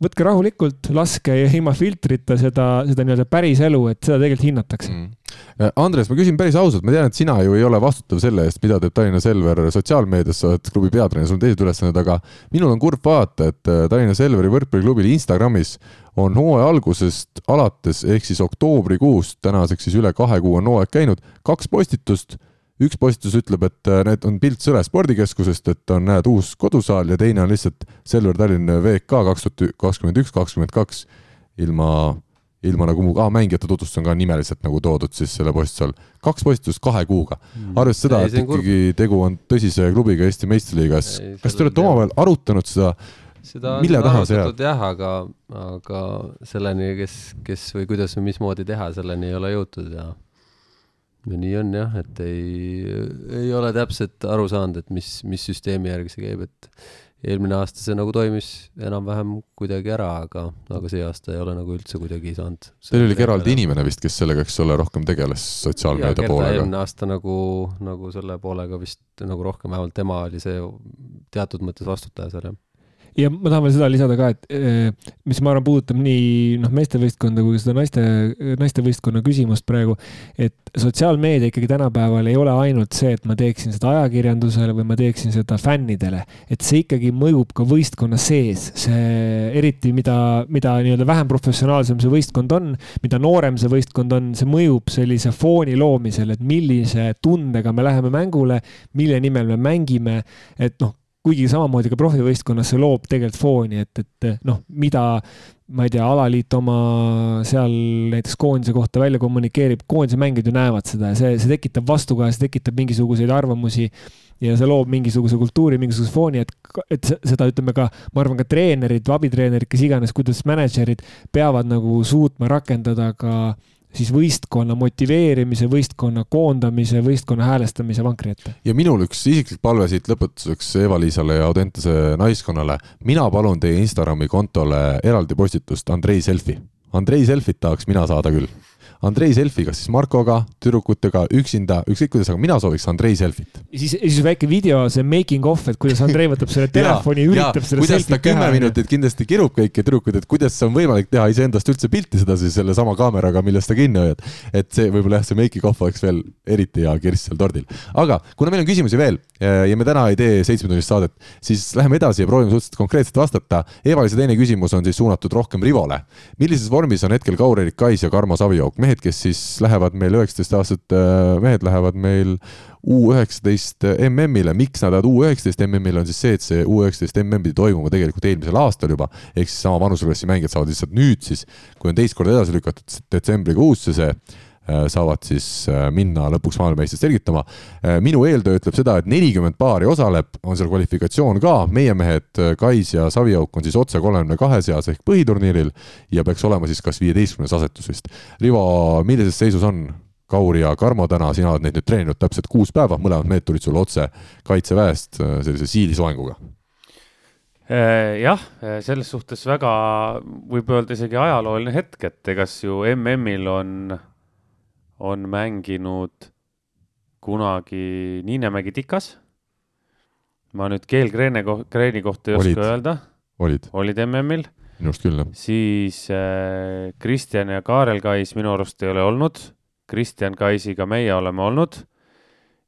võtke rahulikult, laske ilma filtrita seda, seda nii-öelda päris elu, et seda tegelikult hinnatakse. Mm. Äh, Andres, ma küsin päris ausalt, ma tean, et sina ju ei ole vastutav selle eest, mida teeb Tallinna Selver sotsiaalmeedias, sa oled klubi peatreener, sul on teised ülesanded, aga minul on kurb vaadata, et äh, Tallinna Selveri võrkpalliklubil Instagramis on hooaja algusest alates ehk siis oktoobrikuust, tänaseks siis üle kahe kuu on hooaeg käinud, kaks postitust üks postitus ütleb, et äh, need on pilt Sõle spordikeskusest, et on, näed, uus kodusaal ja teine on lihtsalt Selver Tallinn VK kaks tuhat kakskümmend üks, kakskümmend kaks ilma ilma nagu ah,, mängijate tutvustus on ka nimeliselt nagu toodud siis selle postituse all. kaks postitust kahe kuuga mm.. arvestades seda, et ikkagi kurb. tegu on tõsise klubiga Eesti meistriliigas, kas te olete omavahel arutanud seda, seda mille taha see jääb? jah, aga, aga selleni, kes, kes või kuidas või mismoodi teha, selleni ei ole jõutud ja ja nii on jah, et ei, ei ole täpselt aru saanud, et mis, mis süsteemi järgi see käib, et eelmine aasta see nagu toimis enam-vähem kuidagi ära, aga, aga see aasta ei ole nagu üldse kuidagi saanud. Teil oli eraldi inimene vist, kes sellega, eks ole, rohkem tegeles sotsiaalmeedia poolega? eelmine aasta nagu, nagu selle poolega vist nagu rohkem, vähemalt tema oli see teatud mõttes vastutaja seal, jah ja ma tahan veel seda lisada ka, et eh, mis ma arvan, puudutab nii noh, meestevõistkonda kui seda naiste, naistevõistkonna küsimust praegu. et sotsiaalmeedia ikkagi tänapäeval ei ole ainult see, et ma teeksin seda ajakirjandusele või ma teeksin seda fännidele. et see ikkagi mõjub ka võistkonna sees, see eriti, mida, mida nii-öelda vähem professionaalsem see võistkond on, mida noorem see võistkond on, see mõjub sellise fooni loomisele, et millise tundega me läheme mängule, mille nimel me mängime, et noh kuigi samamoodi ka profivõistkonnas see loob tegelikult fooni, et, et noh, mida ma ei tea, alaliit oma seal näiteks koondise kohta välja kommunikeerib, koondise mängijad ju näevad seda ja see, see tekitab vastukaja, see tekitab mingisuguseid arvamusi ja see loob mingisuguse kultuuri, mingisuguse fooni, et, et seda ütleme ka, ma arvan, ka treenerid, abitreenerid, kes iganes, kuidas mänedžerid peavad nagu suutma rakendada ka äh, siis võistkonna motiveerimise, võistkonna koondamise, võistkonna häälestamise vankri ette. ja minul üks isiklik palve siit lõpetuseks Eva-Liisale ja Audentese naiskonnale. mina palun teie Instagrami kontole eraldi postitust Andrei selfie. Andrei selfit tahaks mina saada küll Andrei selfie, kas siis Markoga, tüdrukutega, üksinda, ükskõik kuidas, aga mina sooviks Andrei selfit. ja siis, siis väike video, see making of, et kuidas Andrei võtab selle telefoni ja üritab seda kuidas ta kümme minutit kindlasti kirub kõiki tüdrukuid, et kuidas on võimalik teha iseendast üldse pilti sedasi sellesama kaameraga, millest ta kinni hoiad. et see võib-olla jah, see making of oleks veel eriti hea kirss seal tordil. aga kuna meil on küsimusi veel eh, ja me täna ei tee seitsmetunnist saadet, siis läheme edasi ja proovime suhteliselt konkreetselt vastata. Eva-Liisa teine küsimus on siis suunatud rohkem Rivole. millises vormis on hetkel Kaur-Erik Kais ja Karmo Savijook, mehed, kes siis lähevad meil üheksateist aastased äh, mehed lähevad meil U üheksateist MM-ile, miks nad lähevad U üheksateist MM-ile, on siis see, et see U üheksateist MM pidi toimuma tegelikult eelmisel aastal juba, ehk siis sama vanuseklassi mängijad saavad lihtsalt nüüd siis, kui on teist korda edasi lükatud detsembrikuusse see, saavad siis äh, minna lõpuks maailmameistrit selgitama. minu eeltöö ütleb seda, et nelikümmend paari osaleb, on seal kvalifikatsioon ka, meie mehed Kais ja Saviauk on siis otse kolmekümne kahe seas ehk põhiturniiril ja peaks olema siis kas viieteistkümnes asetus vist. Rivo, millises seisus on Kaur ja Karmo täna, sina oled neid nüüd treeninud täpselt kuus päeva, mõlemad mehed tulid sulle otse kaitseväest äh, sellise siilisoenguga. Äh, jah, selles suhtes väga, võib öelda isegi ajalooline hetk, et egas ju MM-il on, on mänginud kunagi Niinemägi Tikas. ma nüüd Keel Kreene ko-, Kreeni kohta ei Olid. oska öelda, olid, olid MM-il, minu arust küll jah. siis äh, Kristjan ja Kaarel Kais minu arust ei ole olnud, Kristjan Kaisiga meie oleme olnud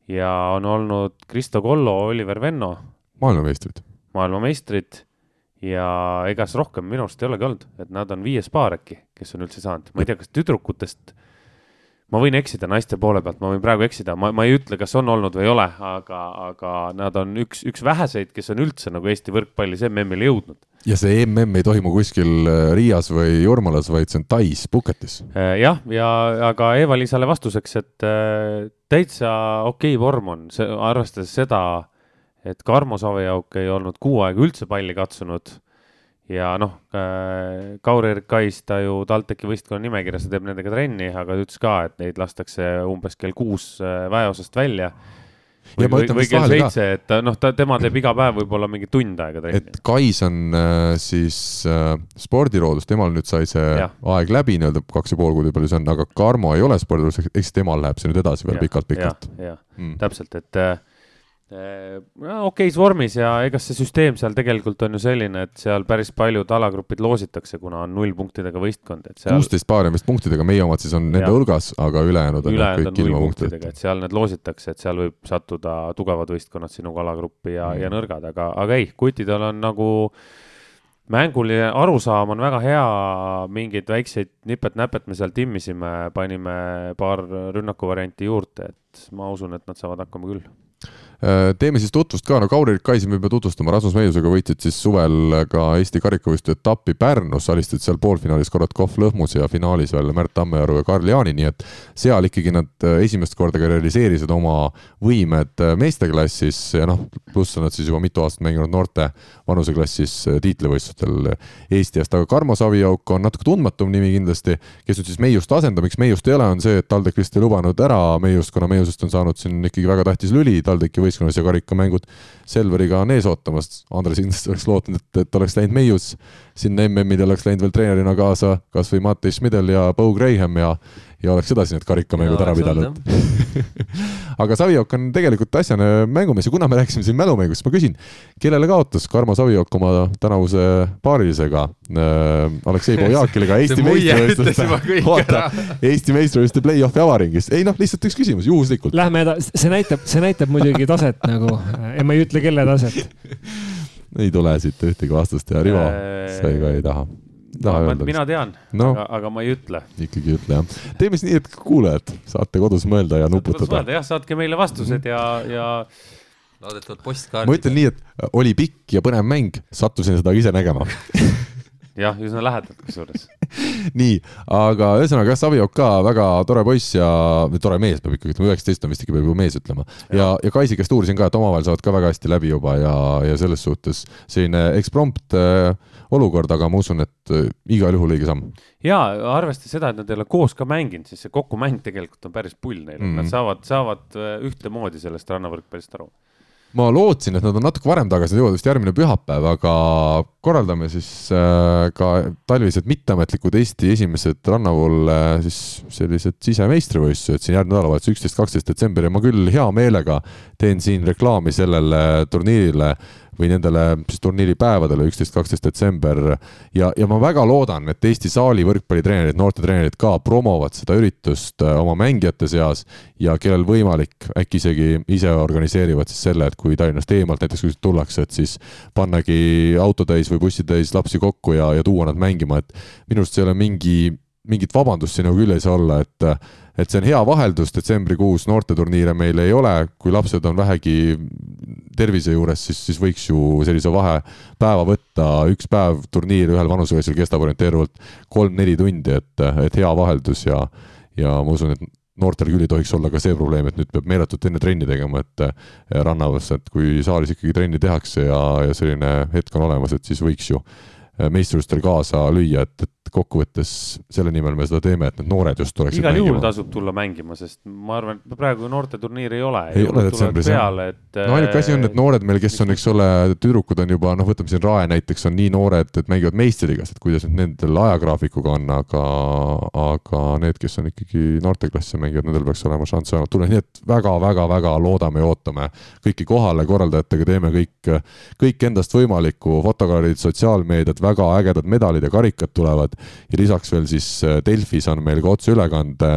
ja on olnud Kristo Kollo, Oliver Venno maailmameistrid. maailmameistrid ja egas rohkem minu arust ei olegi olnud, et nad on viies paar äkki, kes on üldse saanud, ma ei tea, kas tüdrukutest, ma võin eksida naiste poole pealt, ma võin praegu eksida, ma, ma ei ütle, kas on olnud või ei ole, aga, aga nad on üks, üks väheseid, kes on üldse nagu Eesti võrkpallis MM-ile jõudnud. ja see MM ei toimu kuskil äh, Riias või Jurmalas, vaid see on Tais, Puketis. Äh, jah, ja aga Eva-Liisale vastuseks, et äh, täitsa okei vorm on, see, arvestades seda, et Karmo Saviauk ei olnud kuu aega üldse palli katsunud ja noh äh,, Kaur-Erik Kais, ta ju TalTechi võistkonna nimekirjas, ta teeb nendega trenni, aga ta ütles ka, et neid lastakse umbes kell kuus äh, väeosast välja. Ja või, või, või kell seitse, et ta noh, ta, tema teeb iga päev võib-olla mingi tund aega trenni. et Kais on äh, siis äh, spordiroodus, temal nüüd sai see ja. Aeg läbi nii-öelda kaks ja pool kuud või palju see on, aga Karmo ei ole spordiroodus, siis temal läheb see nüüd edasi veel pikalt-pikalt. Mm. täpselt, et äh, äh, okeis vormis ja ega see süsteem seal tegelikult on ju selline, et seal päris paljud alagrupid loositakse, kuna on nullpunktidega võistkond, et seal kuusteist paari on vist punktidega, meie omad siis on nende Jah. hulgas, aga ülejäänud on ülejäänud kõik ilma punktideta. et seal need loositakse, et seal võib sattuda tugevad võistkonnad sinuga alagruppi ja Mm. ja nõrgad, aga, aga ei, kutidel on nagu mänguline arusaam on väga hea, mingeid väikseid nipet-näpet me seal timmisime, panime paar rünnakuvarianti juurde, et ma usun, et nad saavad hakkama küll teeme siis tutvust ka, no Kauri Kaisi me ei pea tutvustama, Rasmus Meiusega võitsid siis suvel ka Eesti karikavõistluse etappi Pärnus, alistasid seal poolfinaalis Korotkov Lõhmus ja finaalis veel Märt Tammearu ja Karl Jaani, nii et seal ikkagi nad äh, esimest korda ka realiseerisid oma võimed äh, meesteklassis. Ja noh, pluss on nad siis juba mitu aastat mänginud noorte vanuseklassis äh, tiitlivõistlustel Eesti eest, aga Karmo Saviauk on natuke tundmatum nimi kindlasti, kes nüüd siis Meiust asendab, miks Meiust ei ole, on see, et TalTech vist ei lubanud ära Meiust, kuna Meiusest on saanud siin ikkagi väga tähtis lüli. TalTechi võistkonnas ja karikamängud Selveriga on ees ootamas. Andres kindlasti oleks lootnud, et, et oleks läinud Meius sinna MM-ile, oleks läinud veel treenerina kaasa kas või Mattis Schmidl ja Bo Graham ja ja oleks edasi need karikamängud ära pidanud. aga Saviok on tegelikult asjane mängumees ja kuna me rääkisime siin mälumängust, ma küsin, kellele kaotas Karmo Saviok oma tänavuse paarilisega äh, Aleksei Bojakiliga Eesti meistrivõistluste. Eesti meistrivõistluste play-off'i avaringis. ei noh, lihtsalt üks küsimus, juhuslikult. Lähme edasi, see näitab, see näitab muidugi taset nagu ma ei ütle, kelle taset. ei tule siit ühtegi vastust ja Rivo Äh, sa ka ei taha. Taha Ma- öelda mina tean No. aga, aga ma ei ütle. ikkagi ütle jah. teeme siis nii, et kuulajad saate kodus mõelda ja nuputada. jah, saatke meile vastused ja, ja loodetavalt postkaardid. ma ütlen nii, et oli pikk ja põnev mäng, sattusin seda ise nägema jah, üsna lähedalt kusjuures. nii, aga ühesõnaga jah, Saviok ka väga tore poiss ja või tore mees peab ikkagi ütlema, üheksateist on vist ikka peab juba mees ütlema. ja, ja Kaisi käest uurisin ka, et omavahel saavad ka väga hästi läbi juba ja, ja selles suhtes selline eksprompt äh, olukord, aga ma usun, et äh, igal juhul õige samm. ja arvestades seda, et nad ei ole koos ka mänginud, siis see kokkumäng tegelikult on päris pull neil mm, Mhm. -hmm. nad saavad, saavad äh, ühtemoodi sellest rannavõrkpallist aru. Ma lootsin, et nad on natuke varem tagasi, nad jõuavad vist järgmine pühapäev, aga korraldame siis äh, ka talvised mitteametlikud Eesti esimesed rannavool äh, siis sellised sisemeistrivõistlused siin järgmine nädalavahetus, üksteist, kaksteist detsember ja ma küll hea meelega teen siin reklaami sellele turniirile või nendele siis turniiripäevadele, üksteist, kaksteist detsember. ja, ja ma väga loodan, et Eesti saali võrkpallitreenerid, noortetreenerid ka promovad seda üritust äh, oma mängijate seas ja kellel võimalik, äkki isegi ise organiseerivad siis selle, et kui Tallinnast eemalt näiteks kuskilt tullakse, et siis pannagi autotäis või bussitäis lapsi kokku ja, ja tuua nad mängima, et minu arust see ei ole mingi, mingit vabandust siin nagu küll ei saa olla, et et see on hea vaheldus, detsembrikuus noorteturniire meil ei ole, kui lapsed on vähegi tervise juures, siis, siis võiks ju sellise vahepäeva võtta, üks päev turniir ühel vanusevõistlusel kestab orienteeruvalt kolm-neli tundi, et, et hea vaheldus ja, ja ma usun, et noortel küll ei tohiks olla ka see probleem, et nüüd peab meeletult enne trenni tegema, et rannavas, et kui saalis ikkagi trenni tehakse ja, ja selline hetk on olemas, et siis võiks ju meistrivõistlustel kaasa lüüa, et, et kokkuvõttes selle nimel me seda teeme, et need noored just tuleksid igal juhul tasub tulla mängima, sest ma arvan, et praegu noorteturniir ei ole. ei ole detsembris jah. no ainuke asi on, et noored meil, kes on, eks ole, tüdrukud on juba noh, võtame siin Rae näiteks on nii noored, et mängivad meistriliigas, et kuidas nüüd nendel ajagraafikuga on, aga, aga need, kes on ikkagi noorteklasse mängivad, nendel peaks olema šanss vähemalt tulla, nii et väga-väga-väga loodame ja ootame kõiki kohale, korraldajatega teeme kõik, kõik endast võimalikku, fotokaarid, sotsiaalmeediat, väga ägedad medalid ja karikad tulevad ja lisaks veel siis äh, Delfis on meil ka otseülekande,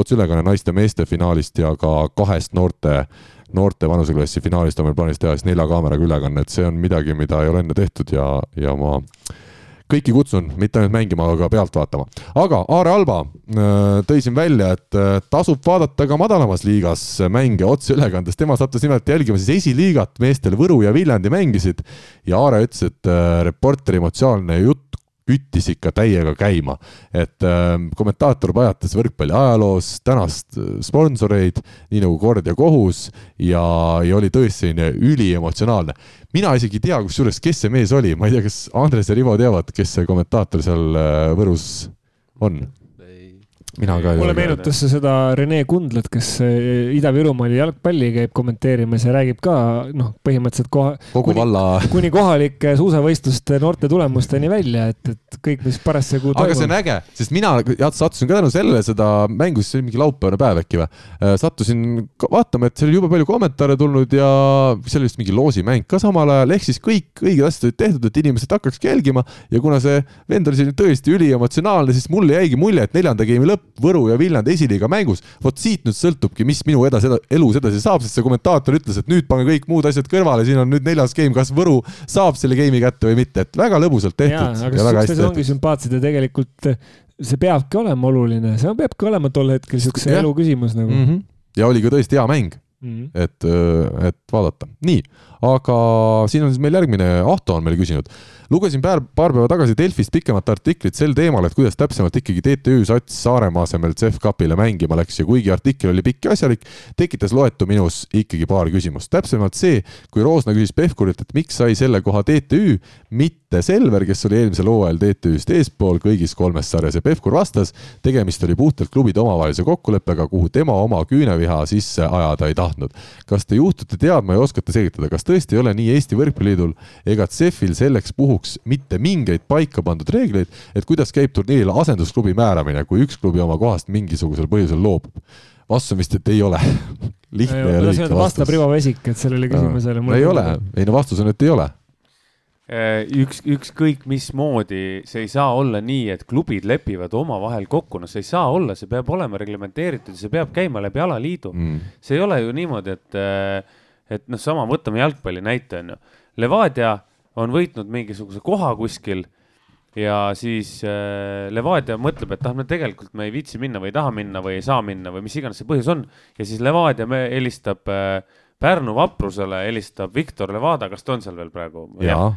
otseülekanne naiste-meeste finaalist ja ka kahest noorte noorte vanuseklassi finaalist on meil plaanis teha siis nelja kaameraga ülekanne, et see on midagi, mida ei ole enne tehtud ja, ja ma kõiki kutsun mitte ainult mängima, aga pealt vaatama. aga Aare Alba äh, tõi siin välja, et äh, tasub vaadata ka madalamas liigas mänge otseülekandes, tema sattus nimelt jälgima siis esiliigat, meestel Võru ja Viljandi mängisid. Ja Aare ütles, et reporteri emotsionaalne jutt küttis ikka täiega käima. et äh, kommentaator pajatas võrkpalli ajaloos tänast äh, sponsoreid, nii nagu kord ja kohus ja, ja oli tõesti selline üliemotsionaalne. mina isegi ei tea, kusjuures, kes see mees oli, ma ei tea, kas Andres ja Rivo teavad, kes see kommentaator seal äh, Võrus on? Mina ka mulle meenutas see seda Rene Kundlat, kes eh, Ida-Virumaal jalgpalli käib kommenteerimas ja räägib ka noh, põhimõtteliselt koha. kogu valla. kuni kohalike suusavõistluste noorte tulemusteni välja, et, et kõik, mis parasjagu toimub. aga see on äge, sest mina sattusin ka tänu sellele seda mängu, see oli mingi laupäevane päev äkki või, äh, sattusin vaatama, et seal oli jube palju kommentaare tulnud ja seal oli vist mingi loosimäng ka samal ajal, ehk siis kõik õiged asjad olid tehtud, et inimesed hakkakski jälgima ja kuna see vend oli selline tõesti üliemotsionaalne, siis mulle jäigi mulje, et neljanda game'i lõpp Võru ja Viljandi esiliiga mängus. vot siit nüüd sõltubki, mis minu edasi, elus edasi saab, sest see kommentaator ütles, et nüüd pange kõik muud asjad kõrvale, siin on nüüd neljas game, kas Võru saab selle game'i kätte või mitte, et väga lõbusalt tehtud. aga siuksed ongi sümpaatsed ja tegelikult see peabki olema oluline, see peabki olema tol hetkel siukse elu küsimus nagu mm. -hmm. ja oli ka tõesti hea mäng mm, -hmm. et, et vaadata. nii, aga siin on siis meil järgmine, Ahto on meil küsinud lugesin paar, paar päeva tagasi Delfist pikemat artiklit sel teemal, et kuidas täpsemalt ikkagi TTÜ Sats Saaremaa asemel CEF Cupile mängima läks ja kuigi artikkel oli pikk ja asjalik, tekitas loetu minus ikkagi paar küsimust. täpsemalt see, kui Roosna küsis Pevkurilt, et miks sai selle koha TTÜ, mitte Selver, kes oli eelmisel hooajal TTÜ-st eespool kõigis kolmes sarjas ja Pevkur vastas, tegemist oli puhtalt klubide omavahelise kokkuleppega, kuhu tema oma küüneviha sisse ajada ei tahtnud. kas te juhtute teadma ja oskate selgitada, kas tõesti ei ole nii Eesti Võrkpalliliidul ega CEF-il selleks puhuks mitte mingeid paika pandud reegleid, et kuidas käib turniiril asendusklubi määramine, kui üks klubi oma kohast mingisugusel põhjusel loobub. vastus on vist, et ei ole lihtne ja lühike vastus. vastab Rivo Vesik, et sellele küsimusele. ei ole, ei no vastus on, et ei ole üks, ükskõik mismoodi, see ei saa olla nii, et klubid lepivad omavahel kokku, no see ei saa olla, see peab olema reglementeeritud, see peab käima läbi alaliidu mm.. see ei ole ju niimoodi, et, äh, et noh, sama võtame jalgpalli näite on ju. Levadia on võitnud mingisuguse koha kuskil ja siis äh, Levadia mõtleb, et ah, me tegelikult me ei viitsi minna või ei taha minna või ei saa minna või mis iganes see põhjus on. ja siis Levadia helistab äh, Pärnu vaprusele, helistab Viktor Levada, kas ta on seal veel praegu?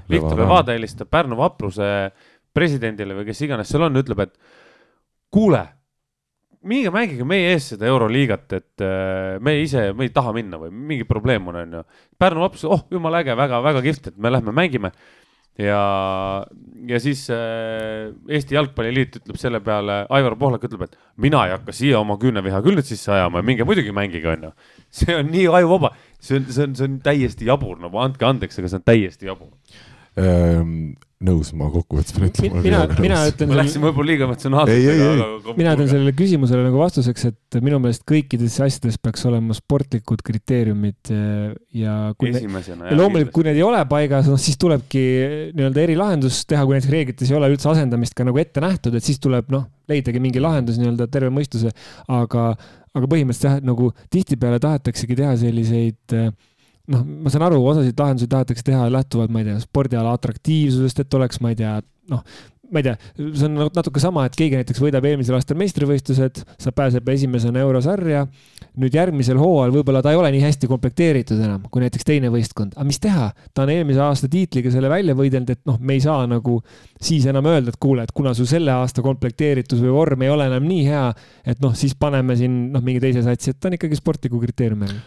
Viktor Levada helistab Pärnu vapruse presidendile või kes iganes seal on, ütleb, et kuule minge mängige meie ees seda Euroliigat, et äh, me ise, me ei taha minna või mingi probleem on, onju. Pärnu laps, oh jumala äge, väga-väga kihvt, et me lähme mängime. Ja, ja siis äh, Eesti Jalgpalliliit ütleb selle peale, Aivar Pohlak ütleb, et mina ei hakka siia oma küüneviha küll nüüd sisse ajama ja minge muidugi mängige, onju. see on nii ajuvaba, see on, see on, see on täiesti jabur, no andke andeks, aga see on täiesti jabur. Ehm, nõus, ma kokkuvõttes pean ütlema. mina, mina ütlen ma läksin võib-olla liiga aga. mina ütlen sellele küsimusele nagu vastuseks, et minu meelest kõikides asjades peaks olema sportlikud kriteeriumid eh, ja esimesena. ja loomulikult, kui need ei ole paigas, noh siis tulebki nii-öelda erilahendus teha, kui näiteks reeglites ei ole üldse asendamist ka nagu ette nähtud, et siis tuleb noh, leidagi mingi lahendus nii-öelda terve mõistuse, aga, aga põhimõtteliselt jah, nagu tihtipeale tahetaksegi teha selliseid eh, noh, ma saan aru, osasid lahendusi tahetakse teha lähtuvalt, ma ei tea, spordiala atraktiivsusest, et oleks, ma ei tea, noh, ma ei tea, see on natuke sama, et keegi näiteks võidab eelmisel aastal meistrivõistlused, sa pääseb esimesena eurosarja. nüüd järgmisel hooajal võib-olla ta ei ole nii hästi komplekteeritud enam kui näiteks teine võistkond, aga mis teha, ta on eelmise aasta tiitliga selle välja võidelnud, et noh, me ei saa nagu siis enam öelda, et kuule, et kuna su selle aasta komplekteeritus või vorm ei ole enam nii hea, et noh, siis paneme siin noh, mingi teise satsi, et ta on ikkagi sportliku kriteeriumi all.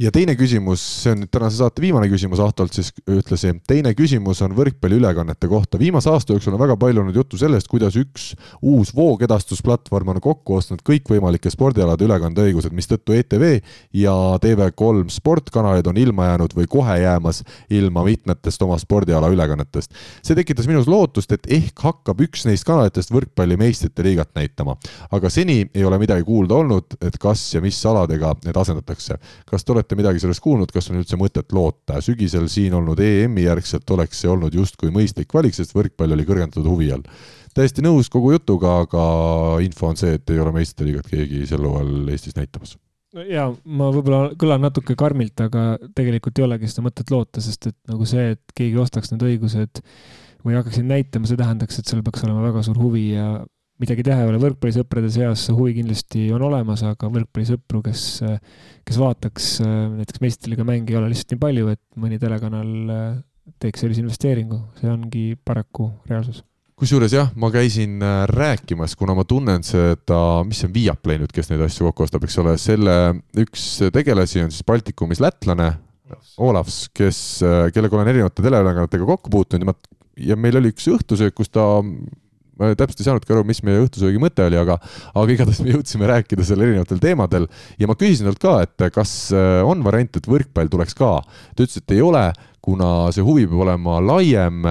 Ja teine küsimus, see on nüüd tänase saate viimane küsimus Ahtolt siis ühtlasi. teine küsimus on võrkpalliülekannete kohta. viimase aasta jooksul on väga palju olnud juttu sellest, kuidas üks uus voogedastusplatvorm on kokku ostnud kõikvõimalike spordialade ülekandeõigused, mistõttu ETV ja TV3 sportkanalid on ilma jäänud või kohe jäämas ilma mitmetest oma spordiala ülekannetest. see tekitas minus lootust, et ehk hakkab üks neist kanalitest võrkpalli meistrite liigat näitama. aga seni ei ole midagi kuulda olnud, et kas ja mis aladega need asendatakse. kas te olete midagi sellest kuulnud, kas on üldse mõtet loota? sügisel siin olnud EM-i järgselt oleks see olnud justkui mõistlik valik, sest võrkpall oli kõrgendatud huvi all. täiesti nõus kogu jutuga, aga info on see, et ei ole meistrite liigat keegi sel hooajal Eestis näitamas. ja ma võib-olla kõlan natuke karmilt, aga tegelikult ei olegi seda mõtet loota, sest et nagu see, et keegi ostaks need õigused või hakkaks neid näitama, see tähendaks, et seal peaks olema väga suur huvi ja midagi teha ei ole, võrkpallisõprade seas see huvi kindlasti on olemas, aga võrkpallisõpru, kes, kes vaataks äh, näiteks meistriliiga mänge, ei ole lihtsalt nii palju, et mõni telekanal äh, teeks sellise investeeringu, see ongi paraku reaalsus. kusjuures jah, ma käisin äh, rääkimas, kuna ma tunnen seda, mis see on Viaplay nüüd, kes neid asju kokku ostab, eks ole, selle üks tegelasi on siis Baltikumis lätlane, Olavs, kes, kellega olen erinevate teleülekannetega kokku puutunud ja ma, ja meil oli üks õhtusöök, kus ta ma täpselt ei saanudki aru, mis meie õhtusöögi mõte oli, aga, aga igatahes me jõudsime rääkida seal erinevatel teemadel ja ma küsisin talt ka, et kas äh, on variant, et võrkpall tuleks ka. ta ütles, et ei ole, kuna see huvi peab olema laiem,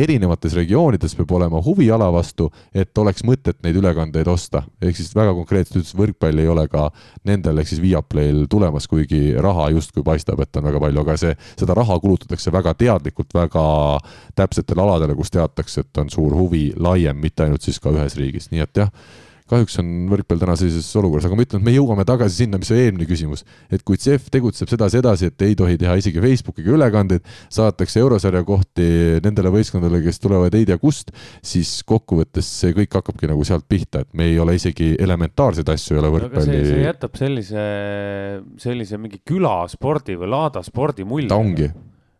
erinevates regioonides peab olema huvi ala vastu, et oleks mõtet neid ülekandeid osta. ehk siis väga konkreetselt ütles, võrkpall ei ole ka nendel ehk siis Viaplayl tulemas, kuigi raha justkui paistab, et on väga palju, aga see, seda raha kulutatakse väga teadlikult väga täpsetele aladele, kus teatakse, et on suur huvi laiem, mitte ainult siis ka ühes riigis, nii et jah kahjuks on võrkpall täna sellises olukorras, aga ma ütlen, et me jõuame tagasi sinna, mis oli eelmine küsimus. et kui CEF tegutseb sedasi-edasi, et ei tohi teha isegi Facebookiga ülekandeid, saadetakse eurosarja kohti nendele võistkondadele, kes tulevad ei tea kust, siis kokkuvõttes see kõik hakkabki nagu sealt pihta, et me ei ole isegi elementaarseid asju ei ole aga see, võrkpalli, jätab sellise, sellise mingi külaspordi või laadaspordi mulje. ta ongi.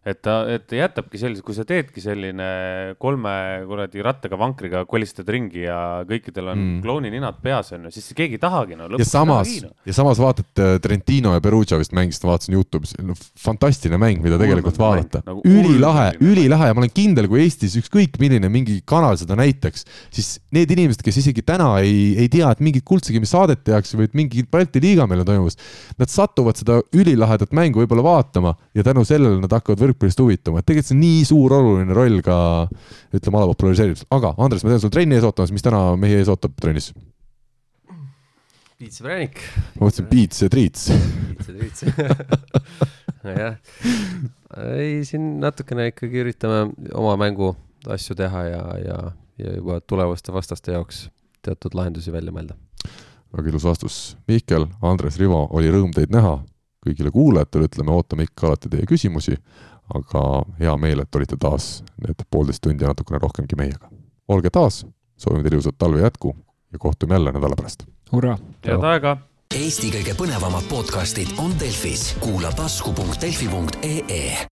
Et ta, et ta jätabki sellise, kui sa teedki selline kolme kuradi rattaga vankriga kolistad ringi ja kõikidel on Mm. klounininad peas onju, siis keegi ei tahagi no. ja samas, ja samas vaatad äh, Trentino ja Perugia vist mängisid, vaatasin Youtube'is no,, fantastiline mäng, mida tegelikult Ulme mäng, vaadata nagu ülilahe, ülilahe ja ma olen kindel, kui Eestis ükskõik milline mingi kanal seda näitaks, siis need inimesed, kes isegi täna ei, ei tea, et mingit kuldsegi saadet tehakse või et mingi Balti liiga meil on toimumas, nad satuvad seda ülilahedat mängu võib-olla vaatama ja tänu sellele nad hakkavad võrkpallist huvituma, et tegelikult see on nii suur oluline roll ka ütleme ala populariseerimisel, aga Andres, ma tean sul trenni ees ootamas, mis täna mehi ees ootab trennis? piits ja präänik. ma mõtlesin Beats ja Treats. piits ja triits. jah, ei siin natukene ikkagi üritame oma mängu asju teha ja, ja, ja juba tulevaste vastaste jaoks teatud lahendusi välja mõelda. väga ilus vastus. Mihkel, Andres, Rivo, oli rõõm teid näha. kõigile kuulajatele ütleme, ootame ikka alati teie küsimusi, aga hea meel, et olite taas need poolteist tundi ja natukene rohkemgi meiega. olge taas, soovime teile ilusat talve jätku ja kohtume jälle nädala pärast. hurraa. head aega Eesti kõige põnevamad podcastid on Delfis, kuula tasku.delfi.ee